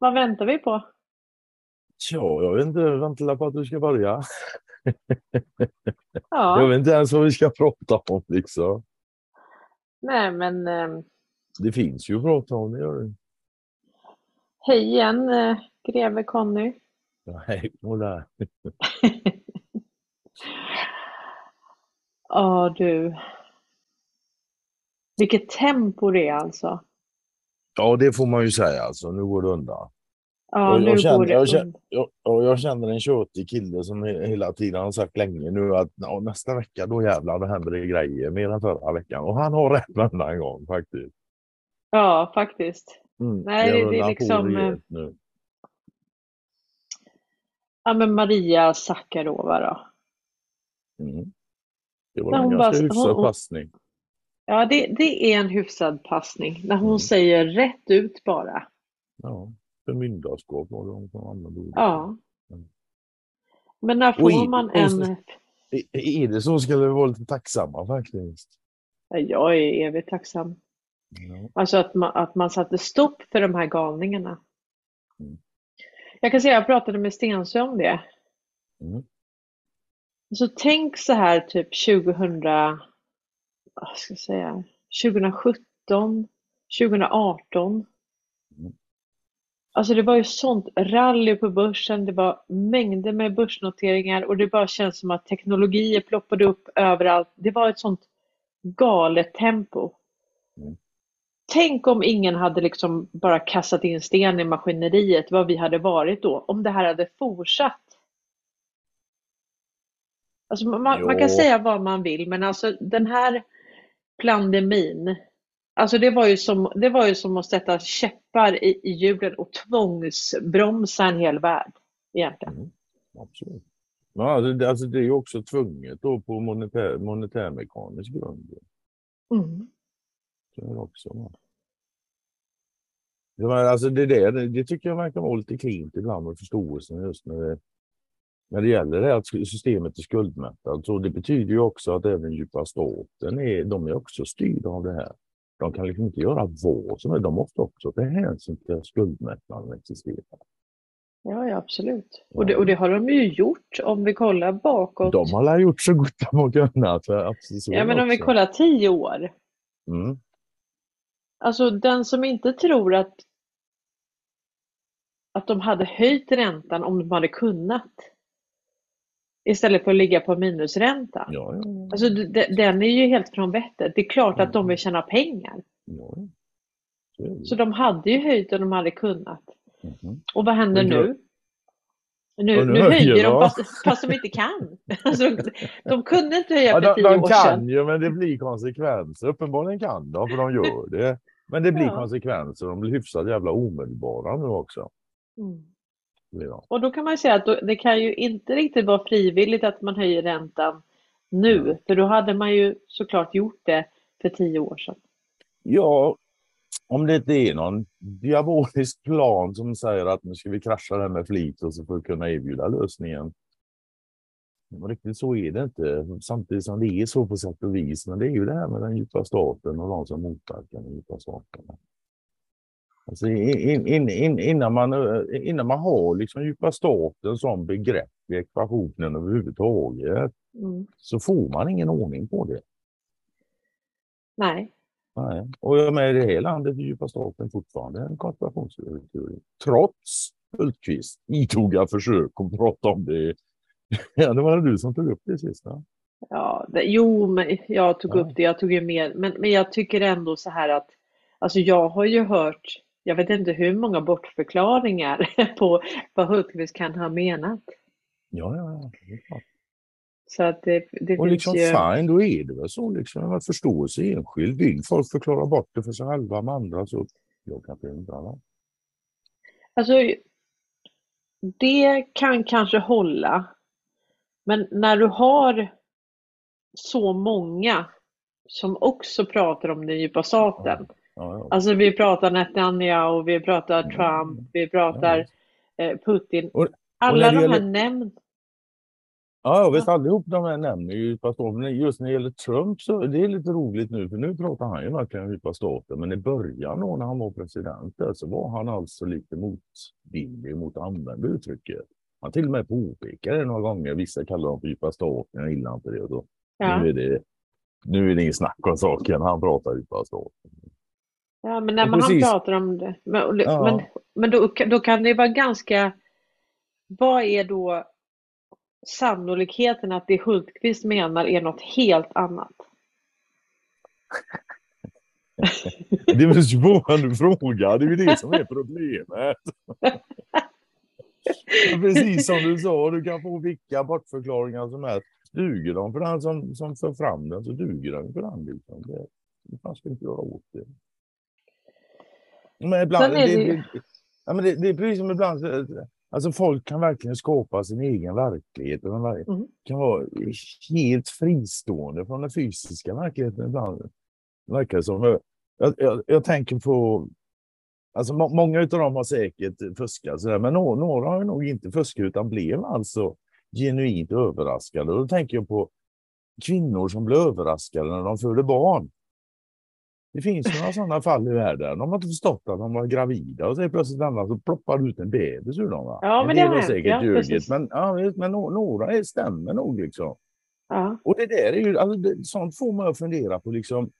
Vad väntar vi på? Ja, jag vet inte, jag väntar på att du ska börja. Ja, Jag vet inte ens vad vi ska prata om liksom. nej men eh, Det finns ju att prata om, det gör det. hej igen eh, greve Conny. Nej, och där. Ja du. Vilket tempo det är alltså. Ja, det får man ju säga alltså. Nu går det undan. Ja, Jag- nu jag känner- går det jag känner-. Jag, jag känner en tjötig kille som he- hela tiden har sagt länge nu att ja, nästa vecka då jävlar då händer det grejer mer än förra veckan. Och han har rätt varenda gång faktiskt. Ja, faktiskt. Mm, Nej, det- det är liksom, rejält Nu. Ja, men Maria Sakarova då. Mm. Det var en ganska bara- hyfsad hon- passning. Ja, det, det är en hyfsad passning. När hon Mm. säger rätt ut bara. Ja, förmyndarskap var det hon som använde ordet. Ja. Mm. Men när får man och en... Är det så ska vi vara lite tacksamma faktiskt. Ja, Jag är evigt tacksam. Ja. Alltså att man, att man satte stopp för de här galningarna. Mm. Jag kan säga, jag pratade med Stensö om det. Mm. Så tänk så här typ 2000, vad ska jag säga, 2017, 2018. Mm. Alltså det var ju sånt rally på börsen, det var mängder med börsnoteringar och det bara känns som att teknologier ploppade upp överallt. Det var ett sånt galet tempo. Mm. Tänk om ingen hade liksom bara kastat in sten i maskineriet, vad vi hade varit då, om det här hade fortsatt. Alltså man, man kan säga vad man vill, men alltså den här pandemin, alltså det var ju som, det var ju som att sätta käppar i, i hjulen och tvångsbromsa en hel värld egentligen. Mm. Absolut. Ja, alltså, det, alltså det är ju också tvunget då på monetär, monetärmekanisk grund. Mm. Det är också. va. Det, var, alltså det, där, det, det tycker jag verkar vara lite klint ibland med förståelsen just när det, när det gäller det att systemet är skuldmättat. Så det betyder ju också att även djupa staten är, de är också styrda av det här. De kan liksom inte göra vad som helst. De måste också ta hänsyn till att skuldmättnaden existerar. Ja, ja, absolut. Och det, och det har de ju gjort om vi kollar bakåt. De har gjort så gott de har kunnat. Ja, men om vi kollar tio år. Mm. Alltså den som inte tror att, att de hade höjt räntan om de hade kunnat. Istället för att ligga på minusränta. Ja, ja, ja. Alltså den är ju helt från vettet. Det är klart att de vill tjäna pengar. Så. Så de hade ju höjt om de hade kunnat. Mhm. Och vad händer nu? Nu, nu nu höjer de de. fast, fast de inte kan. Alltså, de kunde inte höja Ja, för de, tio de år kan sedan. ju, men det blir konsekvenser. Uppenbarligen kan de, för de gör det. Men det blir Ja. konsekvenser. De blir hyfsat jävla omedelbara nu också. Mm. De. Och då kan man säga att det kan ju inte riktigt vara frivilligt att man höjer räntan nu, för då hade man ju såklart gjort det för tio år sedan. Ja, om det inte är någon diabolisk plan som säger att nu ska vi krascha det här med flit och så får vi kunna erbjuda lösningen. Men Riktigt så är det inte, samtidigt som det är så på sätt och vis. Men det är ju det här med den djupa staten och de som motverkar den djupa staten. Alltså in, in, in, innan, man, eh, innan man har liksom djupa staten som begrepp i ekvationen överhuvudtaget Mm. så får man ingen ordning på det. Nej, Nej. Och jag med i det här landet är djupa staten fortfarande en konspirationsteori. Trots Hultqvist idoga försök att prata om det. Ja, det var det du som tog upp det sist. va? ja, det, jo, men jag tog Ja. upp det, jag tog ju med, men, men jag tycker ändå så här att, alltså jag har ju hört, jag vet inte hur många bortförklaringar på vad Hultqvist kan ha menat. Ja, ja, det är klart. Så att det, det Och liksom ju... fine, då är det väl så liksom. Att förståelse enskild. Vill folk förklara bort det för sig själva med andra så jag kan inte undra. va? Alltså, det kan kanske hålla. Men när du har så många som också pratar om den djupa staten. Ja, ja. Alltså vi pratar Netanyahu, vi pratar. Trump, vi pratar eh, Putin. Och- Alla när det de här gäller- nämnd... Ja, jag vet allihop de här nämner ju. Men just när det gäller Trump så det är lite roligt nu, för nu pratar han ju verkligen om djupa staten. Men i början då när han var president där, så var han alltså lite motvillig mot att använda uttrycket. Han till och med påpekade det några gånger. Vissa kallar dem för djupa staten, jag gillar inte det. Och då, Ja. nu, är det nu är det ingen snack om saken, han pratar djupa staten. Ja, men när man, precis. pratar om det. Men, Ja. men, men då, då kan det vara ganska... Vad är då sannolikheten att det Hultqvist menar är något helt annat? Det är en svår fråga, det är ju det som är problemet. Precis som du sa, du kan få vilka bortförklaringar som helst. Duger de för den som, som för fram den så duger den för den. Liksom. Det, det fan ska vi inte göra åt det. Men ibland, det, det det, ja, men det, det är precis som ibland, så- alltså folk kan verkligen skapa sin egen verklighet. Och ver- Mm. kan vara helt fristående från den fysiska verkligheten ibland. Verkar det som. Jag, jag, jag tänker på Alltså må, många av dem har säkert fuskat, sådär, men några, några har nog inte fuskat utan blev alltså genuint överraskade. Och då tänker jag på kvinnor som blev överraskade när de födde barn. Det finns några sådana fall i världen. De har inte förstått att de var gravida och så plötsligt andra så ploppar ut en bebis ur dem. Va? Ja, En men det har säkert ja, ljugit, men, ja, men några är, stämmer nog liksom. Ja. Och det där är ju, alltså, det, sånt får man att fundera på liksom.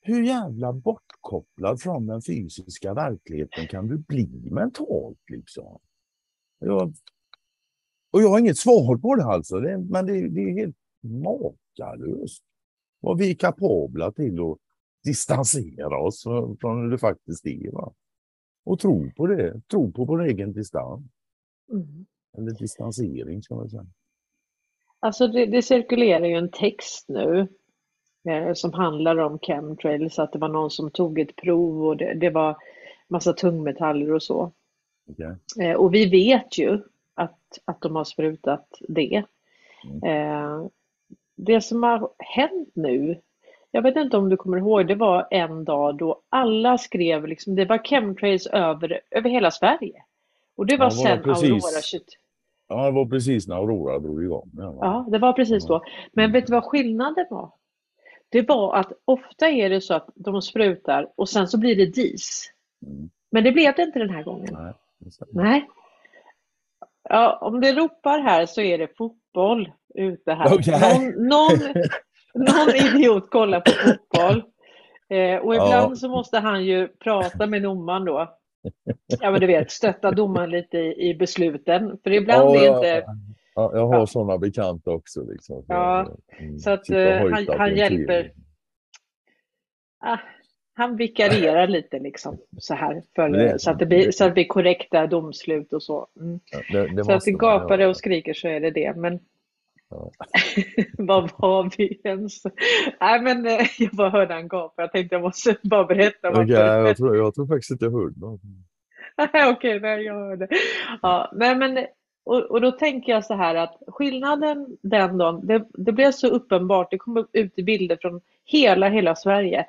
Hur jävla bortkopplad från den fysiska verkligheten kan du bli mentalt liksom? Jag, och jag har inget svar på det alltså, det, men det, det är helt makalöst. Vad vi är kapabla till att distansera oss från, hur det faktiskt är. Va? Och tro på det, tro på vår egen distans. Mm. Eller distansering ska man säga. Alltså det, det cirkulerar ju en text nu eh, som handlar om chemtrails, att det var någon som tog ett prov och det, det var massa tungmetaller och så. Okej? Eh, och vi vet ju att, att de har sprutat det. Mm. Eh, det som har hänt nu, jag vet inte om du kommer ihåg, det var en dag då alla skrev, liksom, det var chemtrails över, över hela Sverige. Och det var Ja, sen precis. Aurora 22. Ja, det var precis när Aurora drog igång. Ja? Ja, det var precis då. Men vet du vad skillnaden var? Det var att ofta är det så att de sprutar och sen så blir det dis. Mm. Men det blev det inte den här gången. Nej. Nej. Ja, om det ropar här så är det fotboll ute här. Okej. Någon, någon, någon idiot kollar på fotboll. Eh, och Ja. ibland så måste han ju prata med domaren då. Ja men du vet, stötta domaren lite i, i besluten. För ibland Ja, är ja, inte... Ja, jag har Ja. sådana bekanta också. Liksom. Ja, Mm, så att, sitta och eh, han- han hjälper. Ah, han vikarierar lite liksom så här. För, det- så, att det blir, så att det blir korrekta domslut och så. Mm. Ja, det, det Så att det gapar och skriker så är det det. Men Ja. vad var vi ens? Nej men eh, jag bara hörde han gapa. Jag tänkte jag måste bara berätta. Varför. jag, tror, jag tror faktiskt inte jag hörde något. Okej, nej, jag hörde. Ja, nej, men, och, och då tänker jag så här att skillnaden den dagen, det, det blev så uppenbart, det kom ut i bilder från hela, hela Sverige.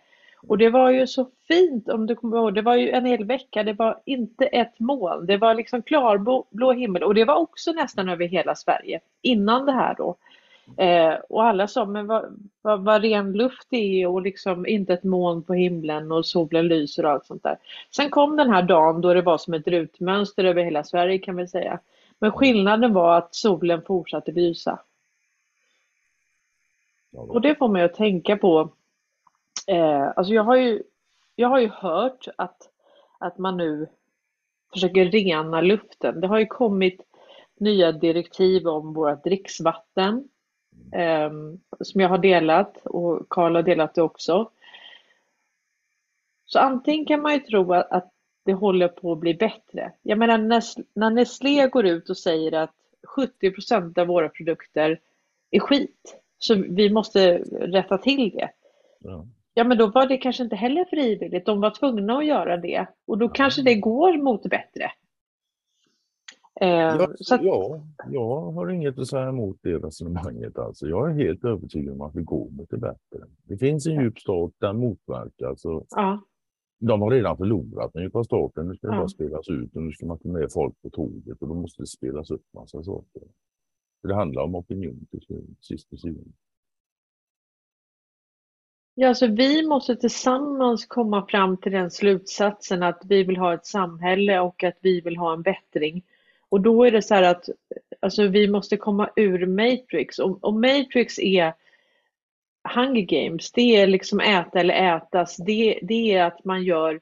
Och det var ju så fint om du kommer ihåg, det var ju en hel vecka, det var inte ett moln, det var liksom klarblå blå himmel och det var också nästan över hela Sverige innan det här då. Eh, och alla sa, men vad, vad, vad ren luft det är och liksom inte ett moln på himlen och solen lyser och allt sånt där. Sen kom den här dagen då det var som ett rutmönster över hela Sverige kan vi säga. Men skillnaden var att solen fortsatte lysa. Och det får mig att tänka på, eh, alltså jag har ju, jag har ju hört att, att man nu försöker rena luften. Det har ju kommit nya direktiv om vårt dricksvatten eh, som jag har delat och Karl har delat det också. Så antingen kan man ju tro att, att det håller på att bli bättre. Jag menar när, när Nestlé går ut och säger att 70% av våra produkter är skit, så vi måste rätta till det. Ja. Ja, men då var det kanske inte heller frivilligt. De var tvungna att göra det och då kanske det går mot bättre. Eh, Ja, att, ja, jag har inget att säga emot det resonemanget. Alltså. Jag är helt övertygad om att vi går mot det bättre. Det finns en djup stat, den motverkar. Så ja, de har redan förlorat den djupa staten. Nu ska det Ja. bara spelas ut och nu ska man ta med folk på tåget och då måste det spelas upp massa saker. Det handlar om opinion till sist och syvende. Ja, alltså vi måste tillsammans komma fram till den slutsatsen att vi vill ha ett samhälle och att vi vill ha en bättring. Och då är det så här att alltså, vi måste komma ur Matrix och, och Matrix är Hunger Games, det är liksom äta eller ätas. Det, det är att man gör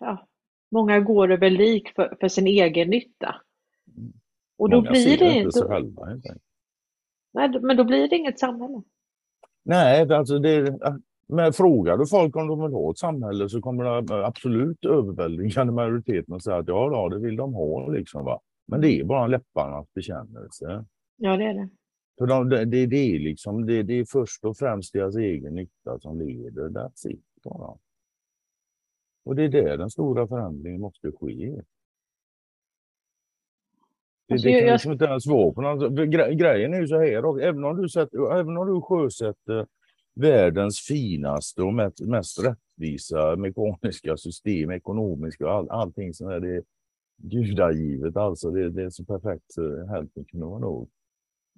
ja, Många går över lik för, för sin egen nytta. Och då Många blir det inte själva. Nej, men då blir det inget samhälle. Nej, alltså det, men frågar du folk om de vill ha ett samhälle så kommer det absolut överväldigande majoriteten att säga att ja, ja, det vill de ha. Liksom, va? Men det är bara en läpparnas bekännelse. Ja, det är det. För de, det, det, det, är liksom, det, det är först och främst deras egen nytta som leder. That's it, bara. Och det är där den stora förändringen måste ske. Det, Alltså, det kan liksom inte ens vara på något, gre, Grejen är ju så här, och även om du, sätter, även om du sjösätter världens finaste och mest, mest rättvisa mekaniska system, ekonomiska och all, allting som är det gudagivet, alltså det, det är så perfekt så hälften kunde vara nog.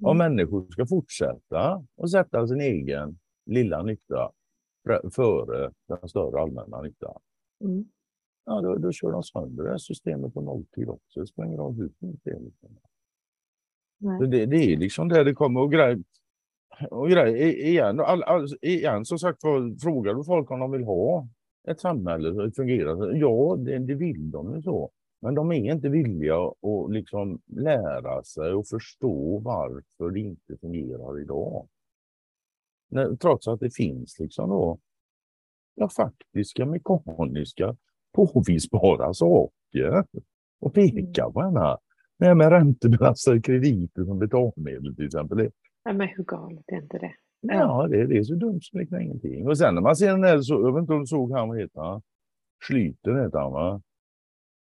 Om människor ska fortsätta och sätta sin egen lilla nytta före den större allmänna nyttan, Mm. Ja, då, då kör de sönder det här systemet på nolltid också. Det spelar ingen roll hur det är. Liksom. Det, det är liksom där det kommer. Och grej, och grej, i- igen, all, all, igen, som sagt var, frågar du folk om de vill ha ett samhälle som fungerar, ja, det, det vill de ju så. Men de är inte villiga att liksom lära sig och förstå varför det inte fungerar idag. Trots att det finns liksom då ja, faktiska, mekaniska, påvisbara saker och peka på henne. Det här med räntebelastade krediter som betalmedel till exempel. Nej, men hur galet är inte det? ja, det, det är så dumt som liknar ingenting. Och sen när man ser den där, så, jag vet inte om du såg han, vad heter han? Schlyter heter han va?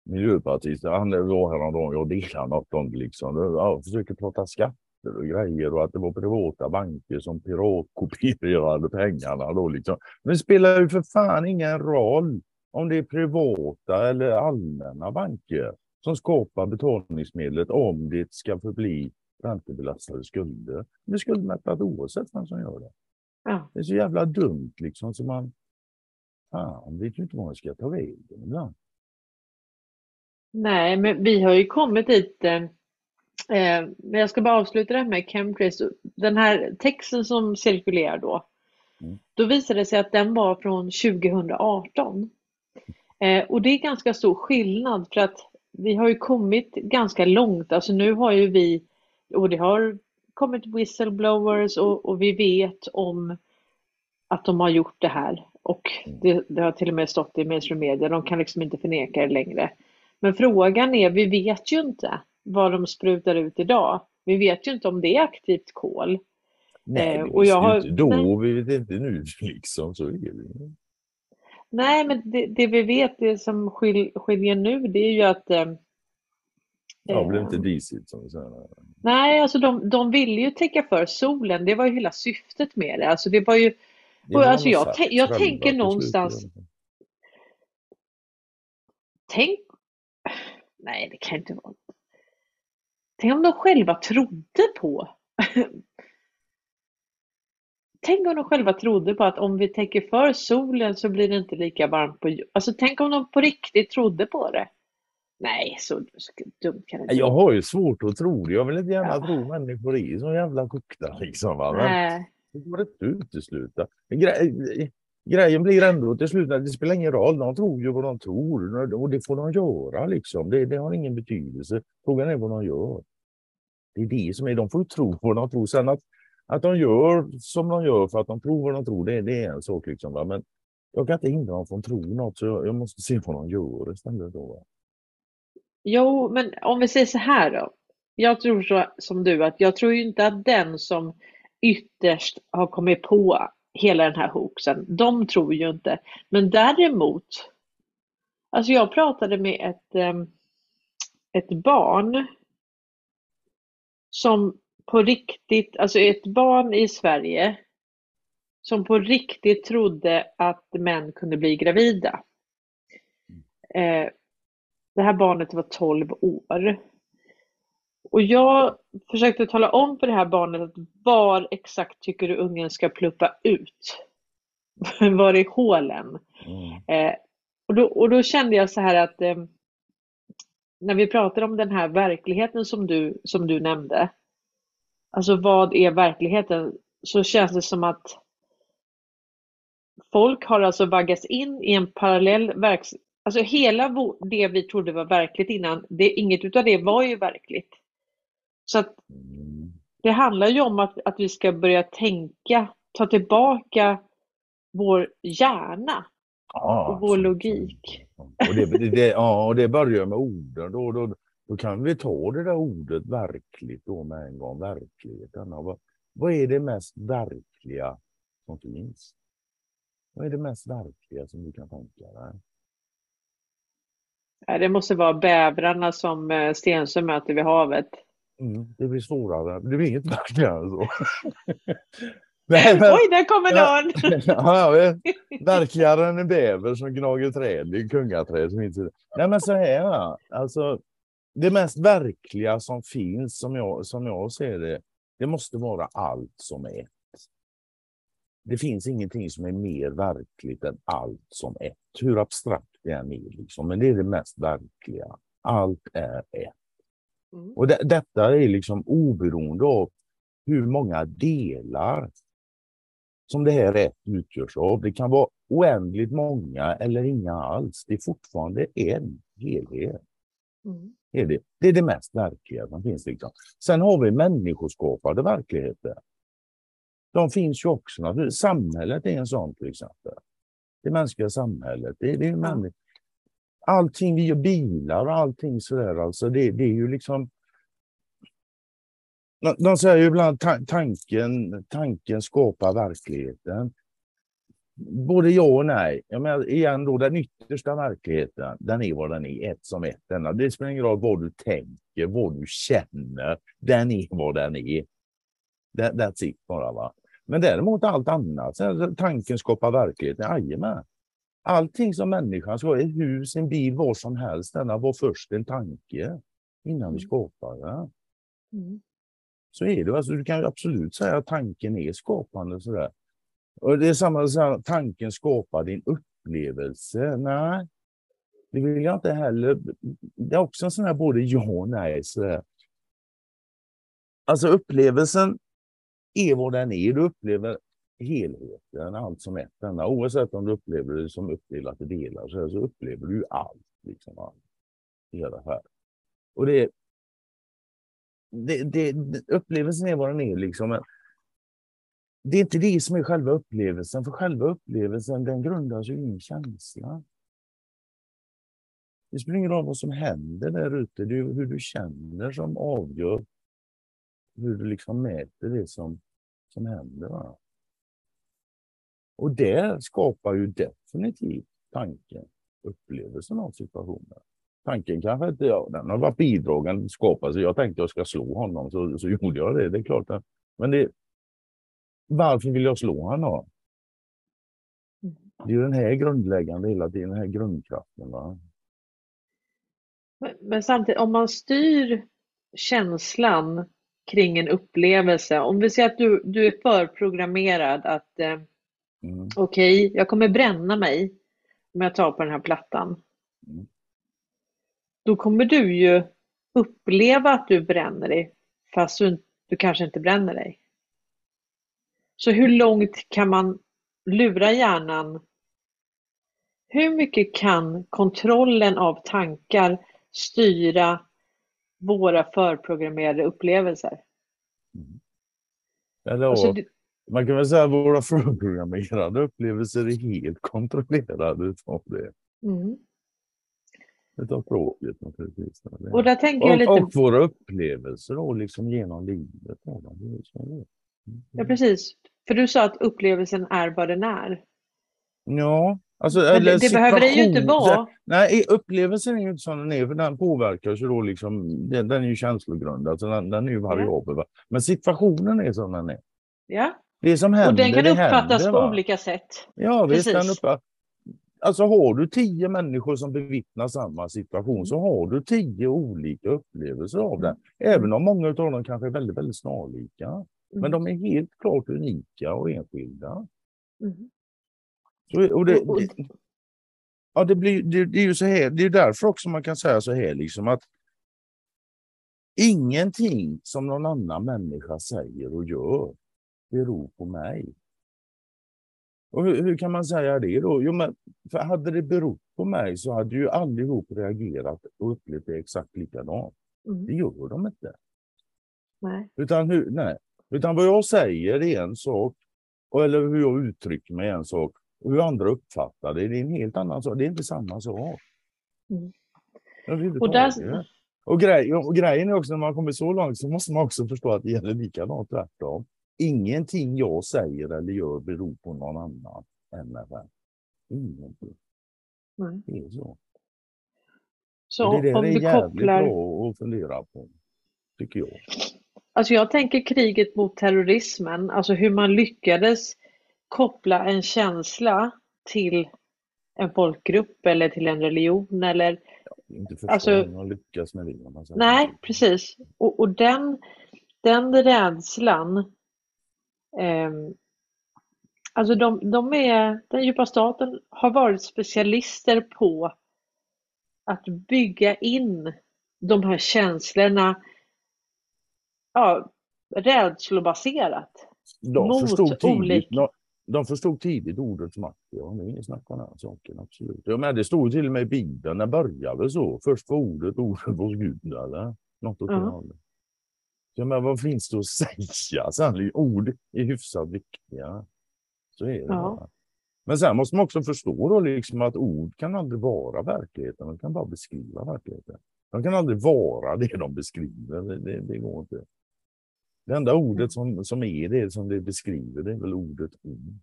Miljöpartist. Han var häromdagen, jag delade något om det liksom. Ja, försöker prata skatter och grejer och att det var privata banker som piratkopierade pengarna då liksom. Men det spelar ju för fan ingen roll om det är privata eller allmänna banker som skapar betalningsmedlet om det ska förbli räntebelastade skulder. Det är skuldmättat oavsett vem som gör det. Ja. Det är så jävla dumt liksom så man fan, vet ju inte vad man ska ta vägen ibland. Nej, men vi har ju kommit dit. Eh, eh, men jag ska bara avsluta det här med chemtrails. Den här texten som cirkulerar då. Mm. Då visade det sig att den var från 2018. Eh, och det är ganska stor skillnad för att vi har ju kommit ganska långt. Alltså nu har ju vi, och det har kommit whistleblowers och, och vi vet om att de har gjort det här. Och det, det har till och med stått i mainstream media. De kan liksom inte förneka det längre. Men frågan är, vi vet ju inte vad de sprutar ut idag. Vi vet ju inte om det är aktivt kol. Nej, Eh, och jag har- då, vi vet inte nu liksom. Så är det. Nej, men det, det vi vet, det som skil, skiljer nu, det är ju att eh, Ja, det blev eh, inte disigt som vi säger. Nej, alltså de, de ville ju täcka för solen. Det var ju hela syftet med det. Alltså det var ju, Det alltså jag jag själva tänker någonstans- slut. tänk, nej det kan inte vara. Tänk om de själva trodde på. Tänk om de själva trodde på att om vi täcker för solen så blir det inte lika varmt på jorden. Alltså tänk om de på riktigt trodde på det. Nej, så dumt kan det inte Jag har ju svårt att tro det. Jag vill inte gärna Ja. tro människor är så jävla kokta liksom. Va? Men Nej. det går inte att utesluta. Gre- grejen blir ändå till slut att det spelar ingen roll. De tror ju vad de tror och det får de göra liksom. Det, det har ingen betydelse. Frågan är vad de gör. Det är det som är, de får tro vad de tror. Sen att, att de gör som de gör för att de tror vad de tror, det, det är en sak liksom. Va? Men jag kan inte hindra dem från att tro något så jag, jag måste se vad de gör istället. Då, va? Jo, men om vi säger så här då. Jag tror så som du att jag tror ju inte att den som ytterst har kommit på hela den här hoaxen, de tror ju inte. Men däremot, alltså jag pratade med ett, ehm, ett barn som på riktigt, alltså ett barn i Sverige som på riktigt trodde att män kunde bli gravida. Eh, det här barnet var 12 år. Och jag försökte tala om för det här barnet att var exakt tycker du ungen ska pluppa ut? var är hålen? Mm. Eh, och, då, och då kände jag så här att eh, när vi pratar om den här verkligheten som du, som du nämnde, alltså vad är verkligheten? Så känns det som att folk har alltså vaggats in i en parallell verksamhet. Alltså hela det vi trodde var verkligt innan, det, inget utav det var ju verkligt. Så att det handlar ju om att, att vi ska börja tänka, ta tillbaka vår hjärna Ja, och vår absolut. logik. Och det, det, det, ja, och det börjar med orden. Då, då, då kan vi ta det där ordet verkligt då med en gång. Verkligheten. Vad, vad är det mest verkliga som finns? Vad är det mest verkliga som du kan tänka dig? Det måste vara bävrarna som eh, Stensö möter vid havet. Mm, det blir svårare. Det blir inget verkligare än så. Nej, men, Oj, där kommer någon! ja, ja, verkligare än en bäver som gnager träd. Är kungaträd som finns. i- Nej, men så här, alltså. Det mest verkliga som finns, som jag, som jag ser det, det måste vara allt som är ett. Det finns ingenting som är mer verkligt än allt som ett. Hur abstrakt det än är, liksom. men det är det mest verkliga. Allt är ett. Mm. Och det, detta är liksom oberoende av hur många delar som det här ett utgörs av. Det kan vara oändligt många eller inga alls. Det är fortfarande en helhet. Mm. Det är det, det, är det mest verkliga som finns. Liksom. Sen har vi människoskapade verkligheter. De finns ju också. naturligtvis. Samhället är en sån till exempel. Det mänskliga samhället. Det, det är människor. Allting vi gör, bilar och allting sådär, alltså det, det är ju liksom de- säger ju ibland ta tanken, tanken skapar verkligheten. Både ja och nej. Jag menar, igen då, den yttersta verkligheten, den är vad den är, ett som ett. Denna. Det spelar ingen roll vad du tänker, vad du känner. Den är vad den är. That, that's it bara. Va? Men däremot allt annat, tanken skapar verkligheten. Jajamän. Allting som människan ska, ett hus, en bil, vad som helst, denna var först en tanke innan vi Mm. skapar den. Mm. Så är det. Alltså, du kan absolut säga att tanken är skapande. Sådär. Och det är samma som tanken skapar din upplevelse. Nej, det vill jag inte heller. Det är också en sån här både ja och nej. Så Alltså upplevelsen är vad den är. Du upplever helheten, allt som ett enda. Oavsett om du upplever det som uppdelat i delar så, här, så upplever du allt. Liksom, allt. Hela här. Och det, det, det, upplevelsen är vad den är. Liksom. Det är inte det som är själva upplevelsen, för själva upplevelsen den grundas ju i en känsla. Det spelar ingen roll vad som händer där ute, det är ju hur du känner som avgör hur du liksom mäter det som, som händer. Va? Och det skapar ju definitivt tanken, upplevelsen av situationen. Tanken kanske inte, ja, den har varit bidragande skapad, så jag tänkte jag ska slå honom, så, så gjorde jag det. Det är klart. Att, men det, varför vill jag slå honom då? Mm. Det är ju den här grundläggande hela tiden, den här grundkraften. Va? Men, men samtidigt, om man styr känslan kring en upplevelse, om vi säger att du, du är förprogrammerad att eh, Mm. okej, jag kommer bränna mig om jag tar på den här plattan. Mm. Då kommer du ju uppleva att du bränner dig fast du, du kanske inte bränner dig. Så hur långt kan man lura hjärnan? Hur mycket kan kontrollen av tankar styra våra förprogrammerade upplevelser? Eller, Alltså, Man kan väl säga att våra förprogrammerade upplevelser är helt kontrollerade utav det. mm. Utav språket naturligtvis. Och där tänker jag lite, och våra upplevelser då, liksom genom livet. Ja, är. ja precis, för du sa att upplevelsen är vad den är. Ja, alltså, Men det, det behöver det ju inte vara. Nej, upplevelsen är ju inte som den är, för den påverkas ju då liksom, den, den är ju känslogrundad, så den, den är ju variabel. va. Men situationen är som den är. Ja, Det som händer, och den kan uppfattas händer, på va. olika sätt. Ja, visst. Den Precis. upp... alltså har du tio människor som bevittnar samma situation så har du tio olika upplevelser av det. Även om många av dem kanske är väldigt, väldigt snarlika. Men de är helt klart unika och enskilda. Mm. Så, och det, det, ja, det, blir, det, det är ju så här, det är därför också man kan säga så här liksom att ingenting som någon annan människa säger och gör beror på mig. Och hur, hur, kan man säga det då? Jo, men för hade det berott på mig så hade ju allihop reagerat och upplevt det exakt likadant. Mm. Det gör de inte. Nej. Utan, hur, nej. Utan vad jag säger är en sak, eller hur jag uttrycker mig är en sak, och hur andra uppfattar det, det är en helt annan sak. Det är inte samma sak. Mm. Och, där, och, grej, och grejen är också när man kommer så långt så måste man också förstå att det gäller likadant tvärtom. Ingenting jag säger eller gör beror på någon annan än mig själv. Ingenting. Nej. Det är så. så det där om är jävligt kopplar... bra att fundera på, tycker jag. Alltså jag tänker kriget mot terrorismen, alltså hur man lyckades koppla en känsla till en folkgrupp eller till en religion eller är inte första Alltså- gången man lyckas med det. man Nej, precis. Och, och den, den rädslan, ehm, alltså de, de är, den djupa staten har varit specialister på att bygga in de här känslorna, ja, rädslobaserat. De mot förstod, tidigt, de, de förstod tidigt ordets makt. Ja, det är inget snack om den saken, absolut. Ja, men det stod till och med i Bibeln, det började så. Först var ordet, ordet hos Gud, eller? Något åt det hållet. Ja, men vad finns det att säga? Sen, ord är hyfsat viktiga. Så är det Ja. Men sen måste man också förstå då liksom att ord kan aldrig vara verkligheten, de kan bara beskriva verkligheten. De kan aldrig vara det de beskriver, det, det, det går inte. Det enda ordet som, som är det som det beskriver, det är väl ordet ord.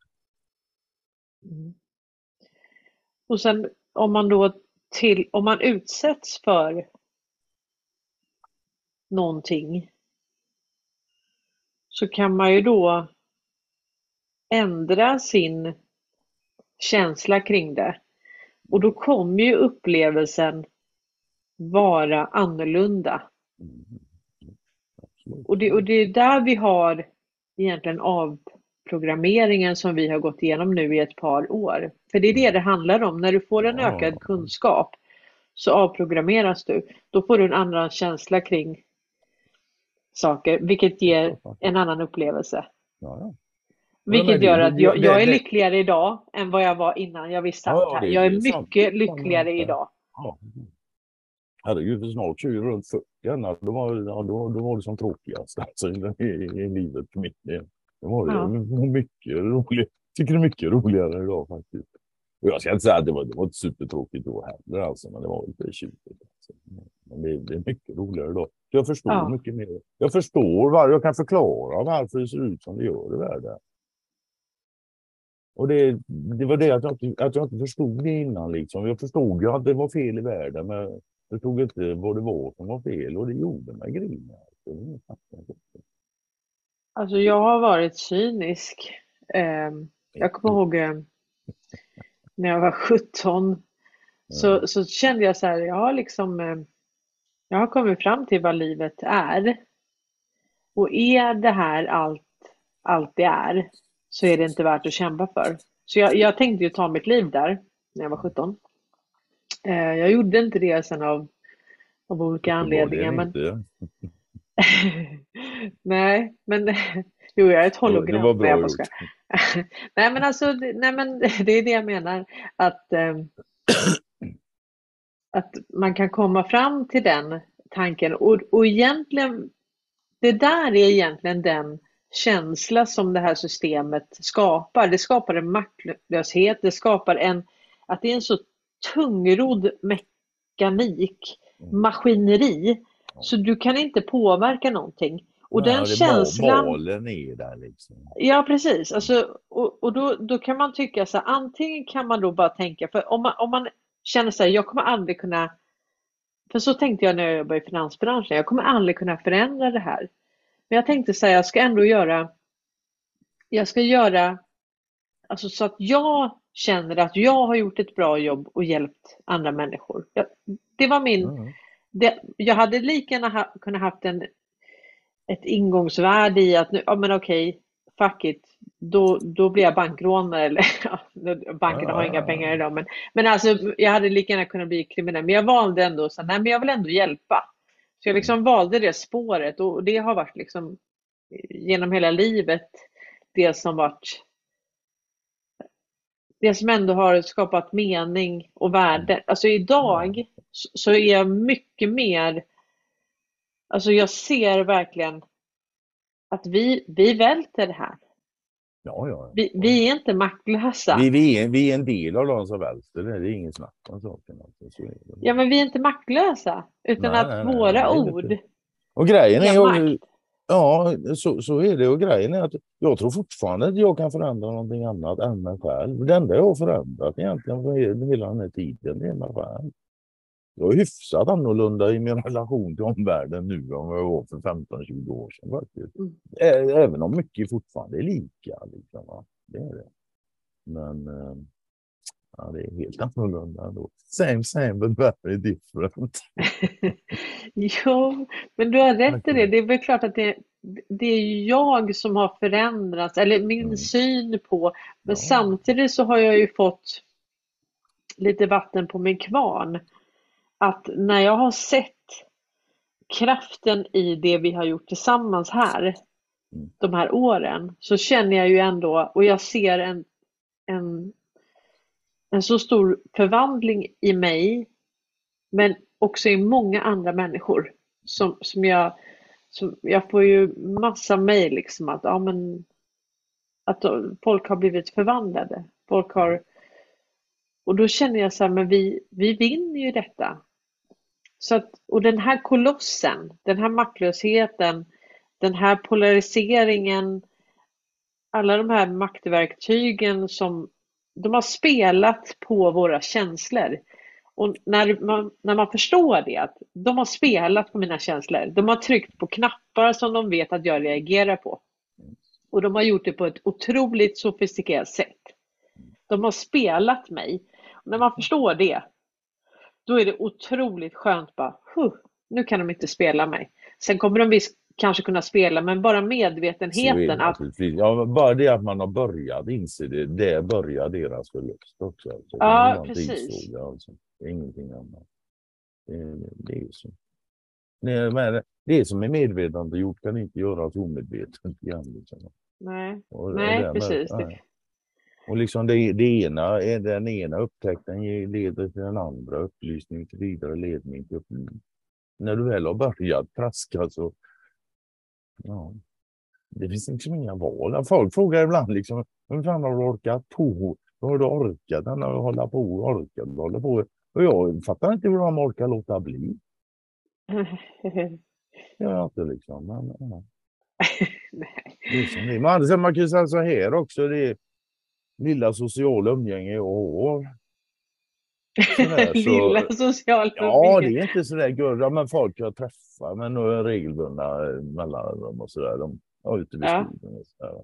Mm. Och sen om man då till, om man utsätts för någonting så kan man ju då ändra sin känsla kring det. Och då kommer ju upplevelsen vara annorlunda. Mm. Och det, och det är där vi har egentligen avprogrammeringen som vi har gått igenom nu i ett par år. För det är det det handlar om. När du får en Ja. ökad kunskap så avprogrammeras du. Då får du en annan känsla kring saker, vilket ger en annan upplevelse. Ja, ja. Vilket gör att jag, jag är lyckligare idag än vad jag var innan jag visste Ja, här. det- Jag är mycket Ja, lyckligare idag. Herregud, för snart 20 runt 40, Anna, då var, ja, då, då var det som tråkigast alltså, i, i, i livet för min del. Det var det Ja. mycket roligt. tycker det är mycket roligare idag faktiskt. Och jag ska inte säga att det var, det var inte supertråkigt då heller, alltså, men det var lite tjusigt. Alltså. Men det, det är mycket roligare idag. Jag förstår Ja. mycket mer. Jag förstår, var, jag kan förklara varför det ser ut som det gör i världen. Och det, det var det att jag, inte, att jag inte förstod det innan. Liksom. Jag förstod ju att det var fel i världen, men förstod inte vad det var som var fel. Och det gjorde mig grinig. Alltså. Jag har varit cynisk. Ehm, Jag kommer ihåg eh, när jag var 17 så, så kände jag så här, jag har liksom eh, jag har kommit fram till vad livet är. Och är det här allt, allt det är så är det inte värt att kämpa för. Så jag, jag tänkte ju ta mitt liv där när jag var 17. Eh, Jag gjorde inte det sen av, av olika anledningar. Men, nej, men jo, jag är ett hologram. Det var bra gjort. Nej men alltså, det- nej men det är det jag menar. Att, eh, att man kan komma fram till den tanken och, och egentligen, det där är egentligen den känsla som det här systemet skapar. Det skapar en maktlöshet, det skapar en, att det är en så tungrodd mekanik, Mm. maskineri, så du kan inte påverka någonting. Och Ja, den det känslan Malen är där liksom. Ja, precis. Alltså, och och då, då kan man tycka så här, antingen kan man då bara tänka, för om man, om man känner så här, jag kommer aldrig kunna, för så tänkte jag när jag jobbade i finansbranschen, jag kommer aldrig kunna förändra det här. Men jag tänkte så här, jag ska ändå göra, jag ska göra, alltså så att jag känner att jag har gjort ett bra jobb och hjälpt andra människor. Jag, det var min... Mm. Det, jag hade lika gärna ha, kunnat haft en, ett ingångsvärde i att nu, ja men okej, fuck it, då, då blir jag bankrånare eller ja, bankerna har inga pengar idag men, men alltså jag hade lika gärna kunnat bli kriminell men jag valde ändå så nej men jag vill ändå hjälpa. Så jag liksom valde det spåret och det har varit liksom genom hela livet det som varit det som ändå har skapat mening och värde. Alltså idag så är jag mycket mer, alltså jag ser verkligen att vi, vi välter det här. Ja, ja. Vi, vi är inte maktlösa. Vi, vi, är, vi är en del av de som välter det. Det är ingen snack om saken. Alltså. Är. Ja, men vi är inte maktlösa. Utan Nej, att nej, nej, våra är det ord. Och grejen är ju, makt. Ja, så, så är det. Och grejen är att jag tror fortfarande att jag kan förändra någonting annat än mig själv. Det enda jag har förändrat egentligen för he- hela den här tiden, det är mig själv. Jag är hyfsat annorlunda i min relation till omvärlden nu än vad jag var för 15-20 år sedan faktiskt. Mm. Även om mycket fortfarande är lika. Liksom, va. Det är det. Men eh, ja, det är helt annorlunda ändå. Same, same, but very different. Jo, men du har rätt i det. Det är väl klart att det, det är jag som har förändrats, eller min Mm. syn på, men Ja. samtidigt så har jag ju fått lite vatten på min kvarn. Att när jag har sett kraften i det vi har gjort tillsammans här, Mm. de här åren, så känner jag ju ändå, och jag ser en, en, en så stor förvandling i mig, men också i många andra människor. Som, som jag, som, jag får ju massa mejl liksom att, ja, men, att folk har blivit förvandlade. Folk har, och då känner jag så här, men vi, vi vinner ju detta. Så att, och den här kolossen, den här maktlösheten, den här polariseringen, alla de här maktverktygen som de har spelat på våra känslor. Och när man, när man förstår det, att de har spelat på mina känslor, de har tryckt på knappar som de vet att jag reagerar på. Och de har gjort det på ett otroligt sofistikerat sätt. De har spelat mig. Och när man förstår det, då är det otroligt skönt bara, huh, nu kan de inte spela mig. Sen kommer de visst kanske kunna spela, men bara medvetenheten att. Ja, bara det att man har börjat inse det, det börjar deras förlust också. Alltså. Ja, precis. Alltså. Det är ingenting annat. Det, är- det är ju så. Det, men det som är medvetandet gjort kan inte göras omedvetet igen. Liksom. nej, Och, Nej, och därmed- precis. nej. Och liksom det, det ena, är den ena upptäckten leder till den andra, upplysning till vidare ledning till upplysning. När du väl har börjat traska så, ja, det finns liksom inga val. Folk frågar ibland liksom, hur fan har du orkat på? Hur har du orkat hålla på och orkat hålla på? Och jag fattar inte hur de orkar låta bli. Jag inte liksom. Men, ja. Det är som det. Men man kan ju säga så här också, det lilla sociala umgänge jag har. Sådär, så- Lilla sociala Ja, det är inte sådär guld. Ja, men folk jag träffar med regelbundna eh, mellanrum och sådär. De är ute vid Ja. skogen och sådär.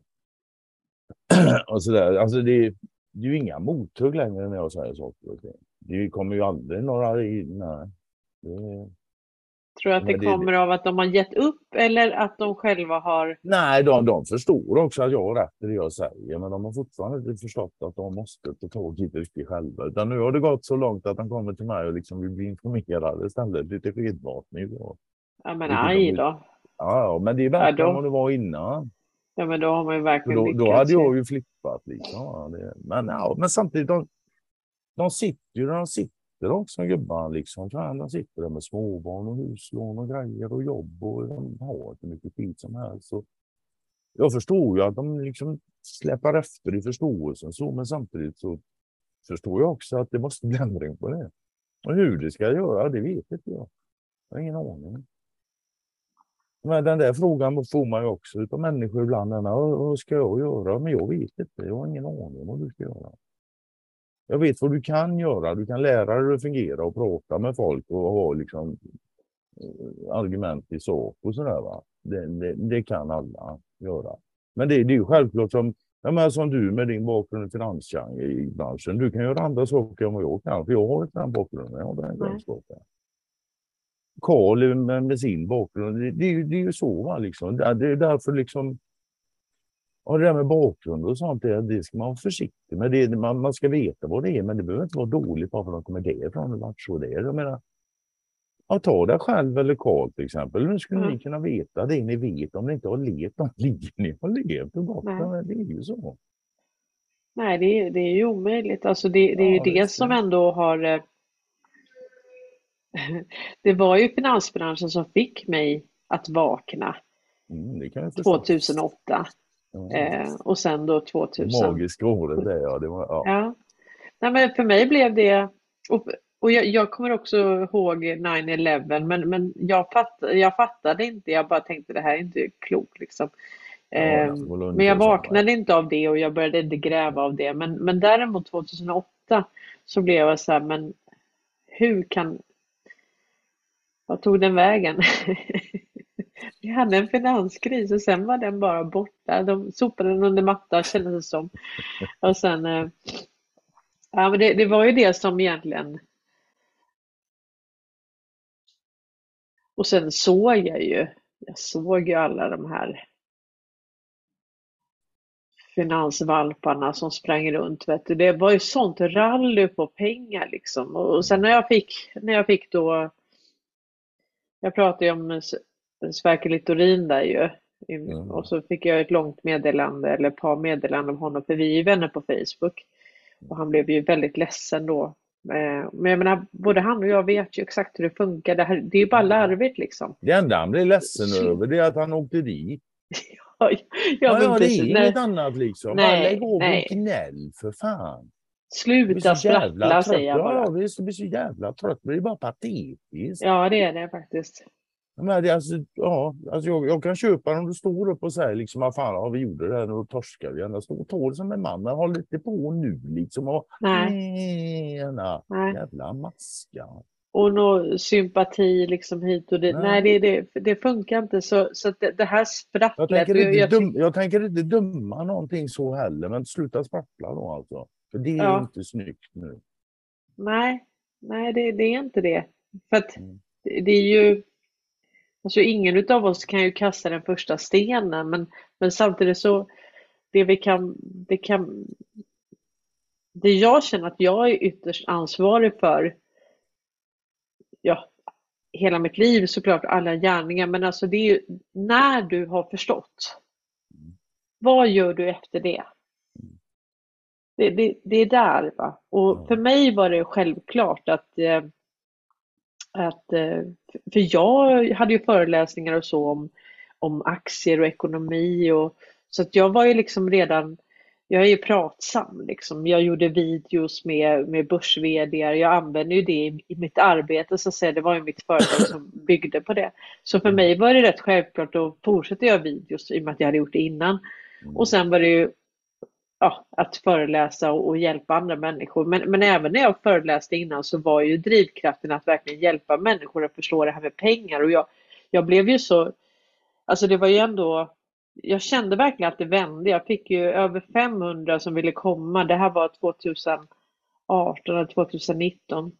och sådär. Alltså det, är- det är ju inga mothugg längre när jag säger saker och ting. Det kommer ju aldrig några nej. Det, Tror du att det det- kommer av att de har gett upp eller att de själva har... nej, de, de förstår också att jag har rätt i det jag säger, men de har fortfarande inte förstått att de måste ta tag i det riktigt själva. Utan nu har det gått så långt att de kommer till mig och liksom vill bli informerade istället. Lite skedmatning. och- Ja men aj då. Ja, men det är bättre Ja, då- än vad det var innan. Ja men då har man ju verkligen Då, då lyckats. hade ju. jag ju flippat. Liksom. Men, ja, men samtidigt, de, de sitter ju där de sitter också, gubbarna. Liksom. Fan, De sitter där med småbarn och huslån och grejer och jobb och de har inte mycket tid som helst. Så jag förstår ju att de liksom släpar efter i förståelsen, så, men samtidigt så förstår jag också att det måste bli ändring på det. Och hur det ska göra, det vet inte jag. Jag har ingen aning. Men den där frågan får man ju också utav människor ibland. Den, "Vad- vad ska jag göra? Men jag vet inte. Jag har ingen aning om vad du ska göra. Jag vet vad du kan göra. Du kan lära dig att fungera och prata med folk och ha liksom eh, argument i sak och sådär. Va? Det, det, det kan alla göra. Men det, det är ju självklart som Jag menar som du med din bakgrund i finansbranschen. Du kan göra andra saker än vad jag kan, för jag har inte den bakgrunden. Jag har den kunskapen. Karl med, med, sin bakgrund, det, det, det är ju så. Va, liksom. det, det är därför liksom och det där med bakgrund och sånt, det, det ska man vara försiktig med. Det, man, man ska veta vad det är, men det behöver inte vara dåligt bara för att de kommer därifrån och varit så det är. Jag menar, ja, ta dig själv eller Karl till exempel. Nu skulle mm. ni kunna veta det ni vet om ni inte har levt de liv ni har levt. Och gott, det är ju så. Nej, det är, det är ju omöjligt. Alltså det, det är ja, ju det, det som ändå har... Eh, det var ju finansbranschen som fick mig att vakna mm, 2008. Eh, och sen då 2000. Magiska året det ja. Det var, ja. ja. Nej, men för mig blev det, och, och jag, jag kommer också ihåg 9-11 men, men jag, fatt, jag fattade inte, jag bara tänkte det här är inte klokt liksom. Eh, men jag vaknade inte av det och jag började inte gräva av det. Men, men däremot 2008 så blev jag så här, men hur kan... Vad tog den vägen? Vi hade en finanskris och sen var den bara borta. De sopade den under mattan kändes det som. Och sen, eh, ja men det, det var ju det som egentligen Och sen såg jag ju, jag såg ju alla de här finansvalparna som sprang runt. Vet du. Det var ju sånt rally på pengar liksom. Och sen när jag fick, när jag fick då, jag pratade ju om Sverker Littorin där ju. Mm. Och så fick jag ett långt meddelande, eller ett par meddelanden om honom, för vi är ju vänner på Facebook. Och han blev ju väldigt ledsen då. Eh, men jag menar, både han och jag vet ju exakt hur det funkar. Det, här, det är ju bara larvigt liksom. Det enda han blir ledsen så... över det är att han åkte dit. ja, ja, ja, ja det är inget annat liksom. Nej, Lägg av nej. gnäll för fan. Sluta sprattla säger jag bara. Ja, visst, det blir så jävla trött. Det är bara patetiskt. Ja, det är det faktiskt. Men det, alltså, ja, alltså jag, jag, kan köpa om du står upp och säger liksom, vad fan, ja, vi gjorde det här, nu torskar vi. Jag står och det som en man, men håll lite på nu liksom. Och, Nej. Ena, Nej. Jävla maska. Och nå sympati liksom hit och dit. Nej, Nej det, det, det, funkar inte. Så, så det, det här sprattlet. Jag tänker, inte jag, dum, jag tänker inte döma någonting så heller, men sluta sprattla då alltså. För det är ja. inte snyggt nu. Nej, Nej det, det är inte det. För att mm. det är ju Alltså ingen av oss kan ju kasta den första stenen men, men samtidigt så det vi kan, det kan det jag känner att jag är ytterst ansvarig för ja, hela mitt liv såklart, alla gärningar, men alltså det är ju när du har förstått. Vad gör du efter det? Det, det, det är där. Va? Och för mig var det självklart att eh, att, eh, för jag hade ju föreläsningar och så om, om aktier och ekonomi och så att jag var ju liksom redan, jag är ju pratsam liksom. Jag gjorde videos med, med börs Jag använde ju det i, i, mitt arbete så att säga. Det var ju mitt företag som byggde på det. Så för mig var det rätt självklart att fortsätta göra videos i och med att jag hade gjort det innan. Och sen var det ju ja, att föreläsa och, och, hjälpa andra människor. Men, men även när jag föreläste innan så var ju drivkraften att verkligen hjälpa människor att förstå det här med pengar. Och jag, jag blev ju så, alltså det var ju ändå, jag kände verkligen att det vände. Jag fick ju över 500 som ville komma. Det här var 2018 eller 2019.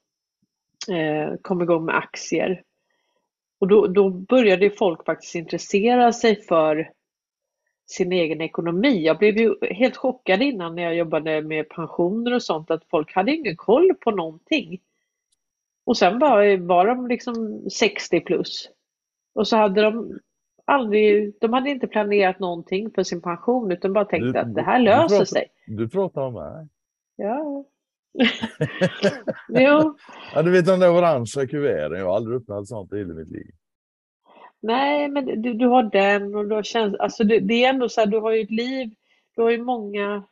Eh, kom igång med aktier. Och då, då började folk faktiskt intressera sig för sin egen ekonomi. Jag blev ju helt chockad innan när jag jobbade med pensioner och sånt att folk hade ingen koll på någonting. Och sen var, var de liksom 60 plus. Och så hade de aldrig, de hade inte planerat någonting för sin pension utan bara tänkte du, att det här löser du pratar, sig. Du pratar om mig. Ja. jo. Ja, du vet de där orangea kuverten, jag har aldrig öppnat sånt i hela mitt liv. Nej, men du, du har den och du har känslan. Alltså det, det, är ändå så här, du har ju ett liv, du har ju många,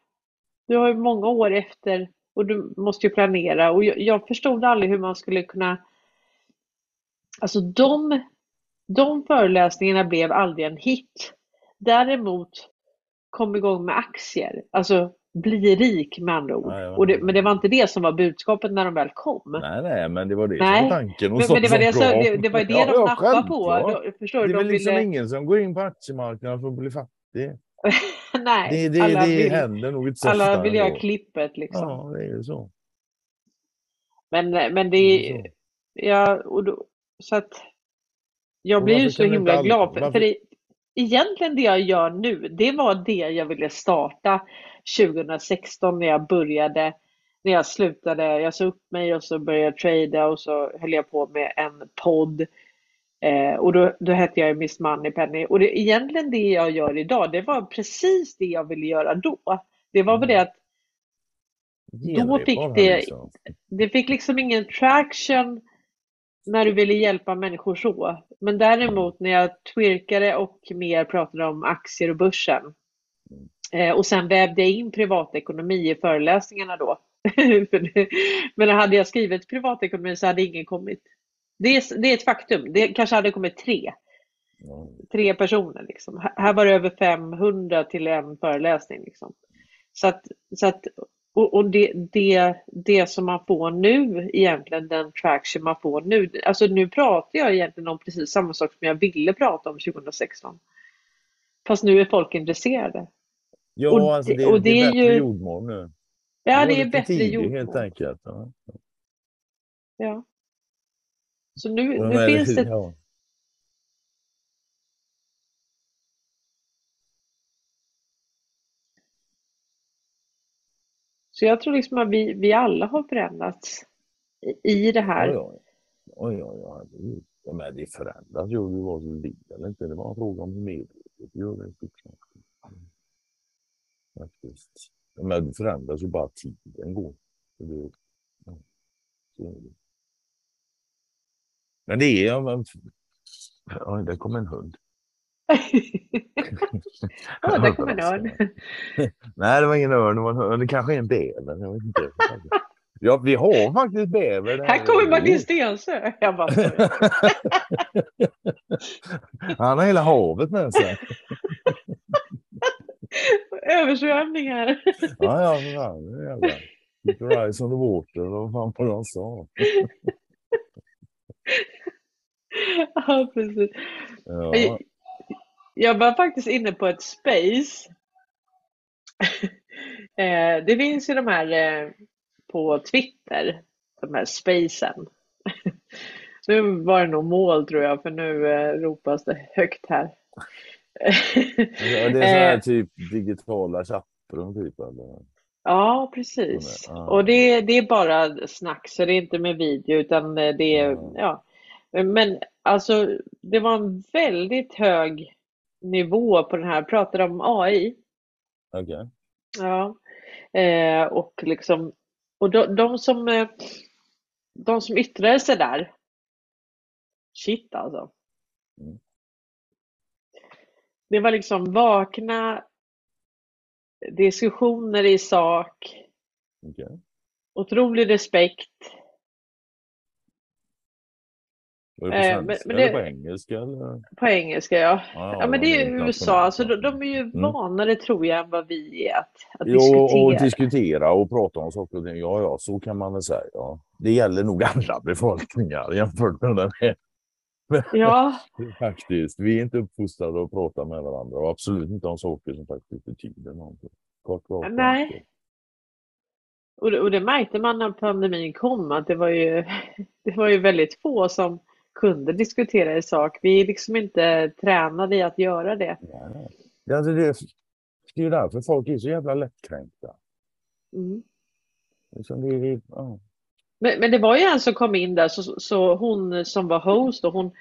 du har ju många år efter och du måste ju planera och jag, jag förstod aldrig hur man skulle kunna Alltså de, de föreläsningarna blev aldrig en hit. Däremot kom igång med aktier. Alltså bli rik med andra ord. Nej, och det, men det var inte det som var budskapet när de väl kom. Nej, nej, men det var det nej. som var tanken. Men, men, det, var det, så, det, det var det ja, de ja, nappade på. Då, förstår det är väl liksom ville... ingen som går in på aktiemarknaden för att bli fattig. nej. Det, det, alla det vill, händer nog inte så alla vill göra klippet liksom. Ja, det är så. Men, men det Det är är, så. ja, och då, så att jag Och blir ju så himla glad för, varför- för det, egentligen det jag gör nu, det var det jag ville starta 2016 när jag började, när jag slutade, jag sa upp mig och så började jag trada och så höll jag på med en podd. Eh, och då, då hette jag Miss Moneypenny och det, egentligen det jag gör idag, det var precis det jag ville göra då. Det var väl det att Då fick det- liksom. det fick liksom ingen traction när du ville hjälpa människor så. Men däremot när jag twirkade och mer pratade om aktier och börsen. Eh, och sen vävde jag in privatekonomi i föreläsningarna då. Men hade jag skrivit privatekonomi så hade ingen kommit. Det är, det är ett faktum. Det kanske hade kommit tre. Tre personer. Liksom. Här- Här var det över 500 till en föreläsning. Liksom. Så att, så att, och och det, det, det som man får nu egentligen, den traction man får nu. Alltså nu pratar jag egentligen om precis samma sak som jag ville prata om 2016. Fast nu är folk intresserade. Ja, Och alltså det- det, och det, det är bättre ju- jordmån nu. Ja, det är bättre tidig, gjort. helt enkelt. Ja. Ja. Så nu, nu med- finns det ja. Så jag tror liksom att vi, vi alla har förändrats i, i det här. Oj, oj. Oj, oj, oj. det förändras ju om vi var så vill eller inte. Det var en fråga om medvetet gör det. Faktiskt. Men det förändras ju bara tiden går. Det, ja, det. Men det är... Ja, men, oj, där kom en hund. Ja, där kommer en örn. Nej, det var ingen örn. Det, var en hund. det kanske är en bäver. Jag vet inte. Ja, vi har faktiskt bäver. där. Här kommer Martin Stensö. Jag bara. Han har hela havet med sig. översvämningar. Ja, ja, för fan. Det är jävla. Keep your eyes on the water. Vad fan på de sa. Ja, precis. Ja, Jag var faktiskt inne på ett space. Eh, Det finns ju de här eh, på Twitter, de här spacen. Nu var det nog mål tror jag, för nu eh, ropas det högt här. Det är så här Eh, typ digitala chattrum typ. Eller? Ja, precis. Ja. Och det, det är bara snack, så det är inte med video utan eh, det är, Ja. ja. Men alltså, det var en väldigt hög nivå på den här, pratade om AI. Okej. Ja. Eh, och liksom, och de, de som, eh, de som yttrade sig där, shit alltså. Mm. Det var liksom vakna diskussioner i sak, okej. otrolig respekt. Var det på Eh, svenska eller det- på engelska? Eller? På engelska ja. Ja, Ja men det är ju. USA, alltså de, de är ju Mm. vanare tror jag än vad vi är att, att Jo, och diskutera. diskutera och prata om saker och ting. Ja, ja, så kan man väl säga. Ja. Det gäller nog alla befolkningar jämfört med den här. Ja, Faktiskt. Vi är inte uppfostrade att prata med varandra och absolut inte om saker som faktiskt betyder någonting. Kort, rakt, Nej. och det, och det märkte man när pandemin kom att det var ju, det var ju väldigt få som kunde diskutera i sak. Vi är liksom inte tränade i att göra det. Nej. Det, alltså det, det är ju därför folk är så jävla lättkränkta. Mm. Liksom det, det, ja. Men, men det var ju en som kom in där, så, så hon som var host och hon,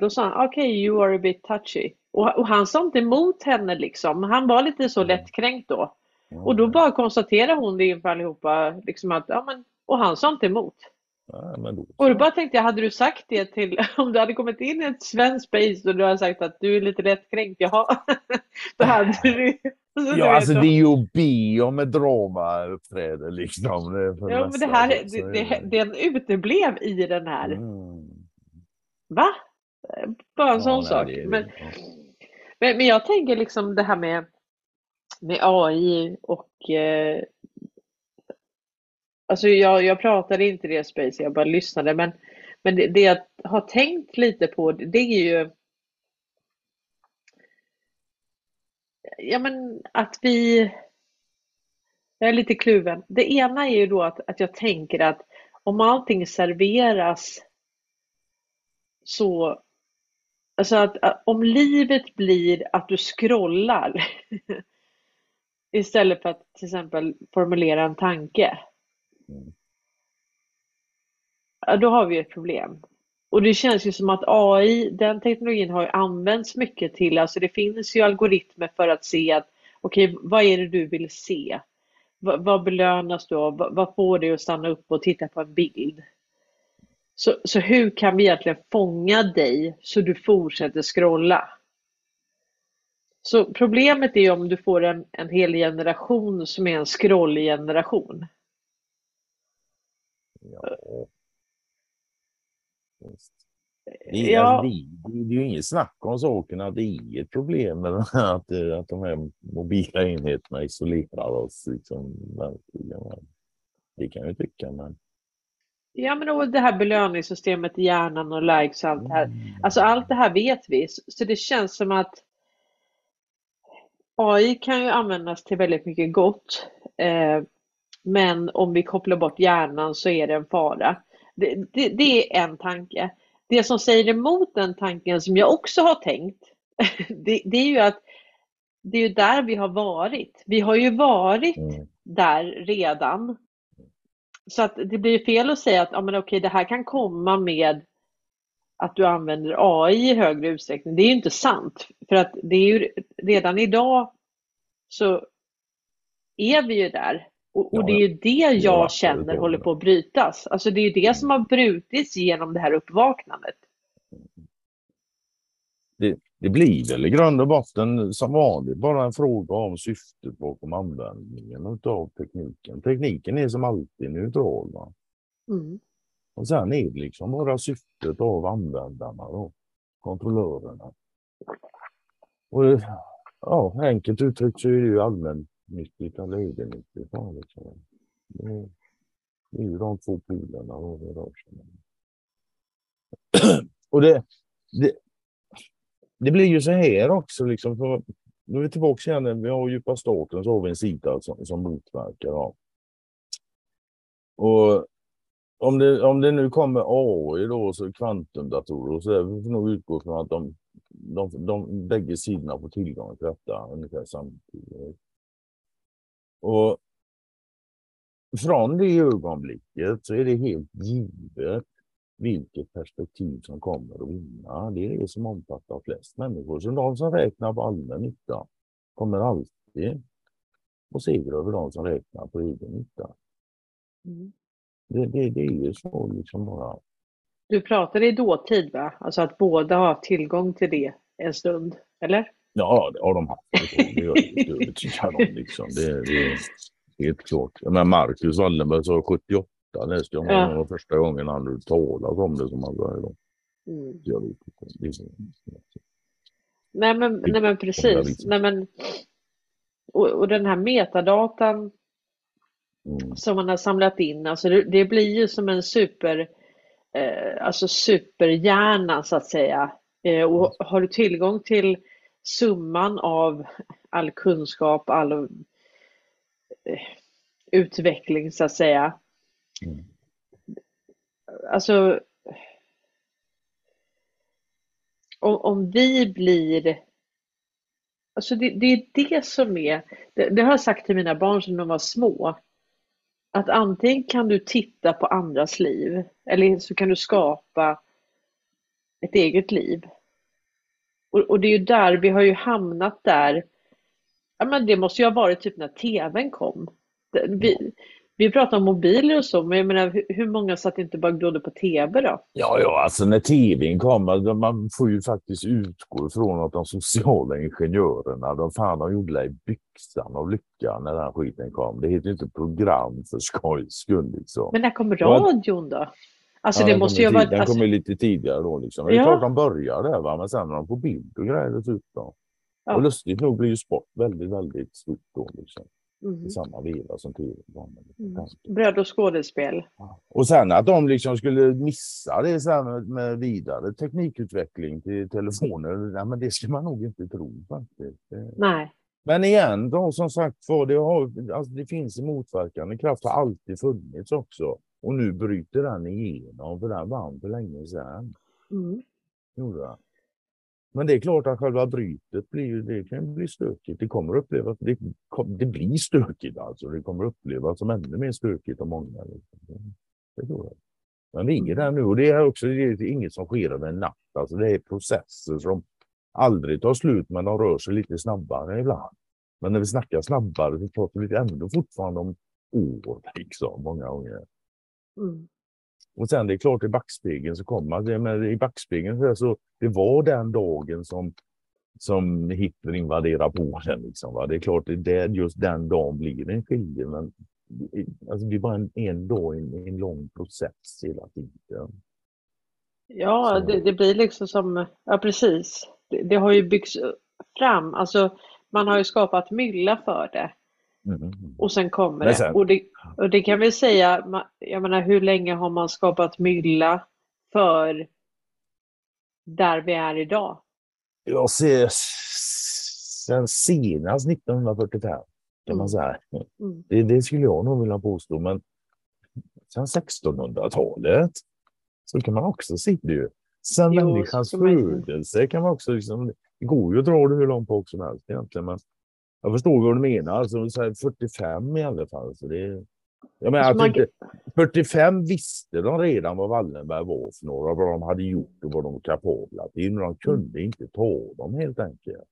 då sa han okej, you are a bit touchy. Och, och han sa inte emot henne liksom. Han var lite så Mm. lättkränkt då. Och då bara konstaterade hon det inför allihopa, liksom att, ja men, och han sa inte emot. Ja, men då, Och då bara tänkte jag, hade du sagt det till, om du hade kommit in i ett svenskt space och du hade sagt att du är lite lättkränkt, jaha, då hade du Ja, alltså det är ju att be om ett drama uppträder liksom. Det Ja, men det här, det, det, den uteblev i den här. Mm. Va? Bara en Ja, sån nej, sak. det. Men, men, men jag tänker liksom det här med, med AI och eh, Alltså jag, jag pratade inte i det space, jag bara lyssnade. Men, men det, det jag har tänkt lite på, det är ju ja, men att vi... Jag är lite kluven. Det ena är ju då att, att jag tänker att om allting serveras så... Alltså att, att om livet blir att du scrollar istället för att till exempel formulera en tanke. Ja, då har vi ett problem. Och det känns ju som att AI, den teknologin har ju använts mycket till, alltså det finns ju algoritmer för att se att okej, okay, vad är det du vill se? V vad belönas du av? Vad får dig att stanna upp och titta på en bild? Så, så hur kan vi egentligen fånga dig så du fortsätter scrolla? Så problemet är om du får en, en hel generation som är en scrollgeneration. Ja. Det är, Ja. det, är ju inget snack om saken att det är ett problem med att, eh, att de här mobila enheterna isolerar oss. Liksom. Det kan jag tycka, men... Ja, men och det här belöningssystemet i hjärnan och likes och allt det här. Mm. Alltså allt det här vet vi, så det känns som att AI kan ju användas till väldigt mycket gott. Men om vi kopplar bort hjärnan så är det en fara. Det, det, det är en tanke. Det som säger emot den tanken som jag också har tänkt, det, det är ju att det är där vi har varit. Vi har ju varit Mm. där redan. Så att det blir fel att säga att ja, men okej, det här kan komma med att du använder AI i högre utsträckning. Det är ju inte sant. För att det är ju redan idag så är vi ju där. Och, och, det är ju det jag känner håller på att brytas. Alltså det är det som har brutits genom det här uppvaknandet. Det, det blir väl i grund och botten som vanligt bara en fråga om syftet bakom användningen av tekniken. Tekniken är som alltid neutral. Va? Mm. Och sen är det liksom bara syftet av användarna och kontrollörerna. Och, ja, enkelt uttryckt så är det ju allmänt mitt i 90-talet, 90-talet. Det är ju de två polerna. Och det, det, det, blir ju så här också, liksom, för nu är vi tillbaka igen, vi har djupa staten så har vi en sida som, som motverkar. Ja. Och om det, om det nu kommer AI då, så kvantumdatorer och så där, vi får nog utgå från att de, de, de, de bägge sidorna får tillgång till detta ungefär samtidigt. Och från det ögonblicket så är det helt givet vilket perspektiv som kommer att vinna. Det är det som omfattar flest människor. Så de som räknar på allmän nytta kommer alltid att segra över de som räknar på egen nytta. Mm. Det, det, det är ju så liksom bara. Du pratade i dåtid va? Alltså att båda har tillgång till det en stund, eller? Ja, det har de haft. Det övertygad om. Liksom. Det, det är helt klart. Men Marcus Wallenberg sa 78 läste jag Ja. honom första gången han hade talat om det som han sa. idag. Mm. Nej men, nej men precis. liksom. Nej, men, och, och den här metadatan Mm. som man har samlat in, alltså det, det blir ju som en super, eh, alltså superhjärna så att säga. Eh, och har du tillgång till summan av all kunskap, all eh, utveckling så att säga. Mm. Alltså om, om vi blir Alltså det, det är det som är, det, det har jag sagt till mina barn sedan de var små. Att antingen kan du titta på andras liv eller så kan du skapa ett eget liv. Och, och det är ju där, vi har ju hamnat där. Ja, men det måste ju ha varit typ när tvn kom. Vi, vi pratar om mobiler och så, men jag menar hur, många satt inte bara glodde på tv då? Ja, ja, alltså när tvn kommer, man får ju faktiskt utgå ifrån att de sociala ingenjörerna, de fan de gjorde det i byxan av lycka när den skiten kom. Det heter ju inte program för skojs skull liksom. Men när kom radion då? Alltså Ja, det måste ju varit... Den Alltså, kommer lite tidigare då liksom. Det är klart de börjar där va, men sen när de får bild och grejer dessutom. Ja. Och lustigt nog blir ju sport väldigt, väldigt stort då liksom. mhm. I samma veva som tv. Mm. Bröd och skådespel. Och sen att de liksom skulle missa det sen med, med vidare teknikutveckling till telefoner, nej, men det ska man nog inte tro faktiskt. Nej. Men igen, då, som sagt var, det, har, alltså, det finns en motverkande kraft, har alltid funnits också. Och nu bryter den igenom, för den vann för länge sedan. Mm. Gjorde Men det är klart att själva brytet blir, det kan bli stökigt. Det kommer upplevas, det, det blir stökigt alltså. Det kommer upplevas som ännu mer stökigt av många. Liksom. Det tror jag. Men vi är där nu och det är också det är inget som sker över en natt. Alltså det är processer som aldrig tar slut, men de rör sig lite snabbare ibland. Men när vi snackar snabbare så pratar vi ändå fortfarande om år, liksom, många gånger. Mm. Och sen det är klart i backspegeln så kommer det, men i backspegeln så det var den dagen som som Hitler invaderar Polen. Liksom, va? Det är klart, det är just den dagen blir en skilje, men alltså, det är bara en, en dag, en, en lång process hela tiden. Ja, det, det, blir liksom som, ja precis. Det, det, har ju byggts fram, alltså man har ju skapat mylla för det. Och sen kommer det. Sen... Och det. Och det kan vi säga, jag menar hur länge har man skapat mylla för där vi är idag? Jag ser sen senast 1945 kan man mm. säga. Mm. Det, det, skulle jag nog vilja påstå, men sen 1600-talet så kan man också se det. Sen jo, människans födelse kan man också liksom, det går ju att dra det hur långt bak som helst egentligen, men jag förstår vad du menar, alltså 45 i alla fall. Så det, jag menar, alltså, man... 45 visste de redan vad Wallenberg var för några, vad de hade gjort och vad de var kapabla till, men de kunde mm. inte ta dem helt enkelt.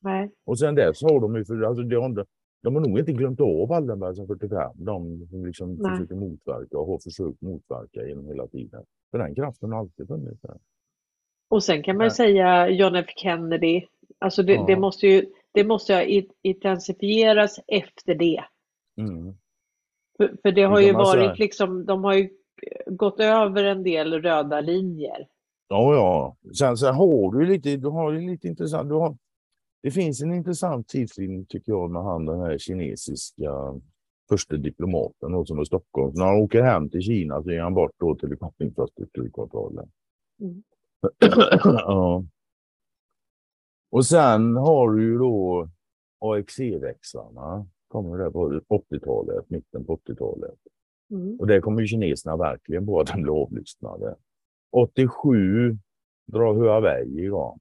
Nej. Och sen dess har de ju, för, alltså, de, de har nog inte glömt av Wallenberg som 45, de som liksom försöker motverka och har försökt motverka genom hela tiden. För den kraften har alltid funnits där. Och sen kan man ju säga John F Kennedy, alltså det, ja. det måste ju det måste ha intensifieras efter det. Mm. För, för, det har ju varit liksom, de har ju gått över en del röda linjer. Ja, ja. Sen så har du lite, du har lite intressant, du har, det finns en intressant tidslinje tycker jag med han den här kinesiska första diplomaten då, som är Stockholm. När han åker hem till Kina så är han bort då till infrastrukturkvartalet. Mm. ja. Och sen har du ju då AXE-växlarna. Kommer det på 80-talet, mitten på 80-talet. Mm. Och det kommer ju kineserna verkligen på att de blir avlyssnade. 87 drar Huawei igång.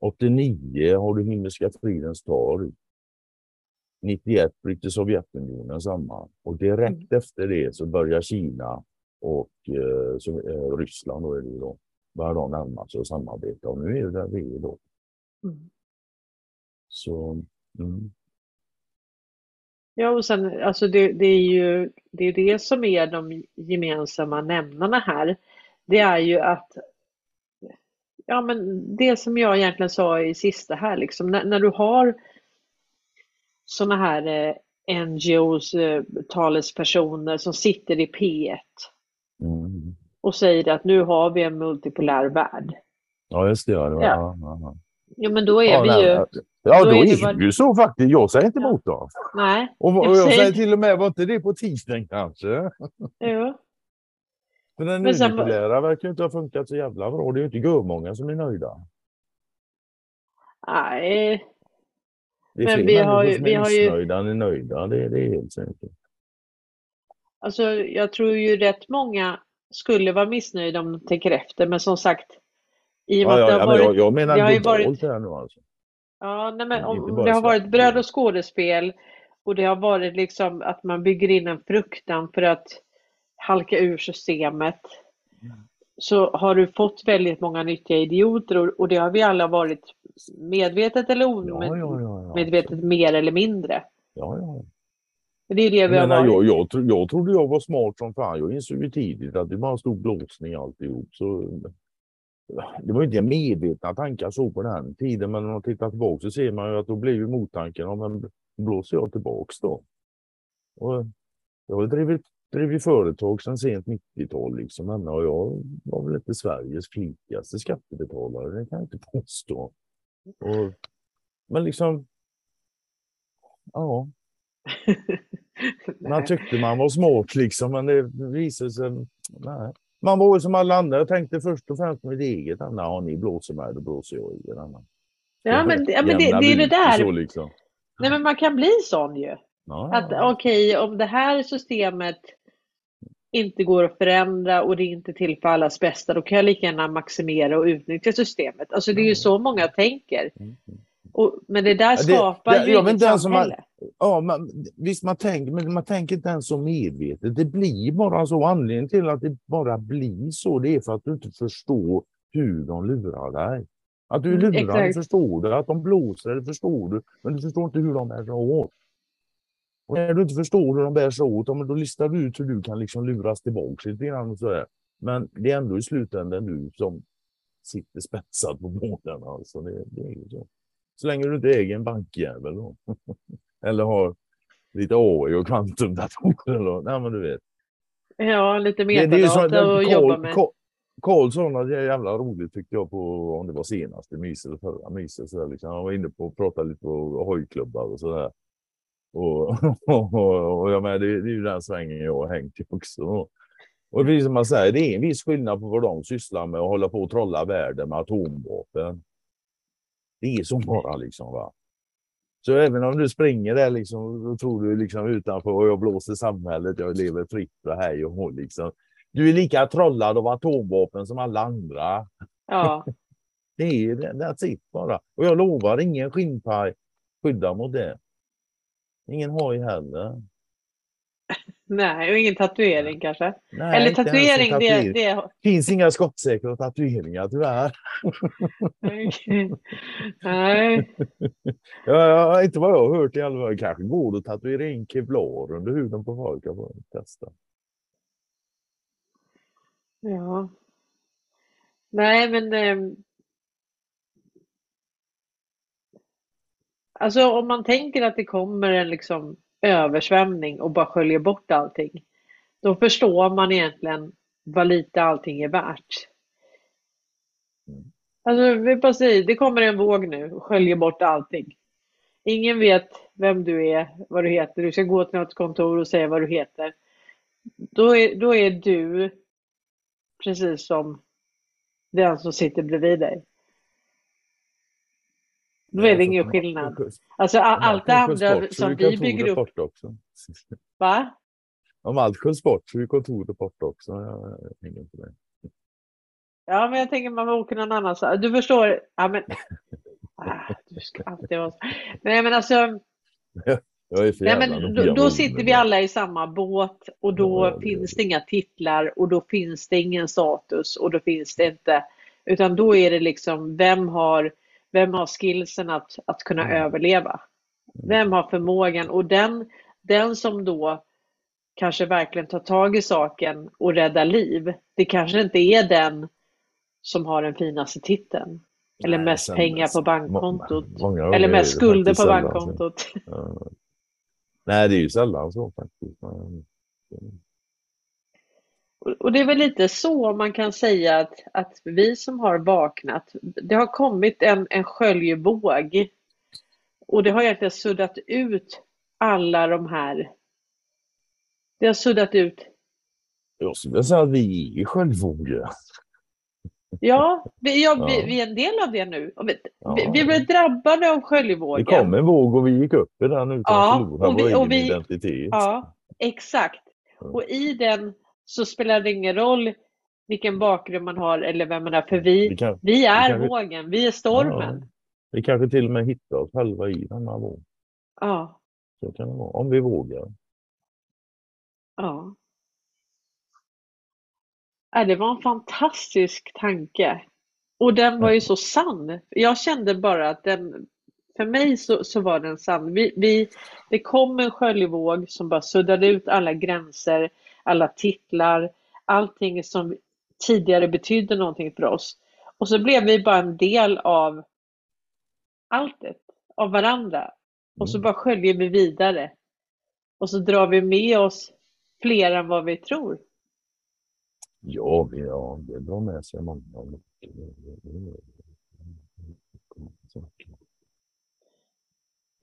89 har du Himmelska fridens torg. 91 bryter Sovjetunionen samman och direkt mm. efter det så börjar Kina och eh, så, eh, Ryssland då är det då, börjar de närma sig och samarbeta och nu är det där vi är då. Mm. Så, mm. Ja, och sen alltså det, det, är ju det, är det som är de gemensamma nämnarna här. Det är ju att Ja, men det som jag egentligen sa i sista här, liksom, när, när du har sådana här eh, NGOs eh, talespersoner som sitter i P1 mm. och säger att nu har vi en multipolär värld. Ja, just det. Ja, det var, ja. Ja, Ja, men då är ja, vi nej, ju... Ja, då, då är, är det ju så faktiskt. Jag säger inte emot dem. Nej. Och, och jag, säger... till och med, var inte det på tisdagen kanske? Jo. Men den nypopulära verkar inte ha funkat så jävla bra. Det är ju inte många som är nöjda. Nej. Det är men vi har ju, är missnöjda ju... än är nöjda. Det, det är helt säkert. Alltså, jag tror ju rätt många skulle vara missnöjda om de tänker efter. Men som sagt, i och med ja, ja, varit, jag, jag menar det globalt här nu alltså. Ja, nej, men om det har varit bröd och skådespel och det har varit liksom att man bygger in en fruktan för att halka ur systemet så har du fått väldigt många nyttiga idioter och, och det har vi alla varit medvetet eller omedvetet ja, ja, mer eller mindre. Ja, ja. Det är det vi har varit. Jag, jag, jag trodde jag var smart som fan. Jag insåg ju tidigt att det bara stod blåsning alltihop. Så det var inte medvetna tankar så på den tiden, men om man tittar tillbaka så ser man ju att då blir ju mottanken, om men blåser jag tillbaks då? Och jag har drivit, drivit företag sedan sent 90-tal liksom, och jag var väl inte Sveriges flitigaste skattebetalare, det kan jag inte påstå. Och, men liksom, ja. man tyckte man var smart liksom, men det visade sig, nej. Man var som alla andra. Jag tänkte först och främst mitt eget. Ja, ni blåser mig, då blåser jag i er. Ja, men, ja, men det, det är det där. Så liksom. Nej, men man kan bli sån ju. Ja, Att okej, om det här systemet inte går att förändra och det inte till för allas bästa, då kan jag lika gärna maximera och utnyttja systemet. Alltså det är ju så många tänker. Mm. Och, men det där det- skapar det- ju jag vet inget om man- samhälle. Ja, man, visst man tänker, men man tänker inte ens så medvetet. Det blir bara så. Anledningen till att det bara blir så, det är för att du inte förstår hur de lurar dig. Att du är Mm, lurad, det exakt. förstår du. Att de blåser, det förstår du. Men du förstår inte hur de bär sig åt. Och när du inte förstår hur de bär sig åt, ja, då listar du ut hur du kan liksom luras tillbaka lite grann. Och så där. Men det är ändå i slutändan du som sitter spetsad på båten. Alltså det, det är ju så. Så länge du inte äger en bankjävel då. Eller har lite AI och kvantumdatorer. Nej, men du vet. Ja, lite Det, det metadata att jobba med. Sa något jävla roligt tyckte jag på, om det var senaste mys eller förra myset. Så liksom. Han var inne på att prata lite på hojklubbar och sådär. Och, och, och, och jag menar, det, det är ju den svängen jag har hängt i också. Och precis som man säger, det är en viss skillnad på vad de sysslar med och hålla på och trolla världen med atomvapen. Det är så bara liksom va. Så även om du springer där liksom, då tror du liksom utanför och jag blåser samhället, jag lever fritt och hej och hå liksom. Du är lika trollad av atomvapen som alla andra. Ja, Det är that's it bara. Och jag lovar, ingen skinnpaj skyddar mot det. Ingen hoj heller. nej, och ingen tatuering kanske. Nej, Eller en tatuering, det, tatuering. det finns inga skottsäkra tatueringar tyvärr. Nej, Ja, inte vad jag har hört i alla fall. Kanske går det att tatuera in kevlar under huden på folk. Jag får testa. ja. Nej, men ehm, Alltså om man tänker att det kommer en liksom översvämning och bara sköljer bort allting. Då förstår man egentligen vad lite allting är värt. Alltså vi bara säger, det kommer en våg nu och sköljer bort allting. Ingen vet vem du är, vad du heter. Du ska gå till något kontor och säga vad du heter. Då är, då är du precis som den som sitter bredvid dig. Då är det ingen skillnad. Alltså allt det andra som vi bygger upp. Bort också. Va? Om allt sköts bort så är kontoret borta också. Jag hänger inte med. Ja, men jag tänker man åker någon annanstans. Du förstår. Ja, men... Ah, du ska alltid vara så. Nej, men alltså. Nej, men då, då sitter vi alla i samma båt och då Ja, det finns det inga titlar och då finns det ingen status och då finns det inte. Utan då är det liksom vem har, vem har skillsen att, att kunna Mm. överleva? Vem har förmågan? Och den, den som då kanske verkligen tar tag i saken och räddar liv, det kanske inte är den som har den finaste titeln. Eller Nej, mest pengar på bankkontot. många Eller mest skulder på bankkontot. Ja. Nej, det är ju sällan så faktiskt. Men- Och det är väl lite så man kan säga att, att vi som har vaknat, det har kommit en, en sköljvåg och det har egentligen suddat ut alla de här. Det har suddat ut, Jag skulle säga att vi är självvågiga. ja, vi, ja, vi, vi är en del av det nu. Vi, Ja. vi, blev drabbade av Det sköljvågen. kom en våg och vi gick upp i den utan Ja, att förlora och vi- vår egen och identitet. Ja, exakt. Och i den så spelar det ingen roll vilken bakgrund man har eller vem man är, för vi, Vi, kan, vi är vi- vågen, vi är stormen. vi kanske till och med hittar oss själva i den här vågen. Ja, Så kan det vara. Om vi vågar. ja. Ja, det var en fantastisk tanke. Och den var ju så sann. Jag kände bara att den, för mig så, så var den sann. Vi, vi, det kom en sköljvåg som bara suddade ut alla gränser, alla titlar, allting som tidigare betydde någonting för oss. Och så blev vi bara en del av alltet, av varandra. Och så Mm. bara sköljer vi vidare. Och så drar vi med oss fler än vad vi tror. Ja, vi, ja, det drar med sig många.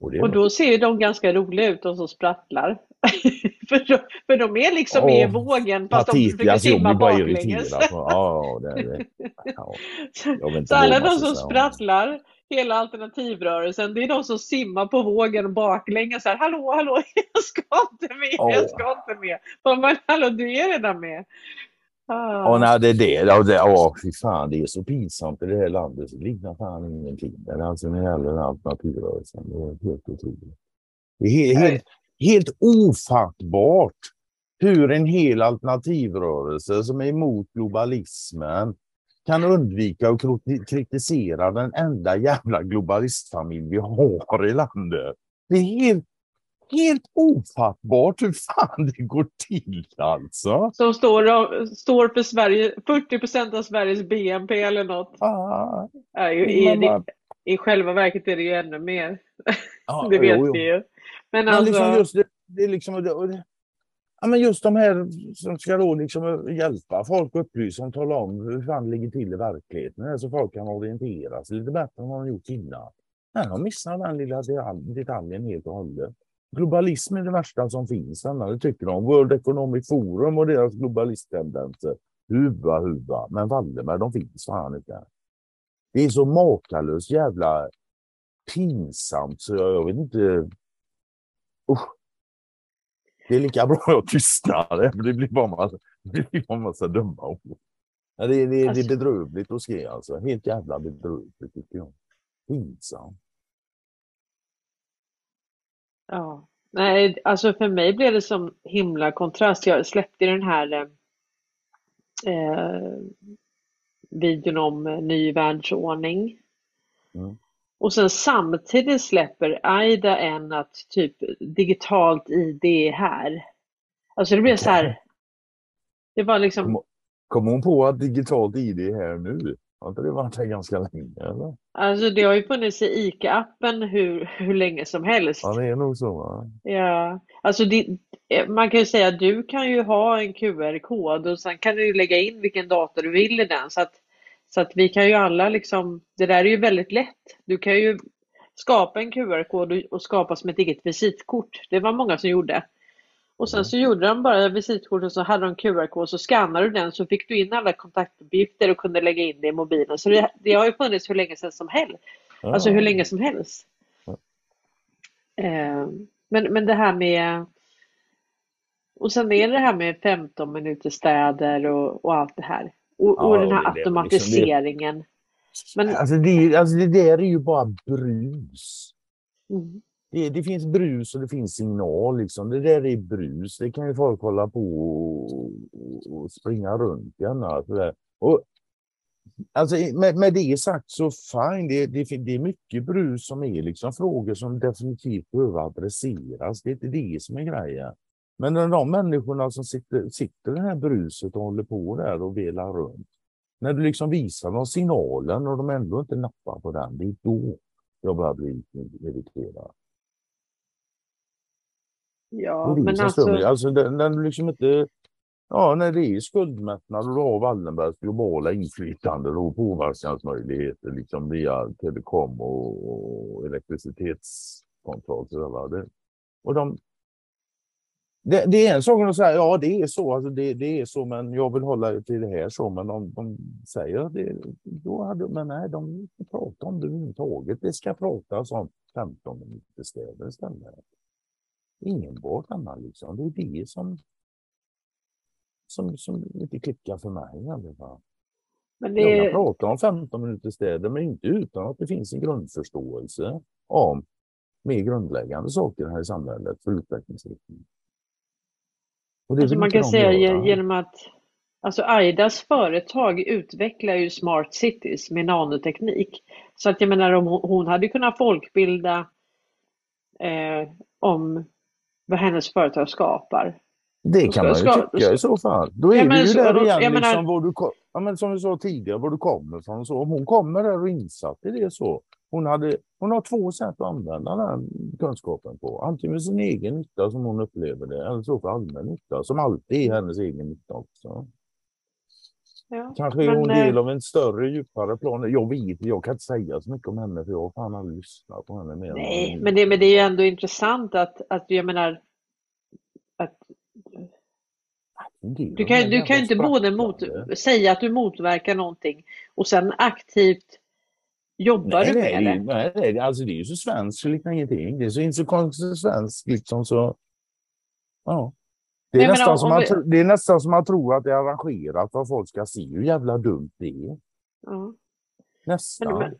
Och, Och då ser de ganska roliga ut, de som sprattlar. för, de, för de är liksom med i vågen fast de försöker simma baklänges. Ja, det det. Ja, inte Så alla man de som sprattlar hela alternativrörelsen. Det är de som simmar på vågen baklänges så här, hallå, hallå, jag ska inte med, jag ska inte med. Men hallå, du är redan med. Ah. Ja, nej, det är det. Ja, det, ja, fy fan, det är så pinsamt i det här landet. Det liknar fan ingenting. Är alltså när det gäller alternativrörelsen. Det är helt otroligt. Det är helt, helt, helt ofattbart hur en hel alternativrörelse som är emot globalismen kan undvika att kritisera den enda jävla globalistfamilj vi har i landet. Det är helt, helt ofattbart hur fan det går till alltså. Som står, står för Sverige, 40 procent av Sveriges BNP eller något. Ah, ja, i, i, I själva verket är det ju ännu mer. Ah, det vet jo, jo. vi ju. Men, Men liksom alltså... just det, det är liksom, det, Ja, men just de här som ska då liksom hjälpa folk att upplysa och tala om hur fan det ligger till i verkligheten. Så folk kan orientera sig lite bättre än vad de gjort innan. Nej, de missar den lilla detaljen helt och hållet. Globalism är det värsta som finns. Det tycker de. World Economic Forum och deras globalisttendenser. Huva, huva. Men Wallenberg, de finns fan inte. Det är så makalöst jävla pinsamt så jag, jag vet inte. Usch. Det är lika bra att jag tystnar, det blir bara massa, det blir bara massa dumma ord. Det, det, det är alltså- bedrövligt att se alltså. Helt jävla bedrövligt tycker jag. Pinsamt. Ja, nej, alltså för mig blev det som himla kontrast. Jag släppte den här eh, videon om ny världsordning. Mm. Och sen samtidigt släpper Aida en att typ digitalt ID är här. Alltså det blev så här. Det var liksom. Kom, kom hon på att digitalt ID är här nu? Har inte det varit här ganska länge? Eller? Alltså det har ju funnits i ICA-appen hur, hur länge som helst. Ja, det är nog så. Va? Ja, alltså det, man kan ju säga att du kan ju ha en QR-kod och sen kan du lägga in vilken dator du vill i den. Så att så att vi kan ju alla liksom, det där är ju väldigt lätt. Du kan ju skapa en QR-kod och skapa som ett eget visitkort. Det var många som gjorde. Och sen så gjorde de bara visitkort och så hade de QR-kod så skannade du den så fick du in alla kontaktuppgifter och kunde lägga in det i mobilen. Så det, det har ju funnits hur länge sedan som helst. Ja. Alltså hur länge som helst. Ja. Eh, men, men det här med och sen är det här med 15 minuter städer och, och allt det här. Och, ja, och den här automatiseringen. Liksom det. Men... Alltså, det, alltså det där är ju bara brus. Mm. Det, det, finns brus och det finns signal. Liksom. Det där är brus. Det kan ju folk hålla på och, och springa runt gärna. Och, alltså, med, med det sagt så fine, det, det, det är mycket brus som är liksom frågor som definitivt behöver adresseras. Det är inte det som är grejen. Men när de människorna som sitter, sitter i det här bruset och håller på där och velar runt. När du liksom visar dem signalen och de ändå inte nappar på den, det är då jag börjar bli irriterad. Ja, men alltså... alltså när du liksom inte... Ja, när det är skuldmättnad och du har Wallenbergs globala inflytande och påverkansmöjligheter liksom via telekom och, och elektricitetskontroll. Så där, och de, det, det, är en sak att säga, ja det är så, alltså det, det, är så, men jag vill hålla till det här så. Men de, de säger att det, då hade, men nej, de vill inte prata om det överhuvudtaget. Det ska pratas om 15 minuter städer istället. Enbart annat liksom. Det är det som, som, som inte klickar för mig alla fall. Men det... Jag kan prata om 15 minuter städer, men inte utan att det finns en grundförståelse om mer grundläggande saker här i samhället för utvecklingsriktning. Alltså man kan säga göra. genom att Alltså Aidas företag utvecklar ju smart cities med nanoteknik. Så att jag menar om hon hade kunnat folkbilda eh, om vad hennes företag skapar. Det kan man ju ska, tycka i så fall. Då är ja, vi ju där igen, liksom, menar, var du, ja, men som vi sa tidigare, var du kommer ifrån. Så om hon kommer där och insatt i det så. Hon, hade, hon har två sätt att använda den kunskapen på. Antingen för sin egen nytta som hon upplever det, eller så för allmän nytta, som alltid är hennes egen nytta också. Ja, Kanske är men, hon del av en större, djupare plan. Jag vet jag kan inte säga så mycket om henne för jag har fan aldrig lyssnat på henne mer. Nej, men det, men det är ju ändå intressant att, att jag menar att du kan, du kan inte både mot, säga att du motverkar någonting och sen aktivt Jobbar Nej, du nej, med det, det? nej, nej, alltså det är ju så svenskt så liknar ingenting. Det är så inte så konstigt svenskt liksom så. Ja. Det är, nästan om- som om man, vi- det är nästan som man tror att det är arrangerat vad folk ska se. Hur jävla dumt det är. Ja. Nästan. Men,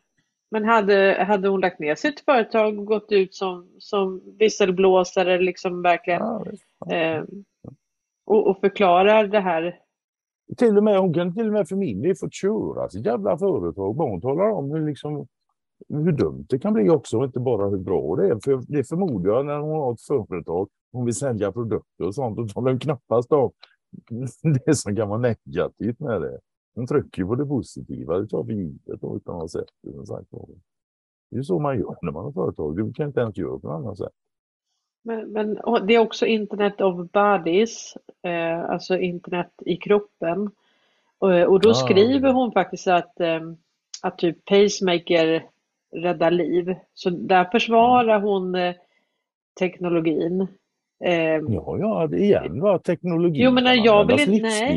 men, hade, hade hon lagt ner sitt företag och gått ut som, som visselblåsare liksom verkligen Ja, eh, och, och förklarar det här? Till och med, hon kan till och med för min del fått köra sitt jävla företag. Bara hon talar om hur, liksom, hur dumt det kan bli också och inte bara hur bra det är. För det förmodar jag när hon har ett företag, hon vill sälja produkter och sånt, då talar hon knappast om det som kan vara negativt med det. Hon trycker ju på det positiva, det tar för givet då, utan att ha sett det. som sagt. Det är ju så man gör när man har företag. Du kan inte ens göra på något annat sätt. Men, men det är också internet of bodies, eh, alltså internet i kroppen. Och, och då Ah. skriver hon faktiskt att, eh, att typ pacemaker räddar liv. Så där försvarar hon eh, teknologin. Eh, Ja, ja, det igen va, teknologi Jo, men kan jag vill inte- nej.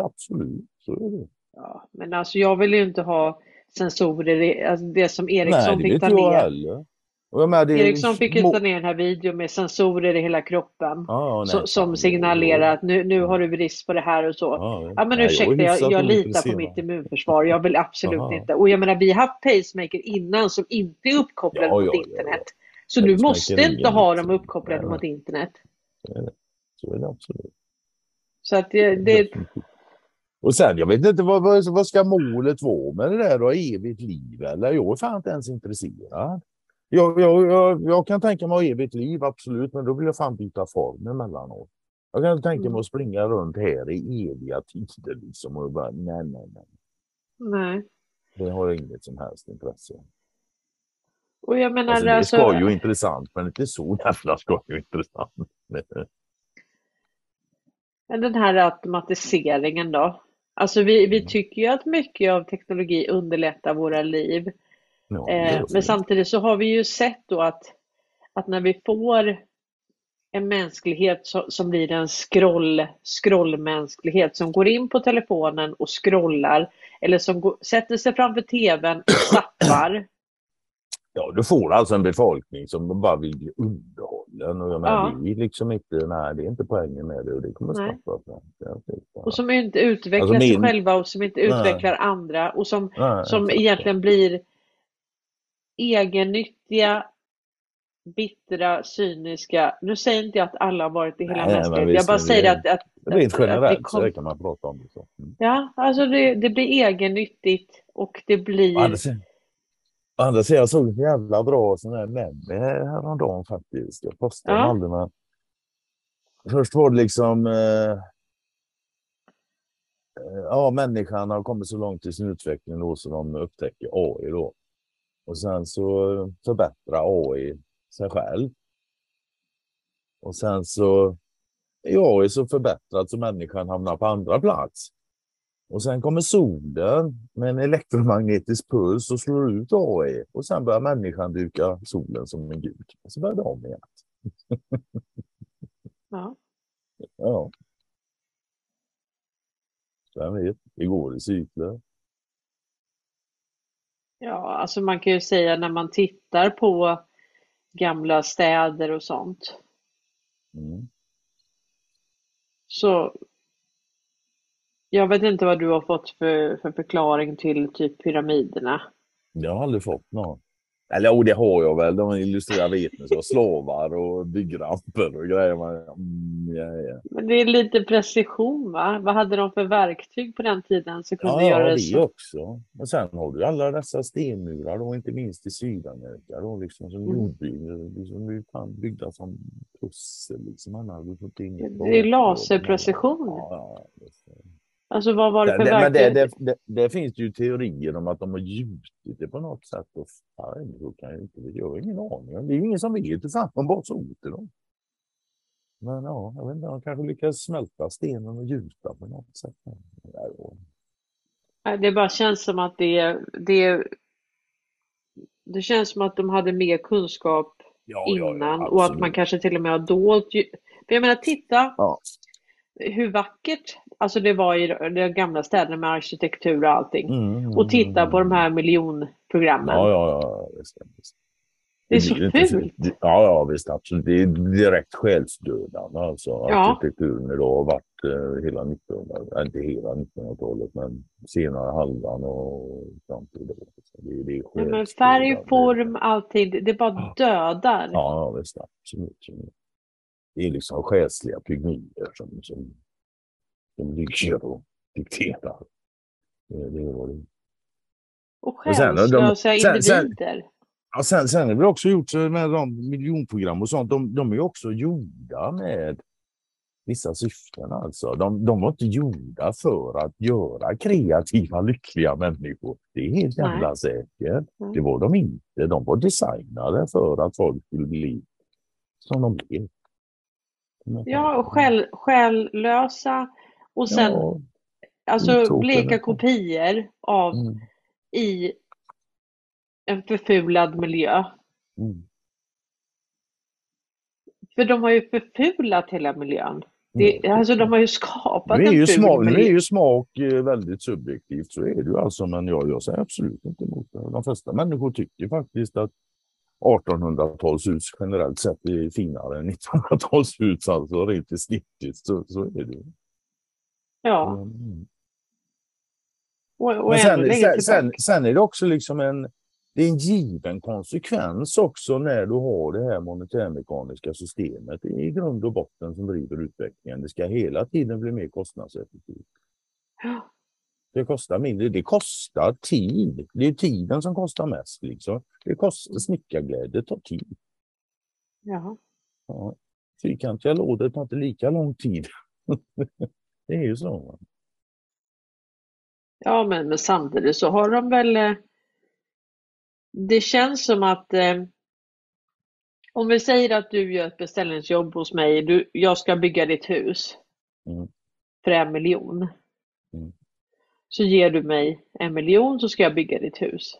absolut. Så är det. ja, men alltså jag vill ju inte ha sensorer, alltså det som Ericsson Nej, det fick ta jag ner. Och jag menar, det Ericsson fick ju ta ner den här videon med sensorer i hela kroppen. Ja, så, som signalerar att nu, nu har du brist på det här och så. Ja, Ja men nej, ursäkta, jag, hyfsat jag litar på mitt immunförsvar. Jag vill absolut Aha. inte. Och jag menar, vi har haft pacemaker innan som inte är uppkopplade Ja, mot ja, internet. ja. Så du måste inte ha dem uppkopplade mot internet. Så är det absolut. Så att det, det Definitivt. Och sen, jag vet inte, vad, vad, vad ska målet vara med det där då? Evigt liv eller? Jag är fan inte ens intresserad. Jag, jag, jag, jag kan tänka mig att ha evigt liv, absolut, men då vill jag fan byta form emellanåt. Jag kan tänka mig Mm. att springa runt här i eviga tider liksom och bara, nej, nej, nej. nej. Det har jag inget som helst intresse. Och jag menar Alltså, det alltså, ska ju intressant, men inte så jävla ska ju intressant. den här automatiseringen då. Alltså vi, vi Mm. tycker ju att mycket av teknologi underlättar våra liv. Ja, Eh, men samtidigt så har vi ju sett då att, att när vi får en mänsklighet som blir en scroll, scrollmänsklighet som går in på telefonen och scrollar eller som går, sätter sig framför tvn och zappar. Ja, du får alltså en befolkning som bara vill bli underhållen. Och jag menar, Ja. det är liksom inte, nej, det är inte poängen med det och det kommer okej. Och som inte utvecklar Alltså sig min- själva och som inte Nej. utvecklar andra och som, Nej, som egentligen blir egennyttiga, bittra, cyniska. Nu säger inte jag att alla har varit det hela Nej, mänskligheten. visst, Jag bara säger det- att, att, Rent att- att generellt det så kom- det kan man prata om det så. Mm. Ja, alltså det, det blir egennyttigt och det blir... andra sidan- å andra sidan, jag såg en jävla bra sån här meme häromdagen faktiskt. Jag postade Ja. aldrig men Först var det liksom eh, eh, Ja, människan har kommit så långt i sin utveckling då så de upptäcker AI då. Och sen så förbättrar AI sig själv. Och sen så är AI så förbättrad så människan hamnar på andra plats. Och sen kommer solen med en elektromagnetisk puls och slår ut AI. Och sen börjar människan duka solen som en gud. Och så börjar det om igen. Ja. Ja. Vem vet, det går i cykler. Ja, alltså man kan ju säga när man tittar på gamla städer och sånt. Mm. Så jag vet inte vad du har fått för, för förklaring till typ pyramiderna. Jag har aldrig fått någon. Eller jo, det har jag väl. De illustrerar vetenskap, slavar och byggramper och grejer. Men, mm, ja, ja. Men det är lite precision va? Vad hade de för verktyg på den tiden som kunde Ja, göra ja, det det så? också. Och sen har du alla dessa stenmurar, då, inte minst i Sydamerika, då, liksom, som Mm. jordbyggnader. Liksom, det är byggda som pussel. Liksom, in i Det är laserprecision. Ja, ja, det. Alltså vad var det för men det, det, det, det finns ju teorier om att de har gjutit det på något sätt. Och fan, då kan jag, inte, jag har ingen aning. Det är ju ingen som vet hur fan de bara såg ut dem. Men ja, jag vet inte, de kanske lyckas smälta stenen och gjuta på något sätt. Ja, ja. Det bara känns som att det, det, det känns som att de hade mer kunskap Ja, ja, ja, innan och att man kanske till och med har dolt. För jag menar, titta Ja. hur vackert alltså det var i de gamla städerna med arkitektur och allting. Mm, Och titta på de här miljonprogrammen. Ja, ja, ja. Visst, visst. Det är så fult. Ja, ja, visst absolut. Det är direkt själsdödande alltså. Ja. Arkitekturen idag har varit eh, hela 1900, äh, inte hela 1900-talet, men senare halvan och fram till. Så Det, det är Ja, men färg, form, allting. Det bara dödar. Ja, ja visst absolut. Det är liksom själsliga pygmier som, som, som ligger och dikterar. Det, är vad det är. Och de- själslösa individer. Ja, sen, sen är det också gjort med de miljonprogram och sånt. De, de är också gjorda med vissa syften alltså. De, de var inte gjorda för att göra kreativa, lyckliga människor. Det är helt jävla säkert. Mm. Det var de inte. De var designade för att folk skulle bli som de blev. Ja, och själ, själlösa. Och sen Ja, alltså bleka kopior av mm, i en förfulad miljö. mm, För de har ju förfulat hela miljön. Det, alltså de har ju skapat Nu är, en ju ful smak, nu är miljö. ju smak eh, väldigt subjektivt, så är det ju alltså, men jag, jag säger absolut inte emot det. De flesta människor tycker faktiskt att 1800-talshus generellt sett är finare än 1900-talshus, alltså rent estetiskt, så, så är det. Ja, Mm. och, och sen, sen, sen, sen är det också liksom en, det är en given konsekvens också när du har det här monetärmekaniska systemet. I grund och botten som driver utvecklingen. Det ska hela tiden bli mer kostnadseffektivt. Ja. Det kostar mindre. Det kostar tid. Det är tiden som kostar mest. Liksom. Det kostar snickarglädje, tar tid. Ja. Ja. Fyrkantiga lådor tar inte lika lång tid. det är ju så. Ja, men, men samtidigt så har de väl... eh, Det känns som att eh, om vi säger att du gör ett beställningsjobb hos mig, du, jag ska bygga ditt hus Mm. för en miljon. Mm. Så ger du mig en miljon så ska jag bygga ditt hus.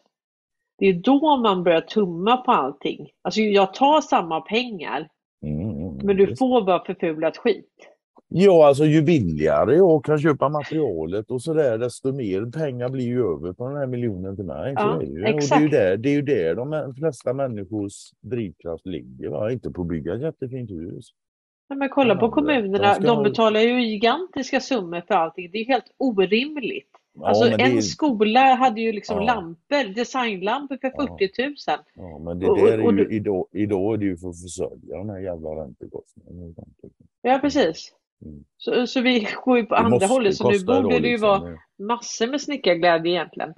Det är då man börjar tumma på allting. Alltså jag tar samma pengar, Mm, mm, men du får bara förfulat skit. Ja, alltså ju billigare jag kan köpa materialet och så där, desto mer pengar blir ju över på den här miljonen till mig. Ja, det, ju. Och det, är ju där, det är ju där de flesta människors drivkraft ligger. Va? Inte på att bygga ett jättefint hus. Ja, men kolla på kommunerna, de betalar ju gigantiska summor för allting. Det är helt orimligt. Ja, Alltså en är- skola hade ju liksom Ja. lampor, designlampor för Ja. 40 000. Ja, men det Och- där är och ju, du- idag, idag är det ju för att försörja de här jävla räntekostnaderna. Ja, precis. Mm. Så, så vi går ju på andra måste hållet, så nu borde det ju liksom. vara massor med snickarglädje egentligen.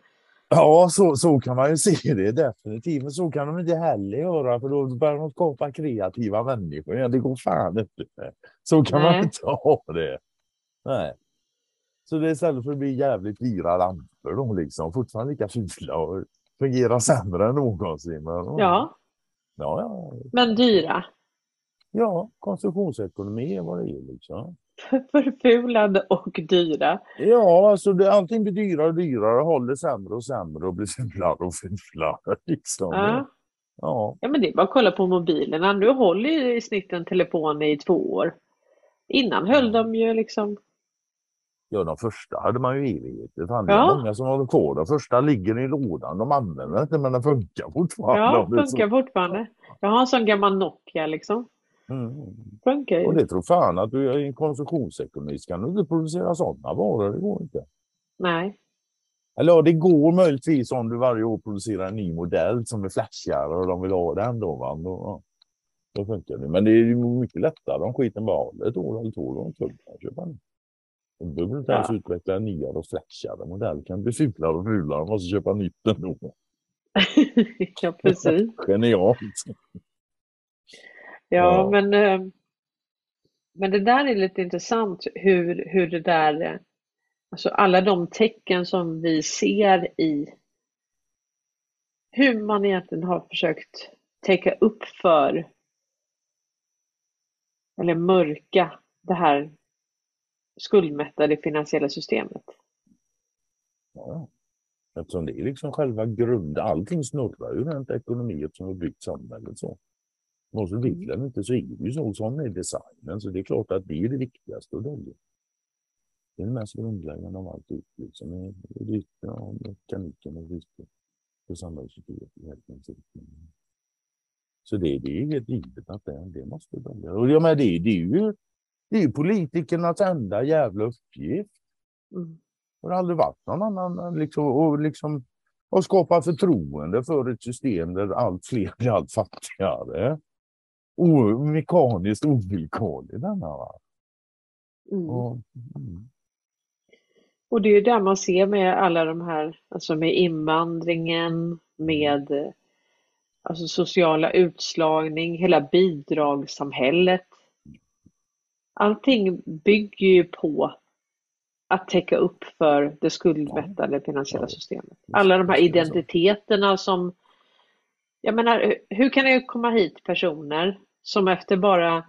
Ja, så, så kan man ju se det definitivt. Men så kan de inte heller göra för då börjar de skapa kreativa människor. Ja, det går fan inte. Så kan man Nej. inte ha det. Nej. Så det är istället för att bli jävligt dyra lampor de liksom. Fortfarande lika fula och fungerar sämre än någonsin. Men, Ja, ja, ja. men dyra. Ja, konsumtionsekonomi är vad det är liksom. Förfulade och dyra. Ja, alltså det, allting blir dyrare och dyrare, håller sämre och sämre och blir fulare och fulare. Liksom. Ja. Ja. ja, men det är bara att kolla på mobilerna. Nu håller ju i snitt en telefon i två år. Innan höll de ju liksom... Ja, de första hade man ju evigheter. Fan, det Ja. är många som håller kvar. De första ligger i lådan. De använder inte, men den funkar fortfarande. Ja, funkar fortfarande. Jag har en sån gammal Nokia liksom. Mm. Och det tror fan att du är i en konsumtionsekonomi kan du inte producera sådana varor. Det går inte. Nej. Eller det går möjligtvis om du varje år producerar en ny modell som är flashigare och de vill ha den då. Va? Då, ja. då funkar det. Men det är ju mycket lättare om skiten bara håller ett år eller två. Då det den. Du behöver inte ens Ja. utveckla en nyare och flashigare modell. kan bli fulare och fulare. Man måste köpa nytt ändå. ja, precis. Genialt. Ja, men, eh, men det där är lite intressant hur, hur det där, eh, alltså alla de tecken som vi ser i hur man egentligen har försökt täcka upp för eller mörka det här skuldmättade finansiella systemet. Ja. Eftersom det är liksom själva grunden. Allting snurrar ju runt ekonomi eftersom vi har byggt samhället så. Och så vill den inte så är det ju så. Sån är designen. Så det är klart att det är det viktigaste att dölja. Det är det mest grundläggande av allt. Liksom. Är ja, mekaniken och risken för samhällsutveckling. Så det, det är helt givet att det, det måste börja. Och jag menar, det, det är ju det är politikernas enda jävla uppgift. Mm. Det har aldrig varit någon annan. Liksom, och liksom, och skapa förtroende för ett system där allt fler blir allt fattigare. Och mekaniskt ovillkorligt denna. Va? Mm. Och, mm. och det är ju där man ser med alla de här, alltså med invandringen, med alltså sociala utslagning, hela bidragssamhället. Allting bygger ju på att täcka upp för det skuldmättade finansiella systemet. Alla de här identiteterna som... Jag menar, hur kan det komma hit personer som efter bara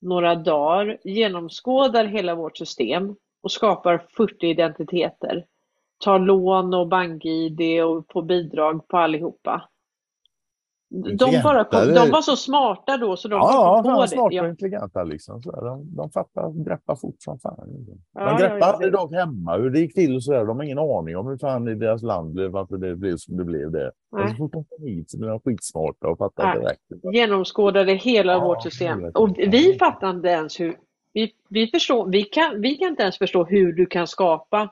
några dagar genomskådar hela vårt system och skapar 40 identiteter, tar lån och bank-id och får bidrag på allihopa. De, bara kom, de var så smarta då så de ja, kom på det. Smarta och intelligenta liksom. Så de, de fattar, greppar fort som fan. De ja, greppar ja, aldrig dock hemma hur det gick till och så där. De har ingen aning om hur fan i deras land blev, varför det blev som det blev det. Och så fort de kom hit så blev de skitsmarta och fattade direkt. Genomskådade hela ja, vårt system. Och vi fattar inte ens hur, vi, vi, förstår, vi, kan, vi kan inte ens förstå hur du kan skapa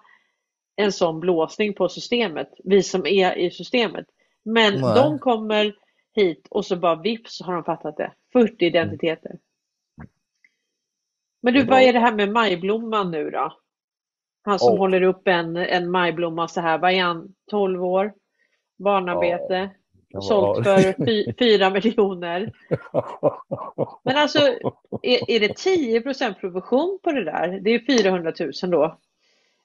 en sån blåsning på systemet, vi som är i systemet. Men Nej. de kommer hit och så bara vips har de fattat det. 40 identiteter. Men du, vad är det här med majblomman nu då? Han som oh. håller upp en, en majblomma så här, vad är han, 12 år? Barnarbete? Ja. Sålt för fy, 4 miljoner. Men alltså, är, är det 10% provision på det där? Det är 400 000 då.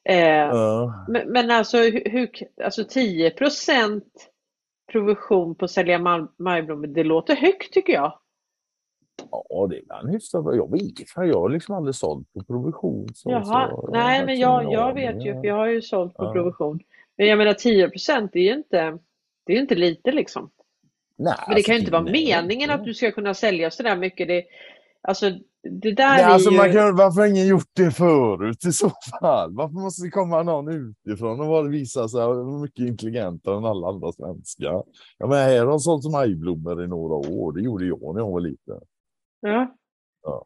Eh, uh. men, men, alltså, hur, alltså 10 provision på att sälja majblommor, det låter högt tycker jag. Ja, det är en hyfsat bra. Jag vet jag har liksom aldrig sålt på provision. Så, Jaha, så, nej men jag, jag vet ju, för jag har ju sålt på ja. provision. Men jag menar 10 procent, det är ju inte, det är inte lite liksom. Nej, men det alltså, kan ju inte vara meningen att du ska kunna sälja så där mycket. Det, alltså, det där Nej, är alltså ju... man kan, varför har ingen gjort det förut i så fall? Varför måste det komma någon utifrån och visa sig mycket intelligentare än alla andra svenskar? Ja, men här har de sålt majblommor i några år. Det gjorde jag när jag var liten. Ja. Ja.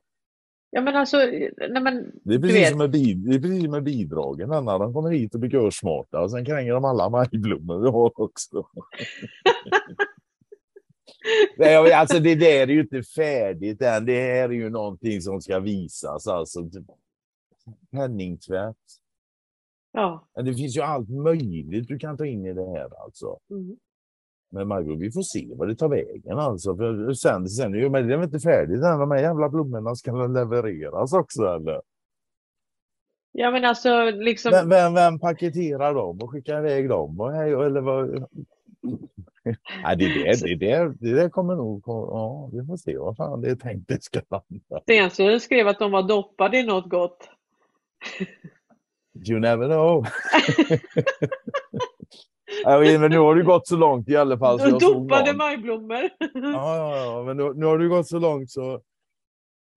Ja men alltså, nej men, det, är precis som med det är precis med bidragen. När de kommer hit och blir görsmarta och sen kränger de alla majblommor vi har också. Nej, alltså det där är ju inte färdigt än. Det här är ju någonting som ska visas. Alltså, penningtvätt. Ja. Det finns ju allt möjligt du kan ta in i det här alltså. Mm. Men Margot, vi får se vad det tar vägen alltså. För sen, sen men det är väl inte färdigt än. De här jävla blommorna ska levereras också eller? Ja men alltså liksom. Vem, vem, vem paketerar dem och skickar iväg dem? Och, eller vad? Nej, det, det, det, det, det där kommer nog... Ja, vi får se vad fan det är tänkt det ska landa. Stensrud skrev att de var doppade i något gott. You never know. Jag vet, men nu har det gått så långt i alla fall. Så Dopade majblommor. ja, ja, ja, men nu, nu har det gått så långt så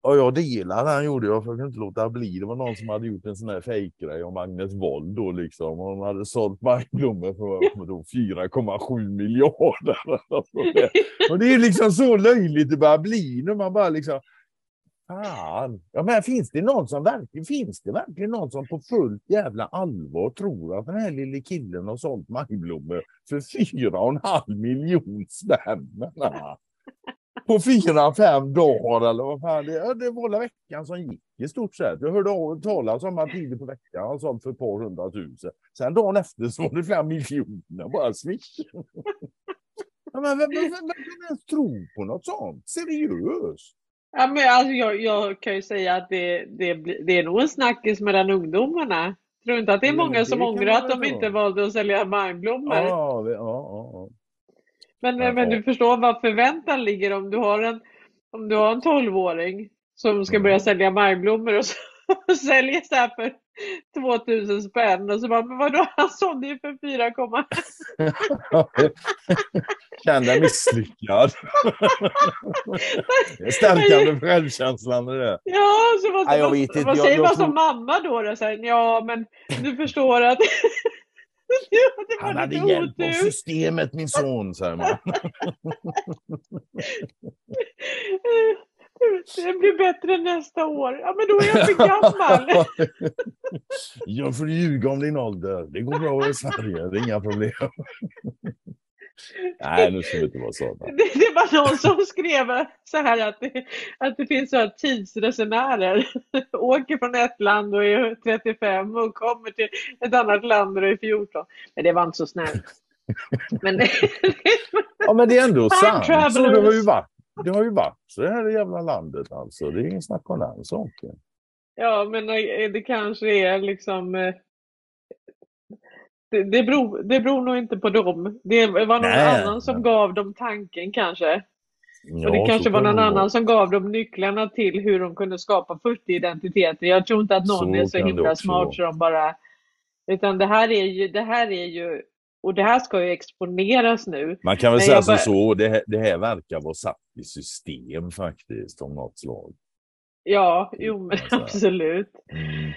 Ja, jag delade den gjorde jag för jag kunde inte låta bli. Det var någon som hade gjort en sån här fejkgrej om Agnes Wold då liksom. Hon hade sålt majblommor för 4,7 miljarder. Och det är liksom så löjligt det börjar bli nu. Man bara liksom. Fan. Ja, men finns det någon som verkligen, finns det verkligen någon som på fullt jävla allvar tror att den här lille killen har sålt majblommor för 4,5 miljoner spänn? På fyra, fem dagar eller vad fan det, det var hela veckan som gick i stort sett. Jag hörde talas om att tidigt på veckan har sålt för ett par hundratusen. Sen dagen efter så var det flera miljoner bara swish. ja, men vem, vem, vem kan ens tro på något sånt? Seriöst? Ja, men alltså, jag, jag kan ju säga att det, det, det är nog en snackis mellan ungdomarna. Tror inte att det är många som ångrar att de inte valde att sälja majblommor? Ja, ja, ja. Men, men du förstår vad förväntan ligger om du har en, om du har en 12-åring som ska börja mm. sälja majblommor och, så, och säljer så här för 2000 spänn och så bara, men vadå, han sålde ju för 4, Kände misslyckad. Stärkande för självkänslan det. Ja, så vad, Nej, jag vad, vet inte. vad säger jag man som mamma då? då? Så här, ja, men du förstår att Han hade hjälp av systemet min son, säger man. Det blir bättre nästa år. Ja, men då är jag för gammal. Jag får ljuga om din ålder. Det går bra i Sverige, det är inga problem. Nej, nu ska vi inte vara sådana. Det, det var någon som skrev så här att det, att det finns så här tidsresenärer. Åker från ett land och är 35 och kommer till ett annat land och är 14. Men det var inte så snällt. Men Ja, men det är ändå sant. Så det, har ju varit, det har ju varit så det här jävla landet alltså. Det är ingen snack om den saken. ja, men det kanske är liksom eh, det, det, beror, det beror nog inte på dem. Det var någon Nej, annan som gav dem tanken kanske. Ja, och det kanske var någon det annan som gav dem nycklarna till hur de kunde skapa 40 identiteter. Jag tror inte att någon Så är så himla smart så de bara... Utan det här är ju, det här är ju, och det här ska ju exponeras nu. Man kan väl Men säga som bara- så, det här, det här verkar vara satt i system faktiskt, om något slag. Ja, jo men Alltså. absolut. Mm.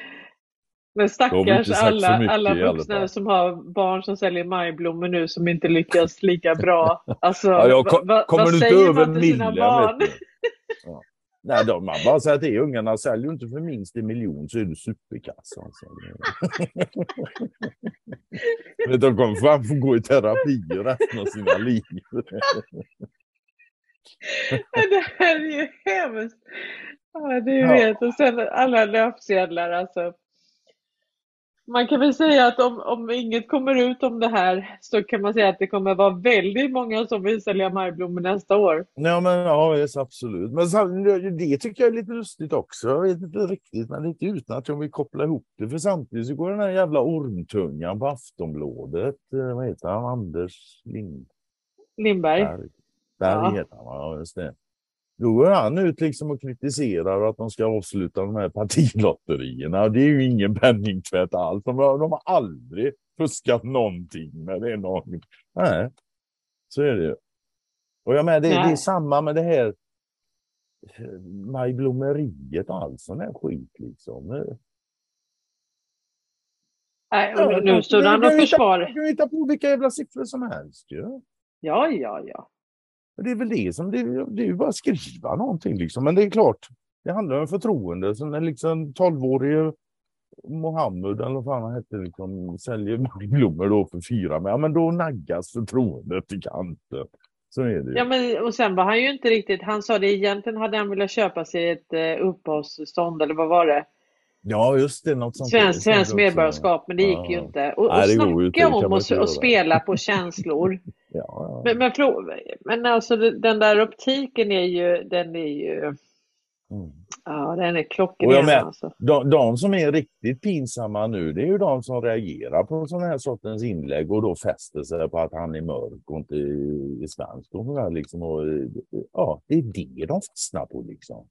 Men Då stackars alla, alla alla vuxna fall. som har barn som säljer majblommor nu som inte lyckas lika bra. Alltså, Ja, jag kom, va- kommer vad du säger över man till sina barn? du. Ja. Nej, de, man bara säger att det är ungarna säljer ju inte för minst en miljon så är du superkass. Alltså. De kommer fan få gå i terapi resten av sina liv. Det här är ju hemskt. Ja, Ja. vet. Och sen alla löpsedlar alltså. Man kan väl säga att om, om inget kommer ut om det här så kan man säga att det kommer vara väldigt många som vill sälja majblommor nästa år. Ja, men ja, yes, absolut. Men det tycker jag är lite lustigt också. Jag vet inte riktigt, men lite utan att jag vill koppla ihop det. För samtidigt så går den här jävla ormtungan på Aftonbladet. eh, Vad heter han? Anders Lindberg. Lindberg. Berg Ja. heter han, ja, just det. Då går han ut liksom och kritiserar att de ska avsluta de här partilotterierna. Det är ju ingen penningtvätt alls. De har, de har aldrig fuskat någonting när det någon. Nej, så är det ju. Och jag menar, det, det är samma med det här eh, majblommeriet och all sån här skit liksom. Eh, Nej, Ja, nu, stod han och försvarade. Man kan hitta på vilka jävla siffror som helst ju. Ja, ja, ja. Och Det är väl det som, det, är- det är ju bara att skriva någonting liksom. Men det är klart, det handlar om förtroende. Som när liksom 12-årige Mohammed eller vad fan han hette liksom säljer blommor då för fyra, men, ja, men då naggas förtroendet i kanten. Så är det ju. Ja, men, och sen var han ju inte riktigt, han sa det egentligen hade han velat köpa sig ett eh, uppehållstillstånd eller vad var det? Ja, just det. Något sånt Svensk, där. svensk Sånt också. medborgarskap, men det gick ju Ja. inte. Och, Nej, och ju inte, snacka om göra. att spela på känslor. Ja, ja. Men, men, men alltså den där optiken är ju, den är ju, Mm. ja den är Och klockren med- alltså. De, de som är riktigt pinsamma nu, det är ju de som reagerar på sådana här sortens inlägg och då fäster sig på att han är mörk och inte är svensk. Och sådär liksom. och, ja, det är det de fastnar på liksom.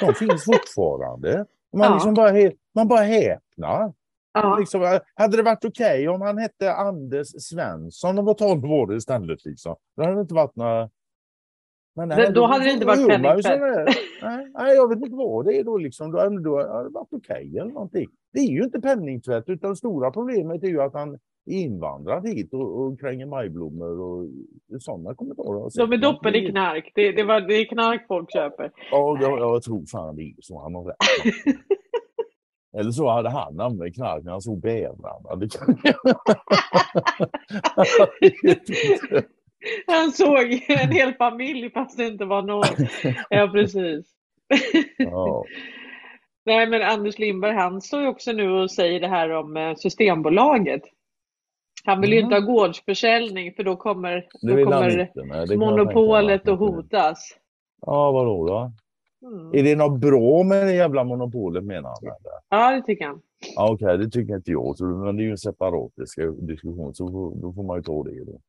De finns fortfarande. Man, Ja. liksom bara, man bara häpnar. Ja, Liksom, eh, hade det varit okej om han hette Anders Svensson och var 12 år istället? Liksom. Då hade det inte varit några... Men Det- då hade det inte varit penningtvätt. Nej, nej, jag vet inte vad det är då. Liksom. Då, hade- det varit okej eller någonting. Det är ju inte penningtvätt, utan stora problemet är ju att han är invandrad hit och, och kränger majblommor och sådana kommentarer. de är doppade i knark. Det, det, var, det är knark folk köper. Ja, jag, jag tror fan det är så. Han har rätt. Eller så hade han använt knark när han såg bävrarna. Det kan... Han såg en hel familj fast det inte var någon. Ja, precis. ja. Nej, men Anders Lindberg, han står ju också nu och säger det här om eh, Systembolaget. Han vill ju inte ha gårdsförsäljning för då kommer, då kommer inte. Monopolet att hotas. Ja, vadå då? Mm. Är det något bra med det jävla monopolet menar han? eller? Ja, det tycker han. Ja, Okej, det tycker inte jag. Så, men det är ju en separat disk- diskussion, så då får man ju ta det då.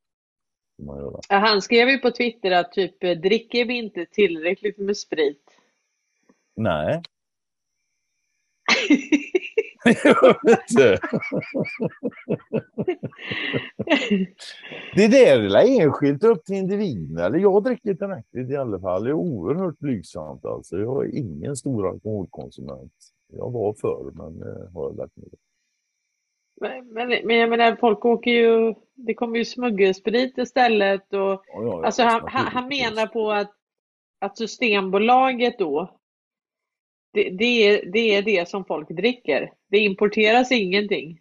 Ja, Han skrev ju på Twitter att typ dricker vi inte tillräckligt med sprit? Nej. Det där är enskilt upp till individen. Eller jag dricker tillräckligt i alla fall. Det är oerhört blygsamt alltså. Jag är ingen stor alkoholkonsument. Jag var förr, men eh, har jag lagt ner. Men, men, men jag menar, folk åker ju, det kommer ju smuggelsprit istället och Ja, ja, alltså han, han, han menar på att, att Systembolaget då, det, det, är, det är det som folk dricker. Det importeras ingenting.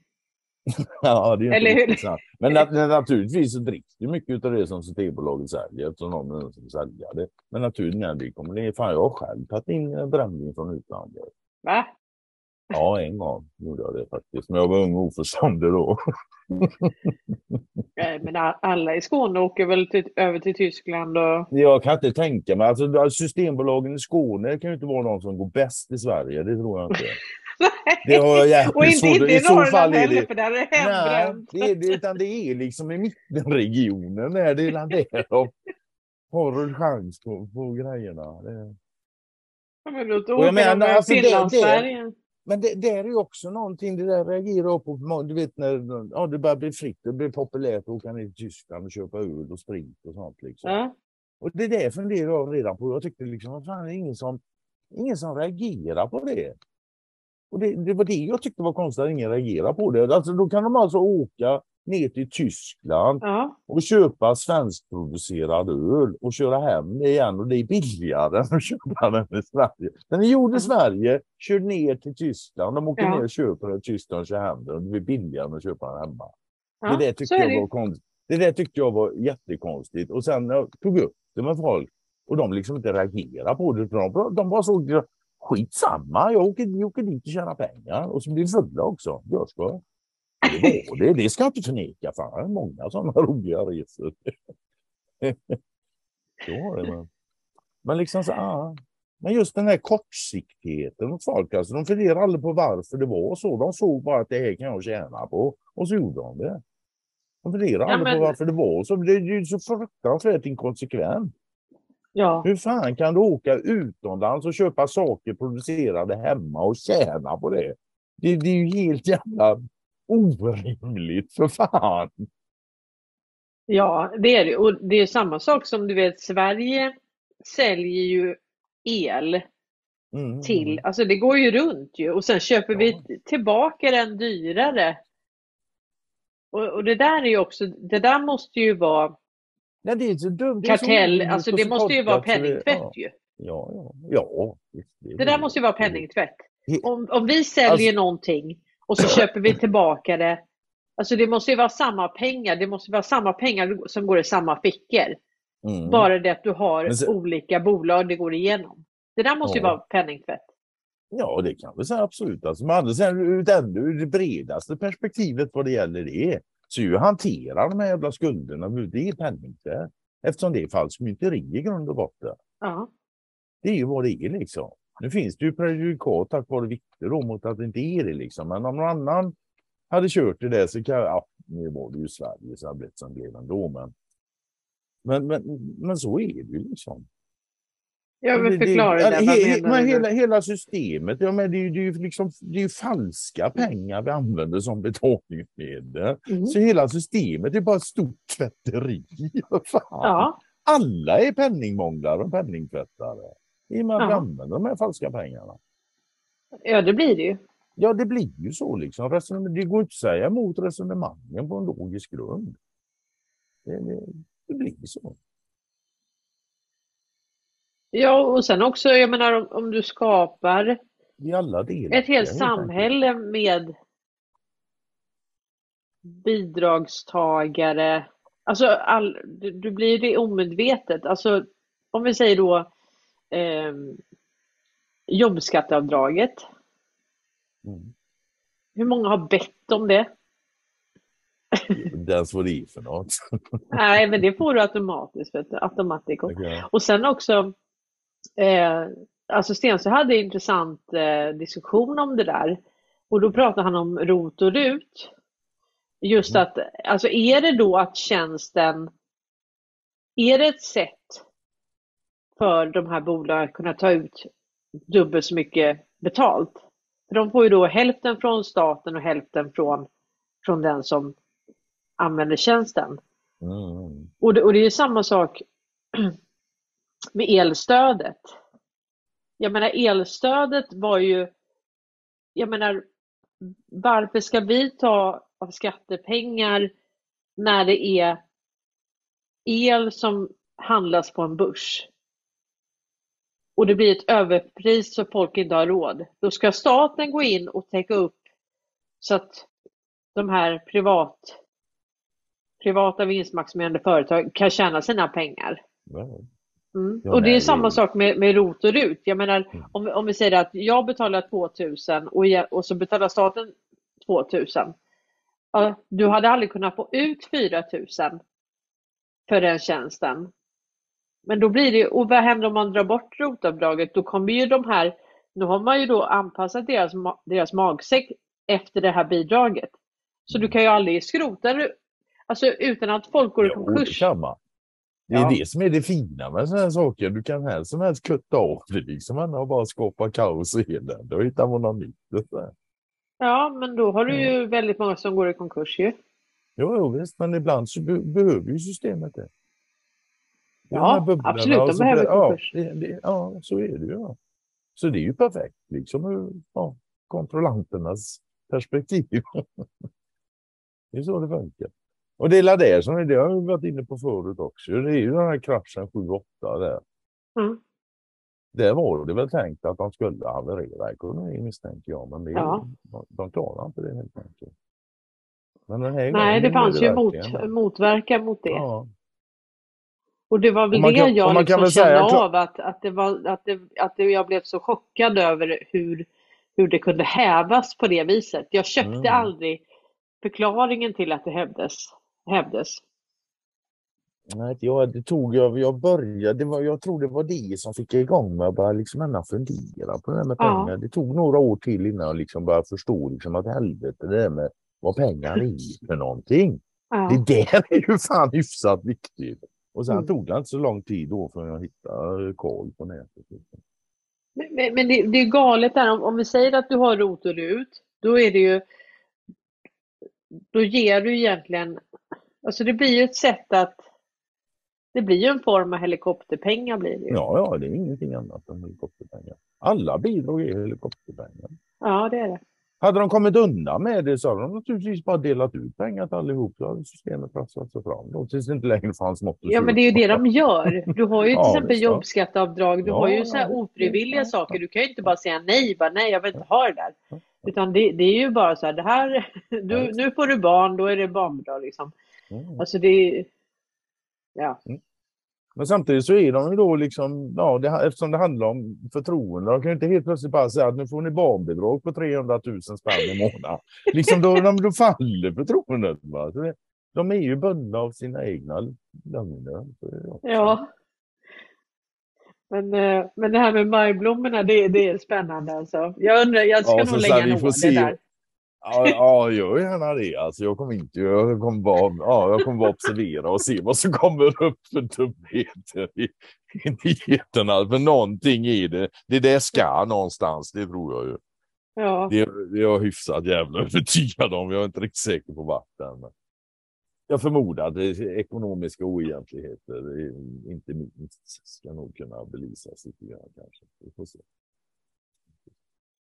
Ja, det är Eller hur? sant. Men nat naturligtvis så dricks det mycket av det som Systembolaget säljer eftersom de som säljer det. Men naturligtvis, det kommer det. Fan, jag har själv tagit in brännvin från utlandet. Va? Ja, en gång gjorde jag det faktiskt. Men jag var ung och oförståndig då. Nej, Men alla i Skåne åker väl till, över till Tyskland och... Jag kan inte tänka mig, alltså Systembolagen i Skåne kan ju inte vara de som går bäst i Sverige, det tror jag inte. Det har jag jävligt och inte, inte i Norrland heller, det- för där är det Nej, hembränt. det är, det, utan det är liksom i mittenregionen där det är de har en chans på, på grejerna. Det, Ja, Men då Och jag åker de menar, över alltså, det- Finlandssverige. Men det, det är ju också någonting, det där reagerar jag på. Du vet när ja, det börjar bli fritt, det blir populärt att åka ner till Tyskland och köpa öl och sprit och sånt. Liksom. Ja. Och det där funderar jag redan på. Jag tyckte liksom, vad fan, det är ingen som, ingen som reagerar på det. Och det, det var det jag tyckte var konstigt, att ingen reagerar på det. Alltså, då kan de alltså åka ner till Tyskland Ja. och köpa svenskproducerad öl och köra hem det igen och det är billigare än att köpa den i Sverige. Den är gjord i Sverige, kör ner till Tyskland, de åker Ja. ner och köper den i Tyskland och kör hem den och det blir billigare än att köpa den hemma. Ja, det, där tyckte jag det. var konstigt. det där tyckte jag var jättekonstigt och sen jag tog upp det med folk och de liksom inte reagerade på det. De, de bara såg skitsamma, jag åker, jag åker dit och tjänar pengar och så blir vi fulla också. Jag ska. Det det, det ska jag inte förneka. Fan, jag har många sådana roliga resor. det. Men, men liksom så, ah. Men just den här kortsiktigheten hos folk, alltså, de funderar aldrig på varför det var så. De såg bara att det här kan jag tjäna på och så gjorde de det. De funderar Ja, aldrig men- på varför det var så. Det är ju så fruktansvärt inkonsekvent. Ja. Hur fan kan du åka utomlands och köpa saker producerade hemma och tjäna på det? Det, det är ju helt jävla orimligt för fan. ja, det är det. Och det är samma sak som du vet, Sverige säljer ju el Mm. till, alltså det går ju runt ju och sen köper Ja. vi tillbaka den dyrare. Och, och det där är ju också, det där måste ju vara Nej, det är så dumt. Det så kartell, alltså det så måste ju vara det- penningtvätt ja. ju. Ja, ja, ja. visst, Det där måste ju vara penningtvätt. Om, om vi säljer Alltså- någonting och så köper vi tillbaka det. Alltså det måste ju vara samma pengar. Det måste vara samma pengar som går i samma fickor. Mm. Bara det att du har så- olika bolag det går igenom. Det där måste ju Ja. vara penningtvätt. Ja, det kan vi säga absolut. Alltså, men andra sidan, ur det, ur det bredaste perspektivet vad det gäller det, så ju hantera de här jävla skulderna, det är penningtvätt. Eftersom det är falskmynteri i grund och botten. Ja. Det är ju vad det är liksom. Nu finns det ju prejudikat tack vare Victor då mot att det inte är det liksom. Men om någon annan hade kört det där så kan jag, ja, nu var det ju Sverige så det blivit som det blev ändå. Men, men, men, men så är det ju liksom. Jag vill Det- det- förklara det. he- he- menar men hela, hela systemet, ja, men det, är det, är ju liksom, det är falska pengar vi använder som betalningsmedel. Mm. Så hela systemet är bara ett stort tvätteri. Fan. Ja, Alla är penningmånglare och penningtvättare. I och med att vi Ja. använder de här falska pengarna. ja, det blir det ju. Ja, det blir ju så liksom. Det går inte att säga emot resonemangen på en logisk grund. Det, det, det blir så. Ja, och sen också, jag menar om, om du skapar I alla delar. ett helt samhälle med bidragstagare. Alltså, all, du, du blir det omedvetet. Alltså, om vi säger då eh, jobbskatteavdraget. Mm. Hur många har bett om det? That's what det är för något. Nej, men det får du automatiskt. Vet du, automatiskt. Okej. Och sen också, eh, alltså Stensö hade en intressant eh, diskussion om det där. Och då pratade han om ROT och RUT. Just Mm. att, alltså är det då att tjänsten, är det ett sätt för de här bolagen att kunna ta ut dubbelt så mycket betalt? För de får ju då hälften från staten och hälften från, från den som använder tjänsten. Mm. Och det, och det är samma sak med elstödet. Jag menar elstödet var ju, jag menar varför ska vi ta av skattepengar när det är el som handlas på en börs? Och det blir ett överpris så folk inte har råd. Då ska staten gå in och täcka upp så att de här privat, privata vinstmaximerande företag kan tjäna sina pengar. Mm. Och det är samma sak med, med ROT och RUT. Jag menar, Mm. om, om vi säger att jag betalar 2000 och, jag, och så betalar staten 2000. Ja, du hade aldrig kunnat få ut 4000 för den tjänsten. Men då blir det, och vad händer om man drar bort ROT-avdraget? Då kommer ju de här, nu har man ju då anpassat deras, deras magsäck efter det här bidraget. Så du kan ju aldrig skrota alltså utan att folk går i Jo, det konkurs. kan man. Det är Ja. det som är det fina med sådana här saker. Du kan här som helst kutta av det liksom. Man har bara skapat kaos och elände. Då hittar man något nytt. och. Ja, men då har du ju väldigt många som går i konkurs ju. Jo, jo, visst, men ibland så be behöver ju systemet det. Det Ja, absolut, de behöver blir- ja, konkurs. det, det, ja, så är det ju. Ja. Så det är ju perfekt, liksom ur ja, kontrollanternas perspektiv. det är så det funkar. Och det är det som är det har vi varit inne på förut också. Det är ju den här kraschen 7-8 där. Mm. Där var det väl tänkt att de skulle haverera ekonomin misstänker jag, men det, Ja. de, de klarar inte det helt enkelt. Men den här Nej, det fanns ju verkligen- mot, motverkan mot det. Ja, Och det var väl det kan- jag liksom kände av, att, att, det var, att, det, att det, jag blev så chockad över hur, hur det kunde hävas på det viset. Jag köpte Mm. aldrig förklaringen till att det hävdes. hävdes. Nej, jag, det tog jag, jag började, det var, jag tror det var det som fick igång mig att börja liksom fundera på det här med Ja. pengar. Det tog några år till innan jag liksom började förstå liksom att helvete det där med vad pengar är för någonting. Ja. Det där är ju fan hyfsat viktigt. Och sen Mm. tog det inte så lång tid då förrän jag hittade koll på nätet. Men, men det, det är galet där, om, om vi säger att du har ROT och RUT, då är det ju då ger du egentligen, alltså det blir ju ett sätt att det blir ju en form av helikopterpengar blir det ju. Ja, ja, det är ingenting annat än helikopterpengar. Alla bidrag är helikopterpengar. Ja, det är det. Hade de kommit undan med det så hade de naturligtvis bara delat ut pengar till allihop. Så hade systemet prasslat sig fram då, tills det inte längre fanns något Ja, men det är ju det de gör. Du har ju till Ja, exempel ja. jobbskatteavdrag, du Ja, har ju ja, så här visst, ofrivilliga ja, saker. ja. Du kan ju inte bara säga nej, bara nej, jag vill inte ha det där. Ja. Utan det, det är ju bara så här, det här, du, nu får du barn, då är det barnbidrag liksom. Mm. Alltså det är, ja. Men samtidigt så är de ju då liksom, ja, det, eftersom det handlar om förtroende, de kan ju inte helt plötsligt bara säga att nu får ni barnbidrag på 300 000 spänn i månaden. liksom då, de, då faller förtroendet. Va? Så det, de är ju bundna av sina egna lögner. Ja. Men, eh, men det här med majblommorna, det, det är spännande alltså. Jag undrar, jag ska Ja, nog lägga vi får se. där. Ja, ja, gör gärna det. Alltså, jag kommer inte, jag kommer bara, ja, jag kommer bara observera och se vad som kommer upp för dumheter i, i nyheterna. För någonting är det. Det där ska någonstans, det tror jag ju. Ja. Det, det är jag hyfsat jävla övertygad om. Jag är inte riktigt säker på vart men Jag förmodar att ekonomiska oegentligheter, inte minst, ska nog kunna belysas lite grann kanske. Vi får se.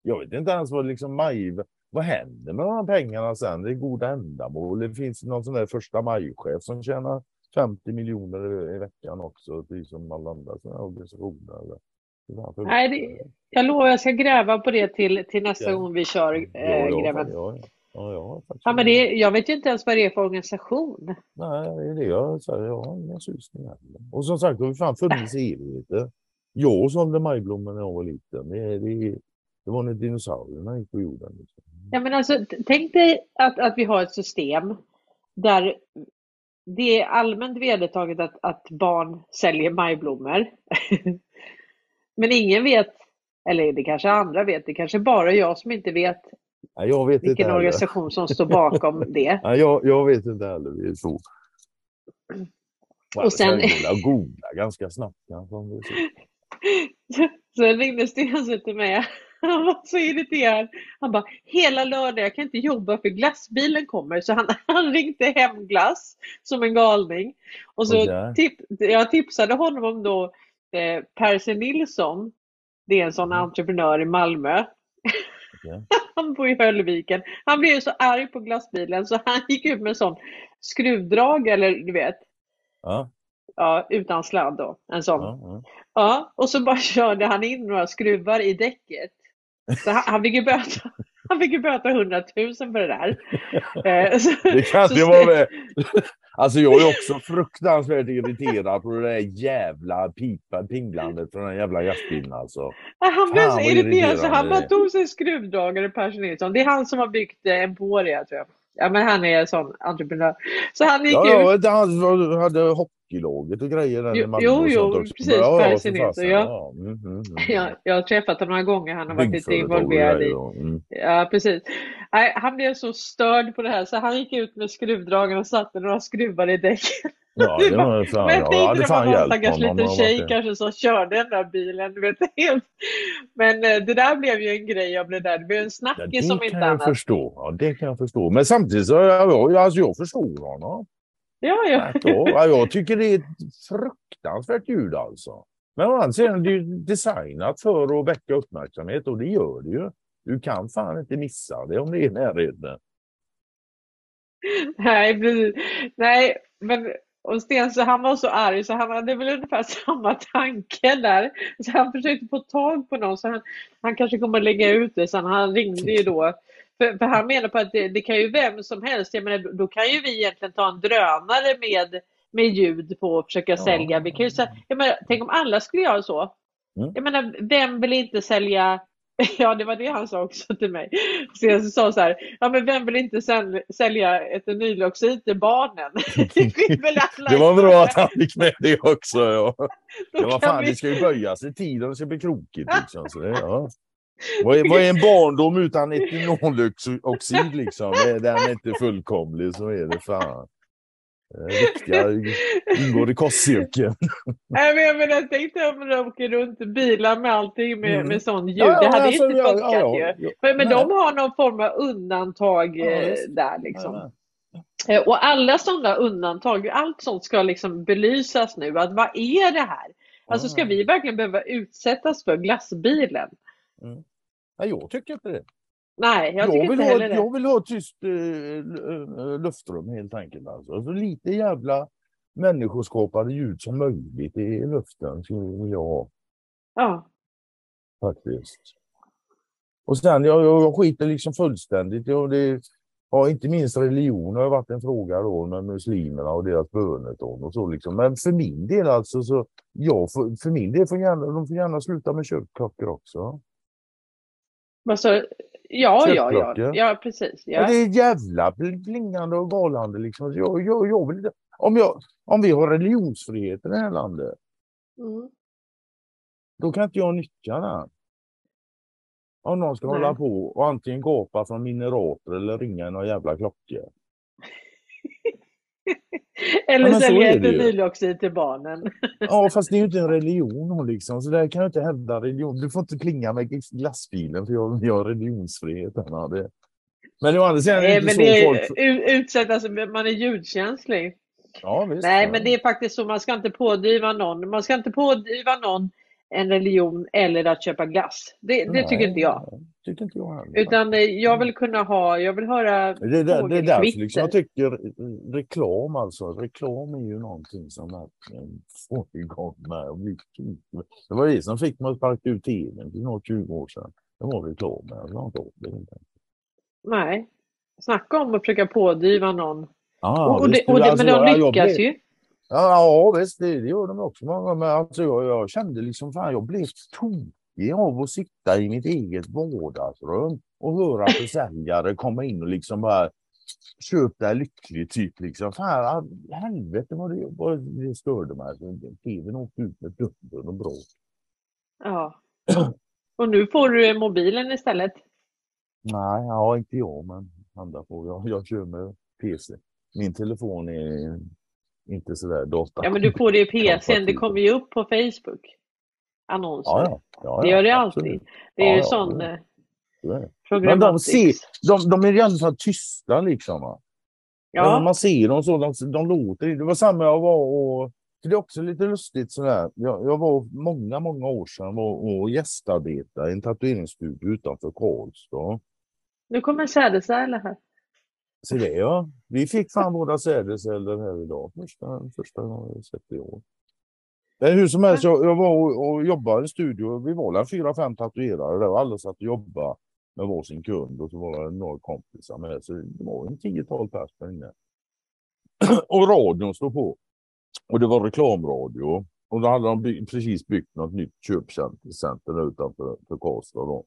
Jag vet inte ens vad liksom maj, vad händer med de här pengarna sen? Det är goda ändamål. Det finns någon sån där första majchef som tjänar 50 miljoner i veckan också, precis som alla andra sådana organisationer. eller? Nej, det, jag lovar, jag ska gräva på det till, till nästa Ja. gång vi kör Ja, eh, ja, ja, ja. Ja, Ja, men det, jag vet ju inte ens vad det är för organisation. Nej, det är det jag säger. Jag har inga susning heller. Och som sagt, det har fan funnits i evigheter. Jag sålde majblommor när jag var liten. Det, det, det var när dinosaurierna gick på jorden. Liksom. Ja, men alltså, tänk dig att, att vi har ett system där det är allmänt vedertaget att, att barn säljer majblommor. Men ingen vet, eller det kanske andra vet, det kanske bara jag som inte vet Nej, jag vet inte vilken heller. organisation som står bakom det. Nej, jag, jag vet inte heller. Det är så. Och sen- googla ganska snabbt. Sen ringde Stense till mig Han var så irriterad. Han bara, hela lördag, jag kan inte jobba för glassbilen kommer. Så han, han ringde hem glass som en galning. Och så Okej. tip, jag tipsade honom om då eh, Percy Nilsson. Det är en sån Mhm. entreprenör i Malmö. Okej. Han bor i Höllviken. Han blev så arg på glassbilen så han gick ut med en sån skruvdragare, eller du vet, Ja, ja, utan sladd då. En sån. ja, ja. Ja, och så bara körde han in några skruvar i däcket. Så han, han fick ju böta, han fick ju böta 100 000 för det där. Eh, Det kan ju vara med. Alltså jag är också fruktansvärt irriterad på det där jävla pipa, pinglandet från den jävla jazzbilen alltså. Han blev så irriterad så han bara tog sig skruvdragare, Persson Nilsson. Det är han som har byggt eh, Emporia tror jag. Ja men han är en sån entreprenör. Så han gick Ja, ut. ja, han hade hockeylaget och grejer där Jo, i Malmö jo, jo, precis, Ja, Nilsson, ja. Mm, mm, mm. Ja, jag har träffat honom några gånger. Han har varit lite involverad i. mm. Ja, precis. Nej, han blev så störd på det här så han gick ut med skruvdragaren och satte några skruvar i däcket. Ja, det var fan, Men jag jag hade var fan hjälpt stackars honom. liten om han tjej kanske som körde den där bilen. Du vet, helt. Men eh, det där blev ju en grej av det där. Det blev en Ja, snackis som det inte kan jag annat. förstå. Ja, det kan jag förstå. Men samtidigt så jag, alltså jag förstår honom. Ja, ja. Ja, jag tycker det är ett fruktansvärt ljud alltså. Men å andra sidan, det är ju designat för att väcka uppmärksamhet och det gör det ju. Du kan fan inte missa det om det är i närheten. Nej, precis. Nej, men och Sten så han var så arg så han hade väl ungefär samma tanke där. Så han försökte få tag på någon så han, han kanske kommer lägga ut det sen. Han ringde ju då. För, för han menar på att det, det kan ju vem som helst. Jag menar, då- kan ju vi egentligen ta en drönare med, med ljud på och försöka Ja. sälja. Vi kan ju, jag menar, tänk om alla skulle göra så. Mm. Jag menar, vem vill inte sälja Ja, det var det han sa också till mig. Sen så sa han så här, ja men vem vill inte säl- sälja etanyloxid till barnen? Det var bra att han fick med det också. Ja. Var kan fan, vi- det ska ju böjas i tiden, det ska bli krokigt liksom. Så det, ja. vad, är, vad är en barndom utan etanoloxid liksom? Är den inte fullkomlig så är det fan. Det Riktiga ingår i kostcirkeln. Nej, men jag menar, tänk dig om de åker runt bilar med allting med, Mm. med sån ljud. Ja, det hade alltså, inte funkat ja, ju. ja, ja. Men, men Nej. de har någon form av undantag eh, där liksom. Ja, Eh, Och alla sådana undantag, allt sånt ska liksom belysas nu. Att vad är det här? Alltså ska Ja. vi verkligen behöva utsättas för glassbilen? Nej, jag tycker inte det. Nej, jag Jag, vill ha, heller det. jag vill ha tyst eh, eh, luftrum helt enkelt. Alltså. Så lite jävla människoskapade ljud som möjligt i luften skulle jag ha Ja. faktiskt. Och sen, jag, jag, skiter liksom fullständigt. Jag, det, ja, inte minst religion har varit en fråga då med muslimerna och deras böneton och så liksom. Men för min del alltså så, ja, för, för min del får gärna, de får gärna sluta med kyrkklockor också. Alltså, ja, ja, ja, Köttblocket. ja, precis. Ja. Ja. det är jävla bl- plingande och galande liksom. Jag, jag, jag vill om, jag, om vi har religionsfrihet i det här landet, Mm. då kan inte jag nyttja den. Om någon ska Nej. hålla på och antingen gapa från minerater eller ringa i någon jävla klocka. Eller Ja, sälja etanyloxid till barnen. Ja, fast det är ju inte en religion liksom, så där kan jag inte hävda religion. Du får inte plinga med glassbilen för jag, jag har religionsfrihet. Ja, det. Men å andra sidan är det inte men så det folk... är u- utsättas, man är ljudkänslig. Ja, visst, Nej, ja. men det är faktiskt så, man ska inte pådriva någon. Man ska inte pådriva någon en religion eller att köpa glass. Det, det tycker Nej, inte jag. tycker inte jag heller. Utan eh, jag vill kunna ha, jag vill höra Det är, där, det är därför liksom jag tycker reklam alltså. Reklam är ju någonting som verkligen får igång mig och blir tokig. Det var det som fick mig att sparka ut tvn för något 20 år sedan. Det var reklam. Jag la inte det. inte. Nej. Snacka om att försöka pådriva någon. Ja, och, och, det, och det, alltså, men de lyckas ju. Ja, visst, det, det gör de också. Men, men alltså, jag, jag kände liksom fan, jag blev tokig av att sitta i mitt eget vardagsrum och höra försäljare komma in och liksom bara köp dig lycklig typ liksom. Fan, helvete vad det, vad det störde mig. Alltså, TVn åkte ut med dunder och bra. Ja. Och nu får du mobilen istället. Nej, ja, inte jag, men andra får. Jag, jag kör med PC. Min telefon är inte sådär data. Ja, men du får det i PCn. Det kommer ju upp på Facebook. annonser. Ja, ja. ja, det gör det absolut. alltid. Det är Ja, ju ja, sån det- eh, Så. Men de, ser, de, de är i alla fall tysta liksom. Va? Ja, Man ser dem så, de, de låter. Det var samma jag var och... Det är också lite lustigt sådär. Jag, jag var många, många år sedan och, och gästarbetade i en tatueringsstudio utanför Karlstad. nu kommer sädesärla här. Så det ja. Vi fick fan våra sädesceller här idag. Första, första gången jag sett det i år. Men hur som helst, jag, jag var och, och jobbade i en studio. Vi var väl fyra, fem tatuerare där och alla satt och jobbade med varsin kund och så var det några kompisar med. Så det var en tiotal pers där inne. och radion stod på. Och det var reklamradio. Och då hade de by- precis byggt något nytt köpcenter där utanför för Karlstad. Då.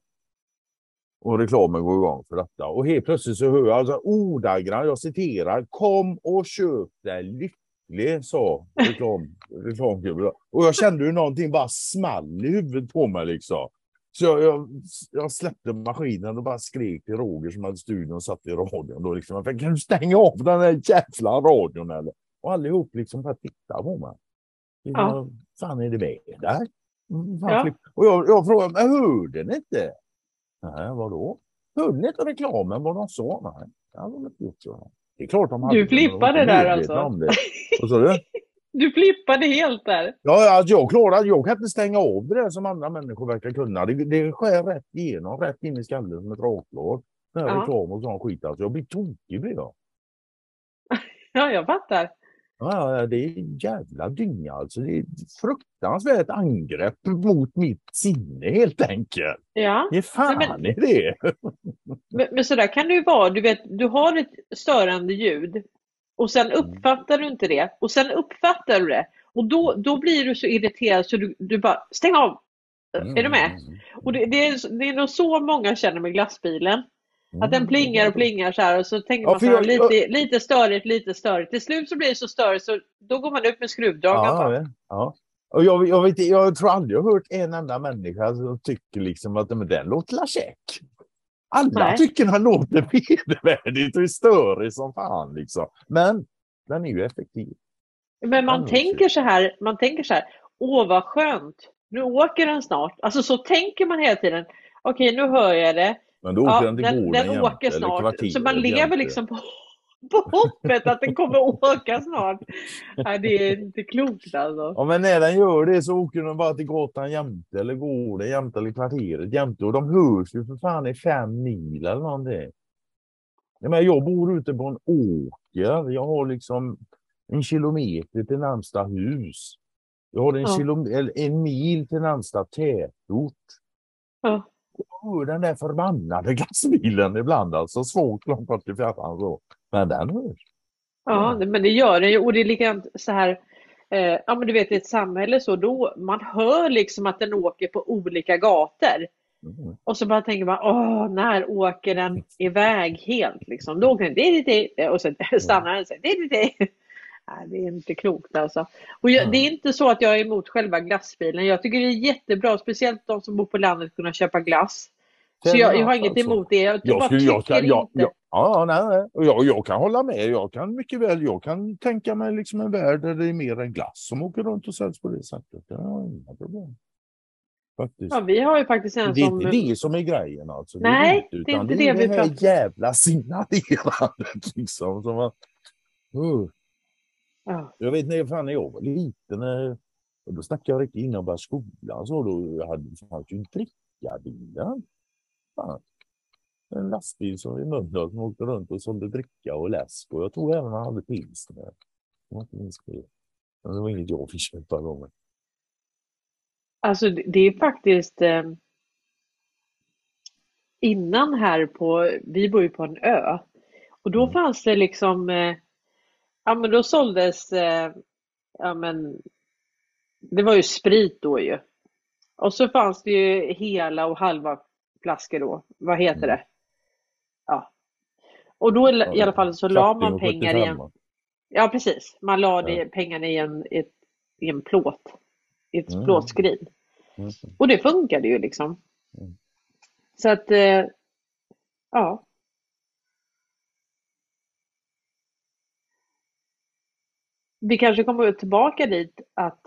Och reklamen går igång för detta. Och helt plötsligt så hör jag alltså ordagrant, jag citerar, kom och köp dig lycklig, sa reklam, reklamgubben. Och jag kände hur någonting bara small i huvudet på mig liksom. Så jag, jag, jag släppte maskinen och bara skrek till Roger som hade studion och satt i radion. Då liksom, kan du stänga av den här jävla radion eller? Och allihop liksom bara tittade på mig. Ja. Vad fan är det med där? Mm, Ja. Och jag, jag frågade, men hörde ni inte? Nej, vadå? Ni inte reklamen vad de sa? Nej, det hade de inte gjort så. Det är klart de hade Du flippade där alltså? Vad sa du? Du flippade helt där. Ja, alltså jag klarade, jag kan inte stänga av det där som andra människor verkar kunna. Det, det skär rätt igenom, rätt in i skallen som ett rakblad. Den här Ja. reklam och sån skit alltså. Jag blir tokig blir jag. Ja, jag fattar. Ja, det är jävla dynga alltså. Det är ett fruktansvärt angrepp mot mitt sinne helt enkelt. Ja, Det är fan Nej, är det. men, men så där kan det ju vara. Du vet, du har ett störande ljud och sen Mm. uppfattar du inte det och sen uppfattar du det och då, då blir du så irriterad så du, du bara stäng av. Är du med? Mm. Och det, det, är, det är nog så många känner med glassbilen. Att den plingar och plingar så här och så tänker man så här, jag- lite, lite störigt, lite störigt. Till slut så blir det så störigt så då går man ut med skruvdragaren. Ja, ja. Och jag, jag, vet, jag tror aldrig jag har hört en enda människa som tycker liksom att men den låter la check. Alla Nej. tycker den låter vedervärdigt och är störig som fan liksom. Men den är ju effektiv. Men man tänker så här, man tänker så här, åh vad skönt, nu åker den snart. Alltså så tänker man hela tiden. Okej, nu hör jag det. Men då åker Ja, den till den, gården den jämte, åker snart. Så man lever jämte. liksom på, på hoppet att den kommer åka snart. Nej, det är inte klokt alltså. Ja, men när den gör det så åker den bara till gatan jämte eller gården jämte eller kvarteret jämte. Och de hörs ju för fan i fem mil eller någonting. Jag, menar, jag bor ute på en åker. Jag har liksom en kilometer till närmsta hus. Jag har en, Ja. en mil till närmsta tätort. Ja. Hör den där förbannade glassbilen ibland alltså. Svårt långt bort i fjärran så. Men den hörs. Ja, det- men det gör den ju. Och det är likadant så här, eh, ja men du vet i ett samhälle så då, man hör liksom att den åker på olika gator. Mm. Och så bara tänker man, åh, när åker den iväg helt liksom? Då åker den, det är det, och sen stannar den, så, det är det. Nej, det är inte klokt alltså. Och jag, Mm. det är inte så att jag är emot själva glassbilen. Jag tycker det är jättebra, speciellt de som bor på landet, kunna köpa glass. Så jag, jag har inget Alltså. emot det. Jag, Jag skulle, jag, jag, inte. jag, ja, nej, nej. Jag, jag kan hålla med. Jag kan mycket väl. Jag kan tänka mig liksom en värld där det är mer än glass som åker runt och säljs på det sättet. Det har jag inga problem. Faktiskt. Ja, vi har ju faktiskt en det är som... inte det som är grejen alltså. Nej, det är, det är inte det, är det vi det här pratar- jävla signalerandet liksom. Som man, uh. Ja. Jag vet när fan när jag var liten, och då snackade jag riktigt innan jag började skolan, så då hade fanns ju drickabilar. Fan. En lastbil som i Mölndal som åkte runt och sålde dricka och läsk. Och jag tror även han hade pilsner. Det var. Men det inget jag fick köpa gången. Alltså det det är faktiskt eh, innan här på, vi bor ju på en ö. Och då Mm. fanns det liksom, eh, ja men då såldes, eh, ja men, det var ju sprit då ju. Och så fanns det ju hela och halva flaskor då, vad heter Mm. det? Ja. Och då i alla fall så la man pengar i en, 75. ja precis, man la det, pengarna i en, i ett, i en plåt, i ett Mm. plåtskrin. Mm. Och det funkade ju liksom. Mm. Så att, eh, ja. Vi kanske kommer tillbaka dit att,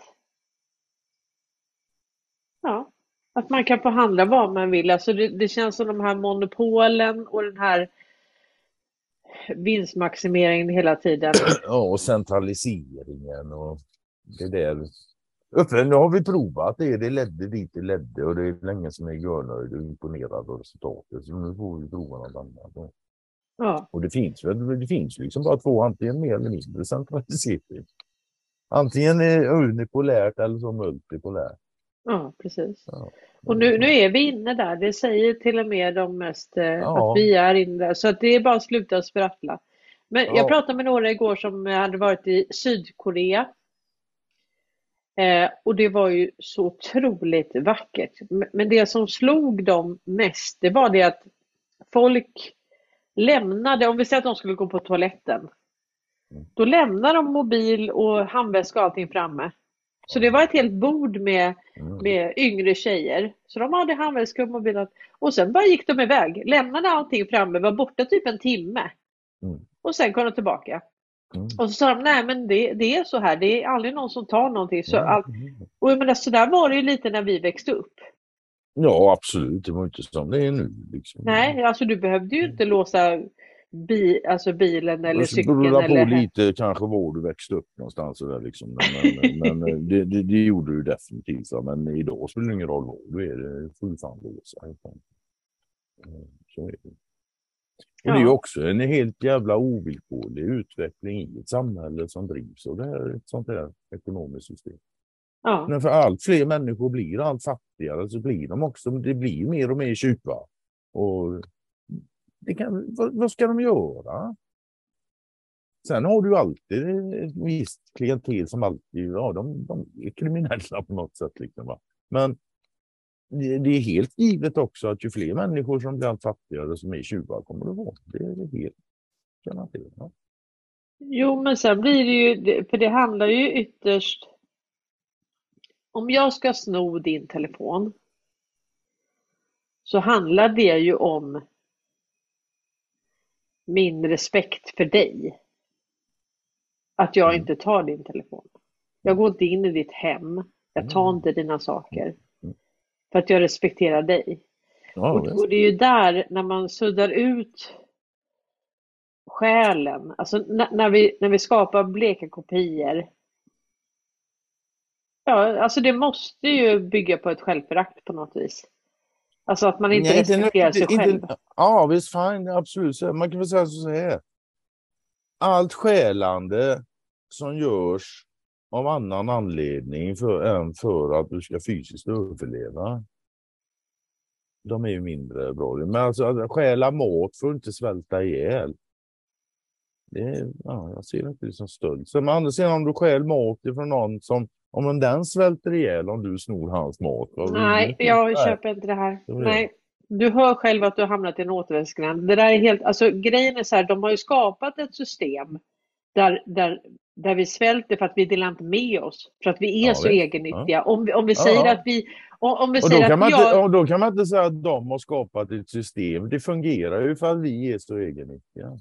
ja, Att man kan få handla vad man vill. Alltså det, det känns som de här monopolen och den här vinstmaximeringen hela tiden. Ja, och centraliseringen och det där. Uppe, nu har vi provat det, det ledde dit det ledde och det är länge som är görnöjd och imponerad av resultatet. Så nu får vi prova något annat. Ja. Och det finns, det finns liksom bara två, antingen mer eller mindre centralisering. Antingen unipolärt eller så multipolärt. Ja, precis. Ja. Och nu, nu är vi inne där. Det säger till och med de mest eh, ja. att vi är inne där. Så att det är bara att sluta sprattla. Men ja. jag pratade med några igår som hade varit i Sydkorea. Eh, och det var ju så otroligt vackert. Men det som slog dem mest, det var det att folk lämnade, om vi säger att de skulle gå på toaletten, mm. då lämnar de mobil och handväska och allting framme. Så det var ett helt bord med, mm. med yngre tjejer. Så de hade handväska och mobil. Och sen bara gick de iväg, lämnade allting framme, var borta typ en timme. Mm. Och sen kom de tillbaka. Mm. Och så sa de, nej men det, det är så här, det är aldrig någon som tar någonting. Så mm. allt, och jag menar, så där var det ju lite när vi växte upp. Ja absolut, det var inte som det är nu. Liksom. Nej, alltså du behövde ju inte låsa bi, alltså bilen eller det cykeln. Det beror på lite kanske var du växte upp någonstans. Där, liksom. Men, men, men eh, det, det, det, gjorde du definitivt. Men idag spelar det ingen roll var du är. Det får du fan låsa. Så är det. Och det är också en helt jävla ovillkorlig utveckling i ett samhälle som drivs av det här, ett sånt här ekonomiskt system. Ja. Men för allt fler människor blir allt fattigare så blir de också, det blir mer och mer tjuvar. Och det kan, vad, vad, ska de göra? Sen har du alltid ett visst klientel som alltid, ja de, de är kriminella på något sätt. Liksom, va? Men det, det, är helt givet också att ju fler människor som blir allt fattigare som är tjuvar kommer det vara. Det är helt garanterat. Jo, men sen blir det ju, för det handlar ju ytterst om jag ska sno din telefon så handlar det ju om min respekt för dig. Att jag mm. inte tar din telefon. Jag går inte in i ditt hem. Jag tar mm. inte dina saker. Mm. För att jag respekterar dig. Och, det är ju där, när man suddar ut själen, alltså när, vi, när vi skapar bleka kopior. Ja, alltså det måste ju bygga på ett självförakt på något vis. Alltså att man inte Nej, respekterar sig inte, själv. ja, visst, fine, absolut. Man kan väl säga så här. Allt skälande som görs av annan anledning för, än för att du ska fysiskt överleva. De är ju mindre bra. Men alltså att stjäla mat att inte svälta ihjäl. Det är, ja, jag ser inte det som stöld. Sen andra sidan om du stjäl mat från någon som om den svälter ihjäl om du snor hans mat. Nej, jag Nej. köper inte det här. Nej. Du hör själv att du har hamnat i en återvändsgränd. Det där är helt, alltså grejen är så här, de har ju skapat ett system där, där, där vi svälter för att vi delar inte med oss, för att vi är ja, så vet. egennyttiga. Ja. Om, vi, om vi säger ja. att vi... Om vi och säger då, kan man jag... inte, och då kan man inte säga att de har skapat ett system. Det fungerar ju för att vi är så egennyttiga.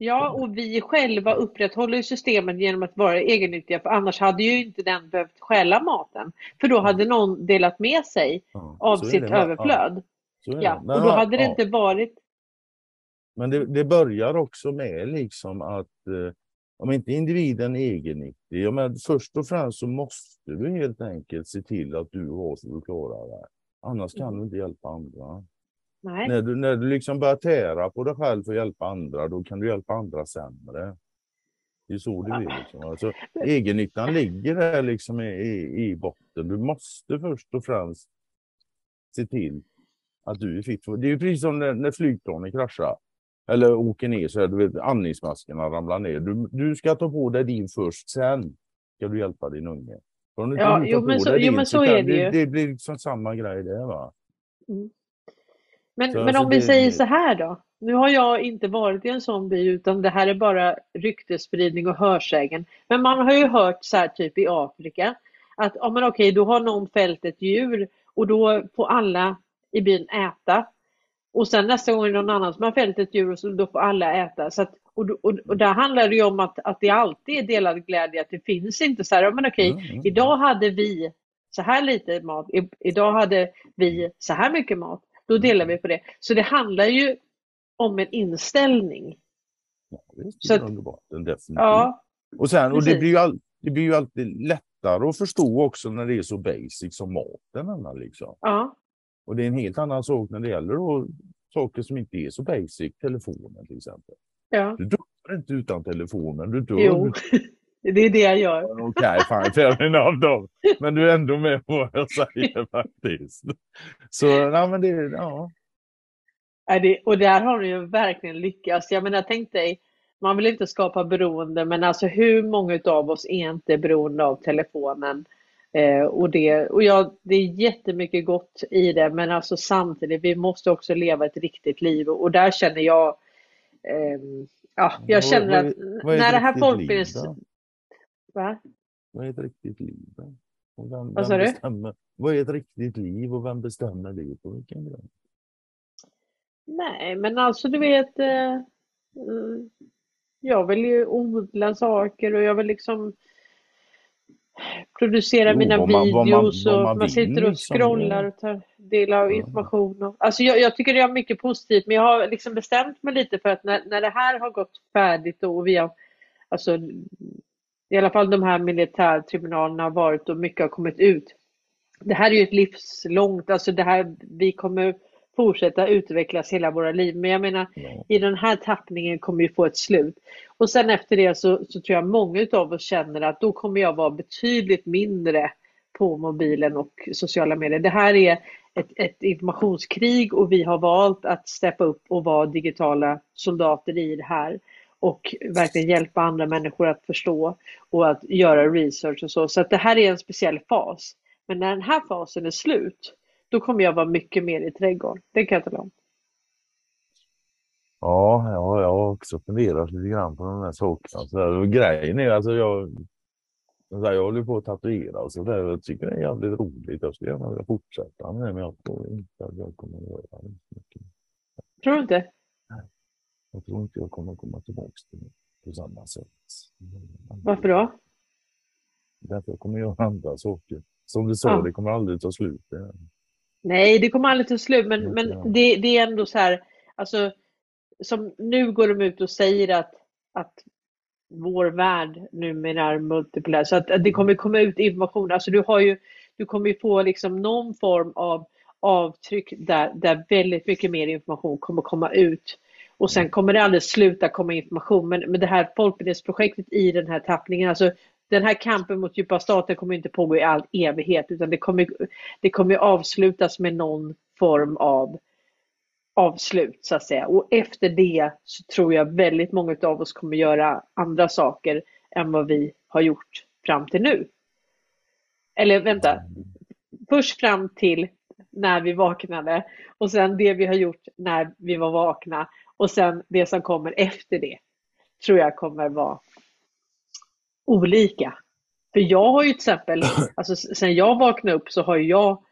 Ja, och vi själva upprätthåller systemet genom att vara egennyttiga, för annars hade ju inte den behövt stjäla maten. För då hade någon delat med sig ja, av sitt överflöd. Ja. ja. och då hade det inte varit... Men det, det, börjar också med liksom att eh, om inte individen är egennyttig, ja, men först och främst så måste du helt enkelt se till att du har så du klarar det. Annars kan mm. du inte hjälpa andra. Nej. När, du, när du liksom börjar tära på dig själv för att hjälpa andra, då kan du hjälpa andra sämre. Det är så det blir. Liksom. Alltså, egennyttan ligger där liksom i, i, i, botten. Du måste först och främst se till att du är fit. Det är precis som när, när flygplanen kraschar. Eller åker ner så här, du vet, andningsmaskerna ramlar ner. Du, du ska ta på dig din först, sen ska du hjälpa din unge. Ja, jo, men så, jo, men så, så är det ju. Det, blir liksom samma grej där. Va? Mm. Men, men alltså om vi säger så här då. Nu har jag inte varit i en sån by utan det här är bara ryktesspridning och hörsägen. Men man har ju hört så här typ i Afrika att ja, men okej, då har någon fällt ett djur och då får alla i byn äta. Och sen nästa gång är det någon annan som har fällt ett djur och så då får alla äta. Så att, och, och, och där handlar det ju om att, att det alltid är delad glädje, att det finns inte så här, ja, men okej, mm, mm. idag hade vi så här lite mat. I, idag hade vi så här mycket mat. Då delar vi på det. Så det handlar ju om en inställning. Ja, i att- grund och botten, definitivt. Ja, och sen, och det blir, ju all, det blir ju alltid lättare att förstå också när det är så basic som maten. Anna, Liksom. ja, Och det är en helt annan sak när det gäller då, saker som inte är så basic, telefonen till exempel. ja. Du dör inte utan telefonen, du dör. Jo, det är det jag gör. Okej, fine, fair enough då. Men du är ändå med på vad jag säger faktiskt. Så, nej men det, ja. Är det, och där har du ju verkligen lyckats. Jag menar, tänk dig, man vill inte skapa beroende, men alltså hur många av oss är inte beroende av telefonen? Eh, och det, och ja, det är jättemycket gott i det, men alltså samtidigt, vi måste också leva ett riktigt liv och där känner jag, ehm, ja, jag känner att när det här folkbildnings... Va? Vad är ett riktigt liv? Och vem, Vad sa du? bestämmer, vad är ett riktigt liv och vem bestämmer det på vilken grund? Nej, men alltså du vet, eh, mm, jag vill ju odla saker och jag vill liksom producera Jo, mina vad man- vad man- videos vad och man man vill, sitter och scrollar och tar del av information. Och, alltså jag, jag tycker det är mycket positivt, men jag har liksom bestämt mig lite för att när, när det här har gått färdigt och vi har, alltså i alla fall de här militärtribunalerna har varit och mycket har kommit ut. Det här är ju ett livslångt, alltså det här, vi kommer fortsätta utvecklas hela våra liv. Men jag menar, i den här tappningen kommer ju få ett slut. Och sen efter det så, så tror jag många av oss känner att då kommer jag vara betydligt mindre på mobilen och sociala medier. Det här är ett, ett informationskrig och vi har valt att steppa upp och vara digitala soldater i det här och verkligen hjälpa andra människor att förstå och att göra research och så. Så att det här är en speciell fas. Men när den här fasen är slut, då kommer jag vara mycket mer i trädgården. Det kan jag tala om. Ja, ja, jag har också funderat lite grann på de här sakerna. Så där, grejen är alltså jag, så där, jag håller på att tatuera och så där. Jag tycker det är jävligt roligt. Jag skulle gärna vilja fortsätta med det, men jag tror inte att jag kommer att göra det. Tror du inte? Jag tror inte jag kommer komma tillbaka till det på samma sätt. Varför då? Därför jag kommer göra andra saker. Som du sa, Ja. det kommer aldrig ta slut. Nej, det kommer aldrig ta slut, men, Det men det, det är ändå så här, alltså, som nu går de ut och säger att, att vår värld numera är multipolär, så att, att det kommer komma ut information. Alltså du har ju, du kommer ju få liksom någon form av avtryck där, där väldigt mycket mer information kommer komma ut. Och sen kommer det aldrig sluta komma information, men, men det här folkbildningsprojektet i den här tappningen, alltså den här kampen mot djupa staten kommer inte pågå i all evighet, utan det kommer, det kommer avslutas med någon form av avslut så att säga. Och efter det så tror jag väldigt många av oss kommer göra andra saker än vad vi har gjort fram till nu. Eller vänta, först fram till när vi vaknade och sen det vi har gjort när vi var vakna och sen det som kommer efter det tror jag kommer vara olika. För jag har ju till exempel, alltså sen jag vaknade upp så har jag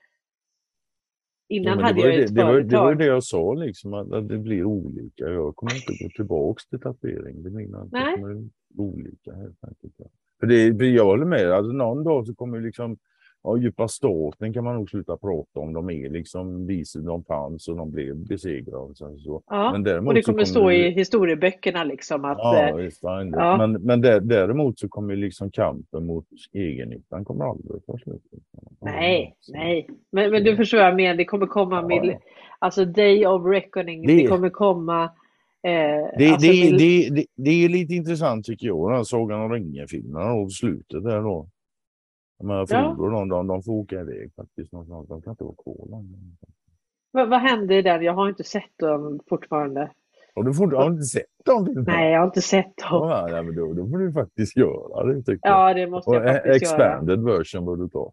Ja, Innan men hade jag ju ett det, det, var, det var ju företag. det jag sa, liksom, att, att det blir olika. Jag kommer inte gå tillbaka till tatuering. Det menar jag inte. Olika helt enkelt. För det, jag håller med. Alltså, någon dag så kommer liksom, ja, djupa staten kan man nog sluta prata om. De är liksom visade de fanns och de blev besegrade. Så, så. Ja, Men däremot och det så kommer stå i historieböckerna liksom att Ja, eh, visst, fine. ja. Men, men där, däremot så kommer liksom kampen mot egennyttan kommer aldrig ta slut. nej, Så- nej. Men, men du förstår jag menar, det kommer komma Ja, ja. alltså day of reckoning, Det- det, kommer komma eh, Det, alltså, det, det, det, det är lite intressant tycker jag, den här Sagan om ringen-filmen och slutet där då. De här Ja. De, de, de får åka iväg faktiskt någonstans. De kan inte vara kvar vad, vad hände den? Jag har inte sett dem fortfarande. Och du har inte sett dem? Nej, jag har inte sett dem. Ja, nej, men då, då får du faktiskt göra det tycker Ja, det måste jag. Och jag faktiskt göra. expanded version bör du ta.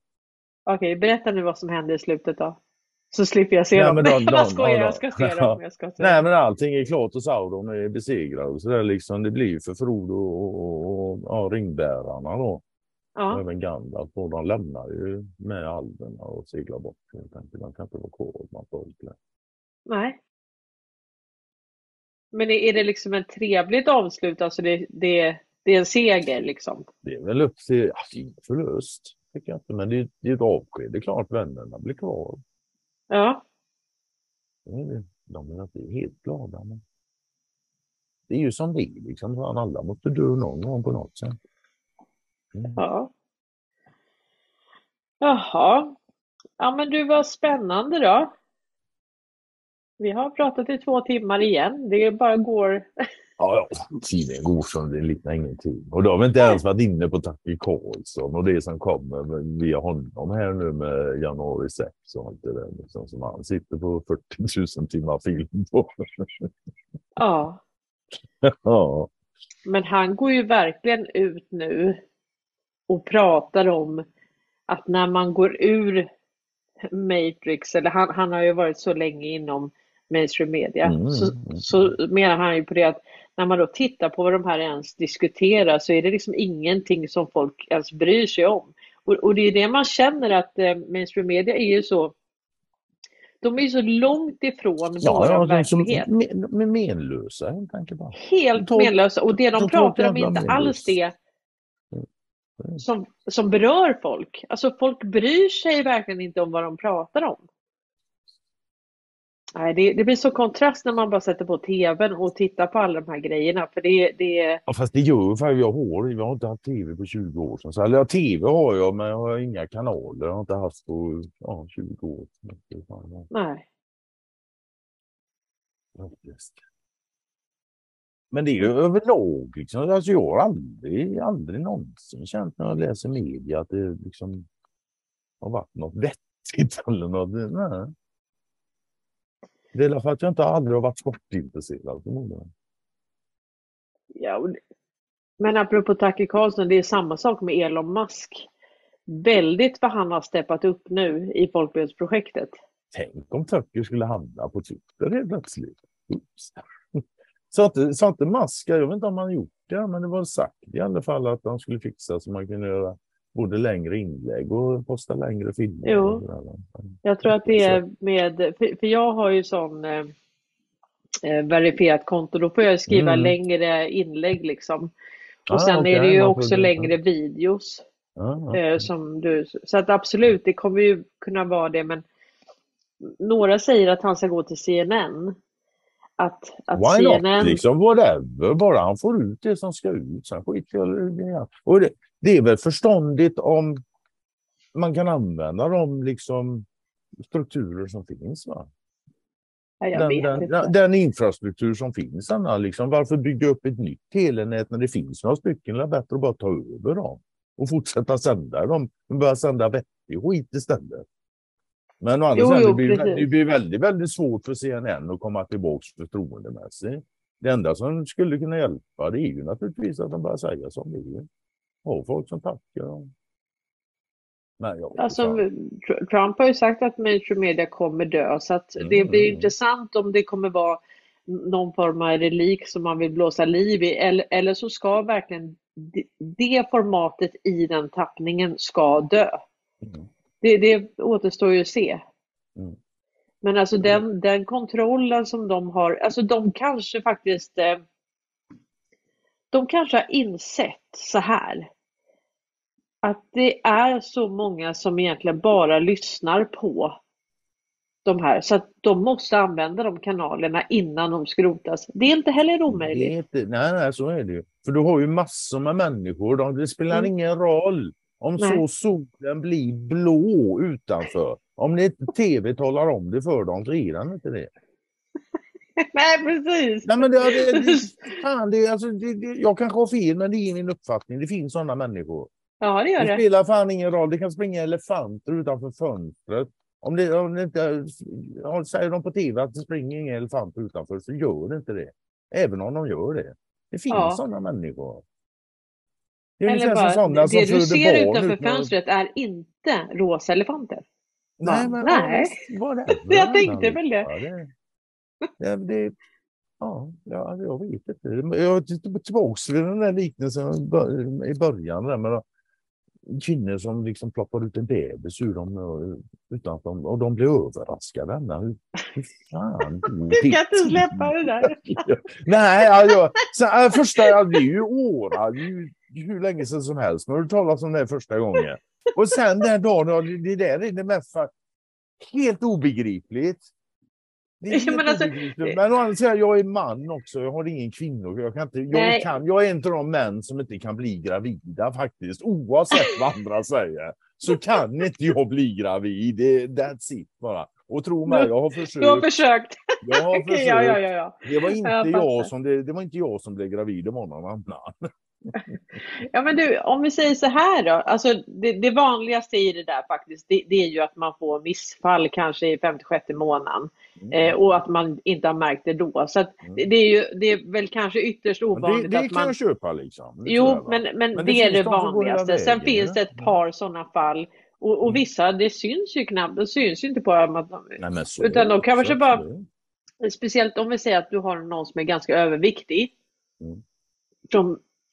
Okej, berätta nu vad som hände i slutet då. Så slipper jag se Nej, dem. men de- de- jag skojar, jag ska se dem. Jag ska se Nej, men allting är klart och Sauron är besegrad och så där liksom. Det blir för Frodo och, och, och ja, ringbärarna då. Ja, även Gandalf och de lämnar ju med alverna och seglar bort helt enkelt. De kan inte vara kvar. Man får inte. nej. Men är det liksom ett trevligt avslut? Alltså det, det, det är en seger liksom? Det är väl upp till, är ingen förlust. tycker jag inte. Men det är, det är ett avsked. Det är klart vännerna blir kvar. Ja. De är inte helt glada. Men... Det är ju som det. Liksom. Alla måste dö någon gång på något sätt. Mm. Ja. Jaha. Ja men du, var spännande då. Vi har pratat i två timmar igen. Det bara går. Ja, ja. tiden går som det liknar ingenting. Och då har vi inte ens varit inne på Tacke Karlsson och det som kommer via honom här nu med januari 6 och allt det där liksom, som han sitter på 40 000 timmar film på. Ja. ja. Men han går ju verkligen ut nu och pratar om att när man går ur Matrix, eller han, han har ju varit så länge inom mainstream media, mm. så, så menar han ju på det att när man då tittar på vad de här ens diskuterar så är det liksom ingenting som folk ens bryr sig om. Och, och det är det man känner att eh, mainstream media är ju så de är ju så långt ifrån ja, vår ja, verklighet. De är menlösa helt enkelt. Helt menlösa och det de, de pratar om är inte alls det som, som berör folk. Alltså folk bryr sig verkligen inte om vad de pratar om. Nej, det, det blir så kontrast när man bara sätter på tvn och tittar på alla de här grejerna. För det, det... Ja, fast det gör för jag har, jag har inte haft tv på 20 år sedan. Så, eller ja, tv har jag, men jag har inga kanaler. Jag har inte haft på ja, 20 år. Nej. Men det är ju överlag liksom. Alltså jag har aldrig, aldrig någonsin känt när jag läser media att det liksom har varit något vettigt eller något. Nej. Det är för att jag inte aldrig har varit sportintresserad förmodligen. Ja, men apropå Tacke Karlsson, det är samma sak med Elon Musk. Väldigt vad han har steppat upp nu i Folkbildningsprojektet. Tänk om Tucker skulle hamna på Twitter helt plötsligt. Så att, så att Musk, jag vet inte om han gjort det, men det var sagt i alla fall att han skulle fixa så man kunde göra både längre inlägg och posta längre filmer. Jo, jag tror att det är med, för jag har ju sån eh, eh, verifierat konto, då får jag skriva mm. längre inlägg liksom. Och ah, sen okay, är det ju också längre videos. Ah, okay. eh, som du, så att absolut, det kommer ju kunna vara det, men några säger att han ska gå till CNN. Att, att Why CNN... not? Liksom whatever, bara han får ut det som ska ut. Sen skiter jag och det, det är väl förståndigt om man kan använda de liksom strukturer som finns. Va? Den, den, den, infrastruktur som finns. Anna, liksom, varför bygga upp ett nytt telenät när det finns några stycken? Det är bättre att bara ta över dem och fortsätta sända dem. Börja sända vettig skit istället. Men å andra sidan, det, blir, det blir väldigt, väldigt svårt för CNN att komma tillbaka förtroendemässigt. Det enda som skulle kunna hjälpa det är ju naturligtvis att de börjar säga som det är ha folk som tackar. Nej, alltså, Trump har ju sagt att mainstream media kommer dö så att mm, det blir mm. intressant om det kommer vara någon form av relik som man vill blåsa liv i eller, eller så ska verkligen det, det formatet i den tappningen ska dö. Mm. Det, det återstår ju att se. Mm. Men alltså mm. den, den kontrollen som de har, alltså de kanske faktiskt eh, de kanske har insett så här att det är så många som egentligen bara lyssnar på de här så att de måste använda de kanalerna innan de skrotas. Det är inte heller omöjligt. Inte, nej, nej, så är det ju. För du har ju massor med människor. Det spelar mm. ingen roll om nej. så solen blir blå utanför. Om det inte tv talar om det för dem är den inte det. Nej, precis. Nej, men det, det, det, fan, det, alltså, det, det, jag kanske har fel, men det är min uppfattning. Det finns sådana människor. Ja, det gör det. Det spelar fan ingen roll. Det kan springa elefanter utanför fönstret. Om det, om det inte, säger de på tv att det springer inga elefanter utanför så gör det inte det. Även om de gör det. Det finns ja. sådana människor. Det, Eller bara, det som du ser utanför utan... fönstret är inte rosa elefanter. Nej, men Nej. Vad det? jag tänkte väl det. Ja, det, det ja, ja, jag vet inte. Jag är tillbaka till den där liknelsen i början. Där med kvinnor som liksom ploppar ut en bebis ur dem utan att de, och de blir överraskade. Hur, hur fan Du kan inte släppa det där. Nej, alltså, så, första, det är ju åra, det är ju hur länge sedan som helst. Har hört talas om det första gången. Och sen den dagen, det där är det mest helt obegripligt. Det men alltså- men å andra sidan, jag är man också. Jag har ingen kvinnor. Jag, kan inte, jag, kan, jag är en av de män som inte kan bli gravida faktiskt. Oavsett vad andra säger så kan inte jag bli gravid. Det, that's it bara. Och tro mig, jag har försökt. Du har försökt. Jag har försökt. ja, ja, ja, ja. Det var inte Jag jag, som det, det var inte jag som blev gravid, det var någon annan. Ja, men du, om vi säger så här då. Alltså, det, det vanligaste i det där faktiskt, det, det är ju att man får missfall kanske i 56 månaden. Eh, och att man inte har märkt det då. Så att det, det är ju, det är väl kanske ytterst ovanligt det, det att kan man... jag köpa liksom. Det Jo, men, men, Men det det, är det som vanligaste. Sen vägen, finns det ett ja. par sådana fall. Och, och vissa, det syns ju knappt, det syns ju inte på dem att de, Nej, så utan det de kanske också, bara-. Speciellt om vi säger att du har någon som är ganska överviktig. Mm.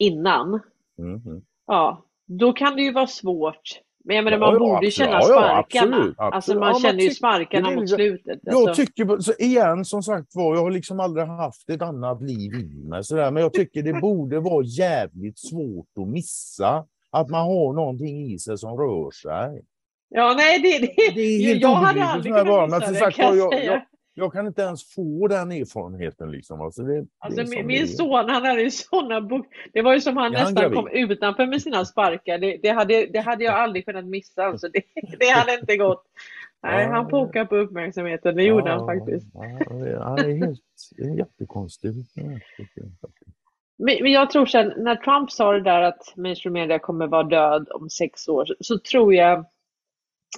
Innan. Mm. Ja, då kan det ju vara svårt. Men jag menar, Ja, man ja, borde ju känna Ja, sparkarna. absolut, Alltså absolut. man Ja, man känner ju sparkarna mot slutet. Jag Alltså, tycker, så igen som sagt var, jag har liksom aldrig haft ett annat liv i mig sådär, men jag tycker det borde vara jävligt svårt att missa att man har någonting i sig som rör sig. ja, nej, det, det, Det är helt jag hade aldrig jag kunnat missa det sagt kan jag jag, jag, jag kan inte ens få den erfarenheten liksom. Alltså det, Alltså min, min det är. son han hade ju sådana bok... Det var ju som han han nästan gravid? kom utanför med sina sparkar. Det, det, hade, det hade jag aldrig kunnat missa. Alltså det, det hade inte gått. Nej, Ja. han pokade på uppmärksamheten. Det gjorde han faktiskt. Ja, det är, ja, helt är jättekonstigt. Men, men jag tror sen när Trump sa det där att mainstream media kommer vara död om sex år så, så tror jag,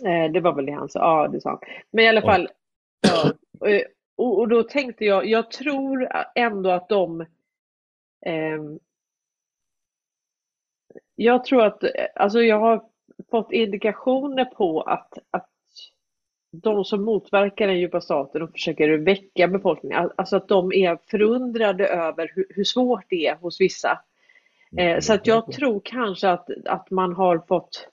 eh, det var väl det han sa, ja det sa han. Men i alla fall, ja, och, och då tänkte jag, jag tror ändå att de ehm, jag tror att, eh, alltså jag har fått indikationer på att, att de som motverkar den djupa staten och försöker väcka befolkningen, alltså att de är förundrade över hur, hur svårt det är hos vissa. Eh, så att jag tror kanske att, att man har fått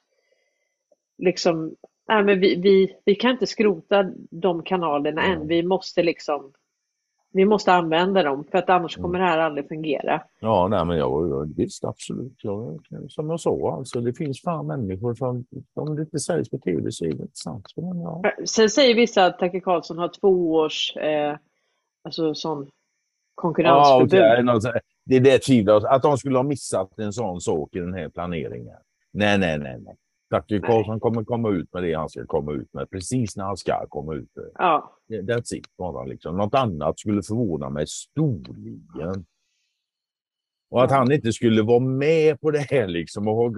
liksom, nej men vi, vi, vi kan inte skrota de kanalerna än, Mm. vi måste liksom, vi måste använda dem för att annars Mm. kommer det här aldrig fungera. Ja, nej, men jag, jag, visst absolut. Jag, som jag sa, alltså, det finns fan människor som, om det inte sägs på tv så är det inte sant. Ja. Sen säger vissa att Tucker Carlson har två års eh, alltså sån konkurrensförbud. något så- Det är det tvivlar Att de skulle ha missat en sån sak i den här planeringen. Nej, nej, nej. nej. Tucker Carlson kommer komma ut med det han ska komma ut med. Precis när han ska komma ut med det. Ja. That's it bara liksom. Något annat skulle förvåna mig storligen. Och att han inte skulle vara med på det här liksom och ha...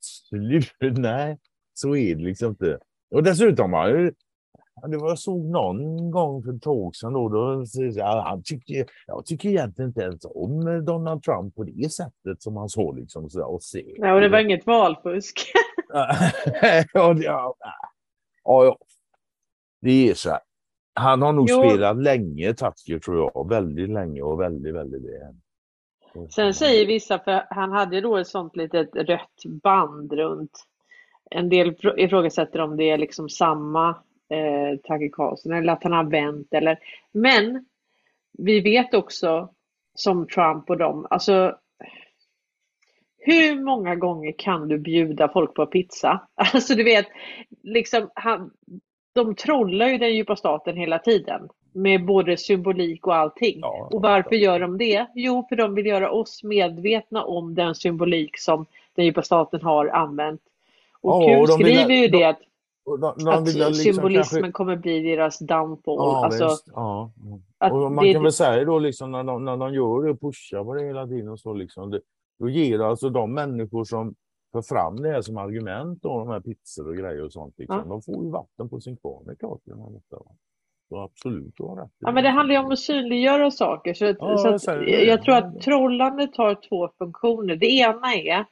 Slut, nej, så är det liksom inte. Och dessutom, det var jag såg någon gång för ett tag sedan då, då han tycker, jag tycker egentligen inte ens om Donald Trump på det sättet som han så liksom så, och se. Nej, och det var inget valfusk. ja, ja, ja. Det är så här. Han har nog Jo. spelat länge, Tucker, tror jag. Väldigt länge och väldigt, väldigt väl. Sen säger vissa, för han hade då ett sånt litet rött band runt. En del ifrå- ifrågasätter om det är liksom samma eh, Tucker Carlson eller att han har vänt eller. Men vi vet också som Trump och dem, alltså hur många gånger kan du bjuda folk på pizza? Alltså du vet, liksom han, de trollar ju den djupa staten hela tiden med både symbolik och allting. Ja, Och varför gör de det? Jo, för de vill göra oss medvetna om den symbolik som den djupa staten har använt. Och Ja, Q och de vill- skriver ju de- det att, Och de, de att liksom symbolismen kanske- kommer bli deras downfall. Ja, alltså, visst. Ja. Och man det- kan väl säga då liksom när de, när de gör det och pushar på det hela tiden och så liksom. Det, då ger det alltså de människor som för fram det här som argument då, de här pizzor och grejer och sånt. Liksom, Ja. De får ju vatten på sin kvarn, det är klart. detta, va. Så absolut, du har rätt. Ja, men det handlar ju om att synliggöra saker. Så, Ja, så jag att, det. jag tror att trollandet har två funktioner. Det ena är,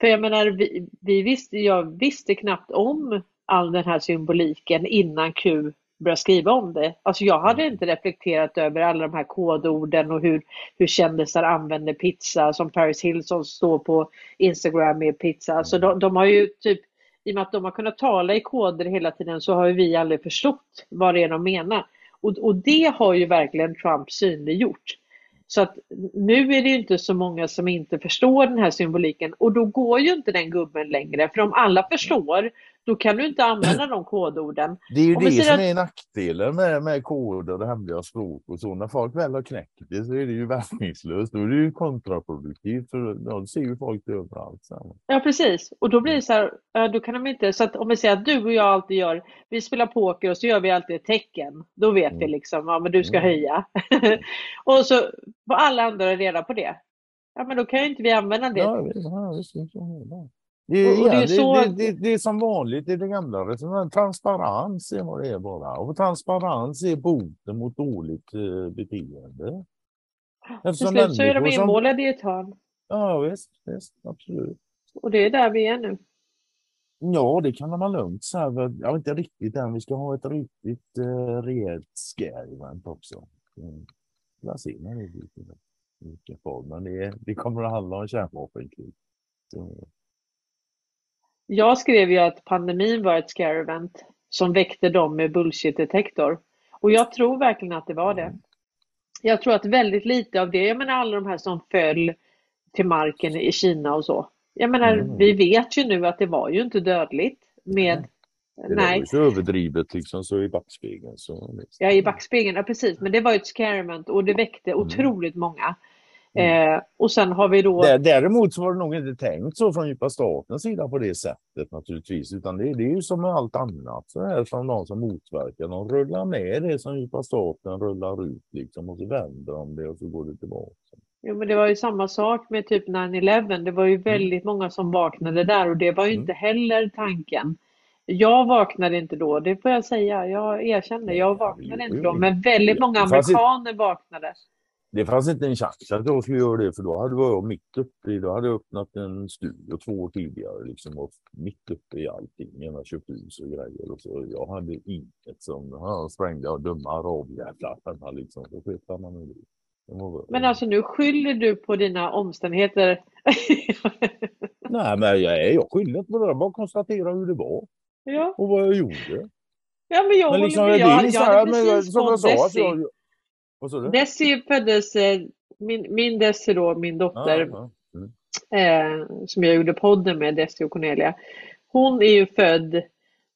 för jag menar, vi, vi visste, jag visste knappt om all den här symboliken innan Q började skriva om det. Alltså jag hade inte reflekterat över alla de här kodorden och hur, hur kändisar använder pizza, som Paris Hilton står på Instagram med pizza. Så de, de har ju typ, i och med att de har kunnat tala i koder hela tiden så har ju vi aldrig förstått vad det är de menar. Och, och det har ju verkligen Trump synliggjort. Så att nu är det ju inte så många som inte förstår den här symboliken och då går ju inte den gubben längre. För om alla förstår, då kan du inte använda de kodorden. Det är ju vi det som är nackdelen med, med koder och hemliga språk och så. När folk väl har knäckt det så är det ju verkningslöst. Då är det ju kontraproduktivt för då ser ju folk det överallt. Ja precis, och då blir det så här, då kan de inte, så att om vi säger att du och jag alltid gör, vi spelar poker och så gör vi alltid ett tecken, då vet vi Mm. liksom, ja men du ska Mm. höja. och så får alla andra reda på det. Ja men då kan ju inte vi använda det. Ja, visst, ja, det. Det är, Och- och det är så- det, det, det, är som vanligt i det gamla resonemanget. Transparens är vad det är bara. Och transparens är boten mot dåligt eh, beteende. Till Eftersom slut så är de människor som- inmålade i ett hörn. Ja, visst, visst, absolut. Och det är där vi är nu. Ja, det kan man lugnt säga. Jag vet inte riktigt än. Vi ska ha ett riktigt eh, rejält scare-event också. Mm. Jag ser när det blir i vilken form. Men det, det kommer att handla om kärnvapenkrig. Så, Jag skrev ju att pandemin var ett scare event som väckte dem med bullshit-detektor. Och jag tror verkligen att det var det. Jag tror att väldigt lite av det, jag menar alla de här som föll till marken i Kina och så. Jag menar, Mm. vi vet ju nu att det var ju inte dödligt med, Det var nej, ju så överdrivet liksom så i backspegeln. Så, ja i backspegeln, ja precis, men det var ju ett scare event och det väckte otroligt många. Eh, och sen har vi då, Där- Däremot så var det nog inte tänkt så från djupa statens sida på det sättet naturligtvis. Utan det, det är ju som med allt annat. Så här som någon som motverkar. De rullar med det som djupa staten rullar ut liksom. Och så vänder de det och så går det tillbaka. jo, men det var ju samma sak med typ 9-11, det var ju väldigt många som vaknade där och det var ju Mm. inte heller tanken. Jag vaknade inte då, det får jag säga. Jag erkänner, jag vaknade inte då. Men väldigt många amerikaner vaknade. Det fanns inte en chans att jag skulle göra det för då hade jag mitt uppe i, då hade jag öppnat en studio två år tidigare liksom och mitt uppe i allting. Jag köpt hus och grejer och så. Jag hade inget som, ja, sprängde jag dumma arabjävlar liksom. Så sket man i det. Men alltså nu skyller du på dina omständigheter. Nej, men jag jag skyller inte på det. Jag bara konstatera hur det var ja, och vad jag gjorde. ja, men jag Men liksom, med. Jag, jag så hade precis jag fått jag... Vad sa du? Desi föddes, eh, min, min Desi då, min dotter, ja. Mm. eh, som jag gjorde podden med, Desi och Cornelia. Hon är ju född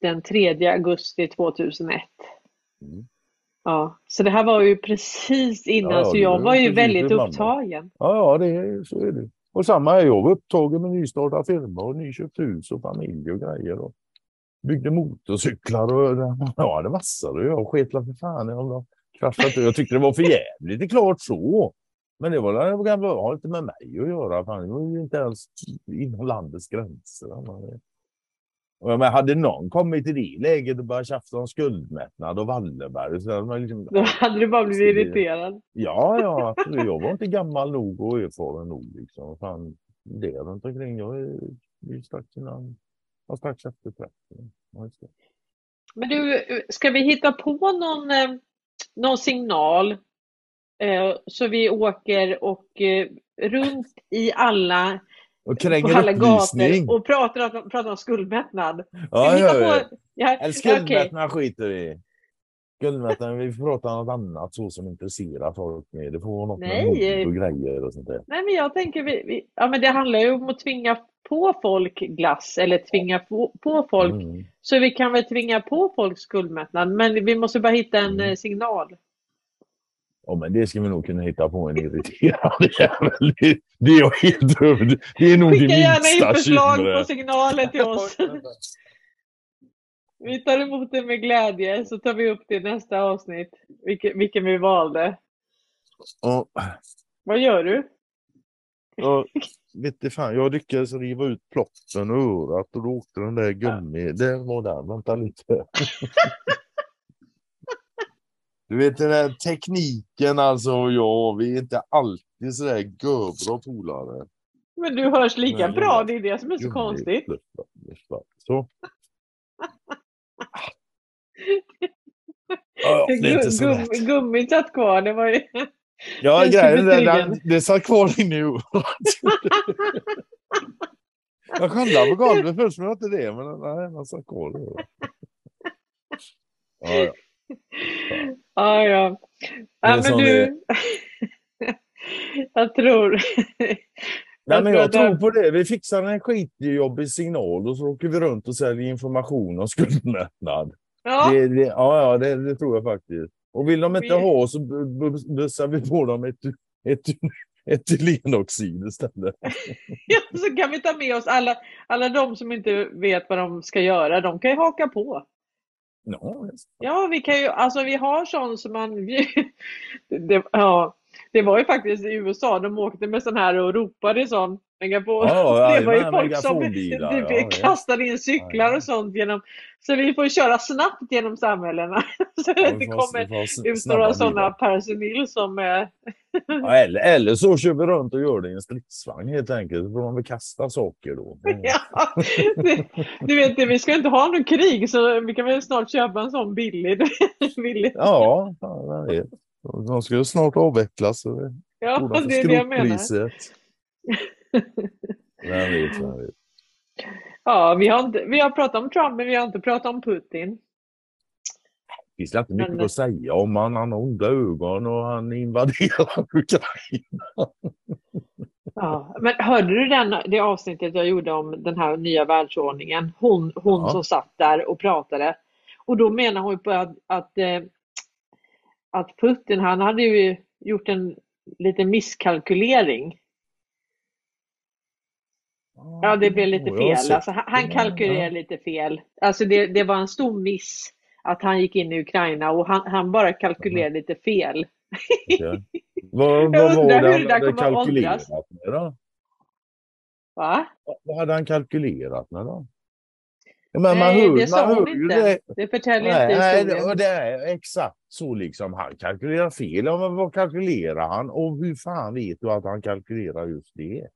den 3 augusti 2001. Mm. Ja, så det här var ju precis innan, Ja, ja, så jag var ju väldigt upptagen. Ja, ja, det är, så är det. Och samma är jag var upptagen med nystartad firma och nyköpt hus och familj och grejer. Och byggde motorcyklar och ja, det massor. Och jag sket väl för fan jag var kraschat. Jag tyckte det var för jävligt, det är klart så. Men det var det har inte med mig att göra. Det var ju inte ens inom landets gränser. Och jag menar, hade någon kommit i det läget och börjat tjafsa om skuldmättnad och Wallenberg. Så hade man liksom, Då hade du bara blivit irriterad. Ja, ja. Jag var inte gammal nog och erfaren nog. Liksom. Fan, det runt omkring. Jag är, strax innan, ja, strax efter 30. Ja, just det. Men du, ska vi hitta på någon, eh, någon signal eh, så vi åker och eh, runt i alla, Och på kränger alla upplysning. gator och pratar, pratar om skuldmättnad? Ja, vi ja, hitta ja. på, ja, skuldmättnad skiter vi i. Skuldmättnad, vi får prata om något annat så som intresserar folk mer. Det får vara något med Nej. mod och grejer och sånt där. Nej, men jag tänker, vi, vi, ja men det handlar ju om att tvinga på folk glass eller tvinga på, på folk. Mm. Så vi kan väl tvinga på folk skuldmättnad, men vi måste bara hitta en Mm. eh, signal. Ja, men det ska vi nog kunna hitta på en irriterande jävel. Det, det är jag helt över. Det är nog Skicka det gärna minsta in förslag på signaler till oss. Vi tar emot det med glädje så tar vi upp det i nästa avsnitt. Vilken, vilken vi valde. Ja, Vad gör du? Ja, vet du fan, jag lyckades riva ut ploppen ur örat och då åkte den där gummi. Det var där, vänta lite. Du vet den där tekniken alltså, ja, vi är inte alltid sådär görbra polare. Men du hörs lika Nej, bra, det- är det som är så konstigt. Så. Ja, är så Gum, gummit satt kvar, det var ju... Ja, Den grejen är betygen. den, det satt kvar inne i. Jag kollade på golvet först, men det var inte det. Men nej, den satt kvar. Ja, ja. Ja, ja. Är ja men du, jag tror... Nej, men jag tror på det. Vi fixar en skitjobbig signal och så åker vi runt och säljer information om skuldmättnad. Ja, Det, det, ja, ja det, det tror jag faktiskt. Och vill de inte Vi- ha så bu- bu- bussar vi på dem ett, ett, etylenoxid istället. ja, så kan vi ta med oss alla, alla de som inte vet vad de ska göra. De kan ju haka på. Just. Ja, vi kan ju, alltså vi har sån som man... Det, ja, det var ju faktiskt i USA, de åkte med sån här och ropade i sån megafon. Ja, det var ju folk som det, ja, det, visst. kastade in cyklar och sånt genom... Så vi får köra snabbt genom samhällena. Så Ja, att det vi får- kommer ut några sådana personil som... Ja, eller, eller så kör vi runt och gör det i en stridsvagn helt enkelt. Så får man väl kasta saker då. Ja, det, du vet, det, vi ska inte ha någon krig så vi kan väl snart köpa en sån billig. billig. Ja, ja, jag vet. De ska ju snart avvecklas. Ja, det är det jag menar. Vem vet, vem vet. Ja, vi har, inte, vi har pratat om Trump men vi har inte pratat om Putin. Det finns inte mycket Men- att säga om han. Han har onda ögon och han invaderar Ukraina. Ja, men hörde du den, det avsnittet jag gjorde om den här nya världsordningen? Hon, hon Ja. som satt där och pratade. Och då menar hon på att, att, eh, att Putin, han hade ju gjort en liten misskalkylering. Ja, det blev lite fel. Alltså, han kalkylerade lite fel. Alltså det, det var en stor miss att han gick in i Ukraina och han, han bara kalkylerade lite fel. Okej. Vad, vad var det han hade kalkylerat med då? Va? Vad hade han kalkylerat med då? Men man Nej, hör, det sa man hon hör inte. det. Det förtäljer Nej, inte nej, historien. det, är exakt så liksom. Han kalkylerar fel. Ja, men vad kalkylerar han? Och hur fan vet du att han kalkylerar just det?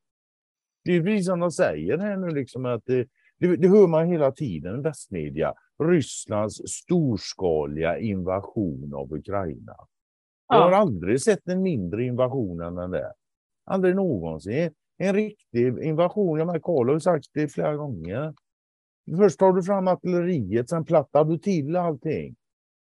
Det är precis som de säger här nu liksom att det, det, det hör man hela tiden i västmedia. Rysslands storskaliga invasion av Ukraina. Jag har aldrig sett en mindre invasion än den där. Aldrig någonsin. En riktig invasion. Jag menar, Karl har sagt det flera gånger. Först tar du fram artilleriet, sen plattar du till allting.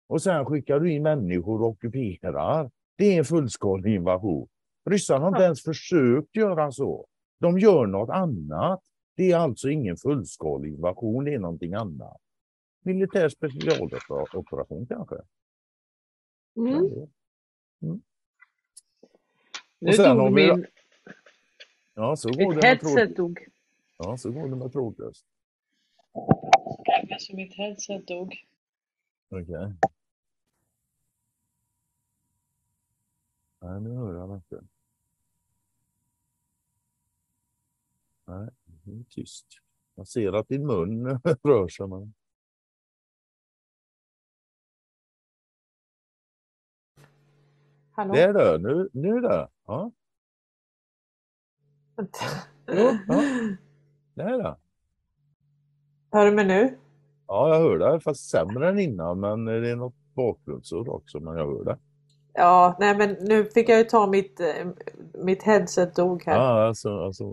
Och sen skickar du in människor och ockuperar. Det är en fullskalig invasion. Ryssarna har inte ens försökt göra så. De gör något annat. Det är alltså ingen fullskalig invasion, det är någonting annat. Militär specialoperation kanske. Mm. Nu sen har dog vi- min... Ja, så går det med tråd... Ja, så går det med trådlöst. Så mitt headset dog. Okej. Nej, nu hör jag inte. Nej, det är tyst. Jag ser att din mun rör sig. Men... Hallå? Det är det. Nu, nu det. Ja, jo, ja. det är det. Hör du mig nu? Ja, jag hör det. Fast sämre än innan. Men det är något bakgrundsord också. Men jag hör det. Ja, nej men nu fick jag ju ta mitt, eh, mitt headset dog här. Ja, alltså, alltså,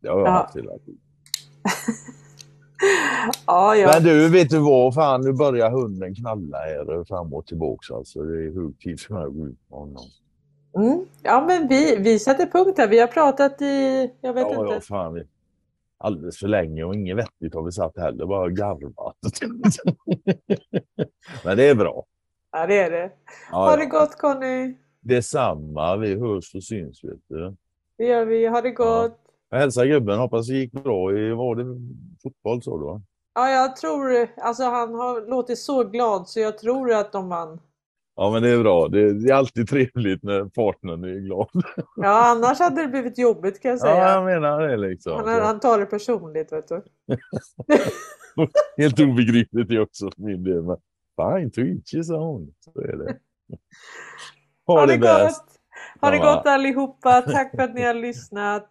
det har jag Ja. haft hela tiden. Ja, ja. Men du, vet du vad? Fan, nu börjar hunden knalla här fram och tillbaka. Alltså, det är hög tid för mig att gå ut med honom. Mm. Ja, men vi, vi sätter punkt här. Vi har pratat i, jag vet Ja, inte. ja, fan. vi- Alldeles för länge och inget vettigt har vi satt heller. Bara garvat. Men det är bra. Ja, det är det. Ja, Ha det ja. gott Conny. Detsamma. Vi hörs och syns, vet du. Det gör vi. Ha det gott. Jag hälsar gubben. Hoppas det gick bra i, var det fotboll så då? Ja, jag tror, alltså han har låtit så glad så jag tror att de vann. Ja, men det är bra. Det, det är alltid trevligt när partnern är glad. Ja, annars hade det blivit jobbigt kan jag Ja, säga. jag menar det liksom. Han, han tar det personligt, vet du. Helt obegripligt det också för min del. Men fine to each his own. Så är det. Ha, Ha det det gott! Ha det Ja. gott allihopa. Tack för att ni har lyssnat.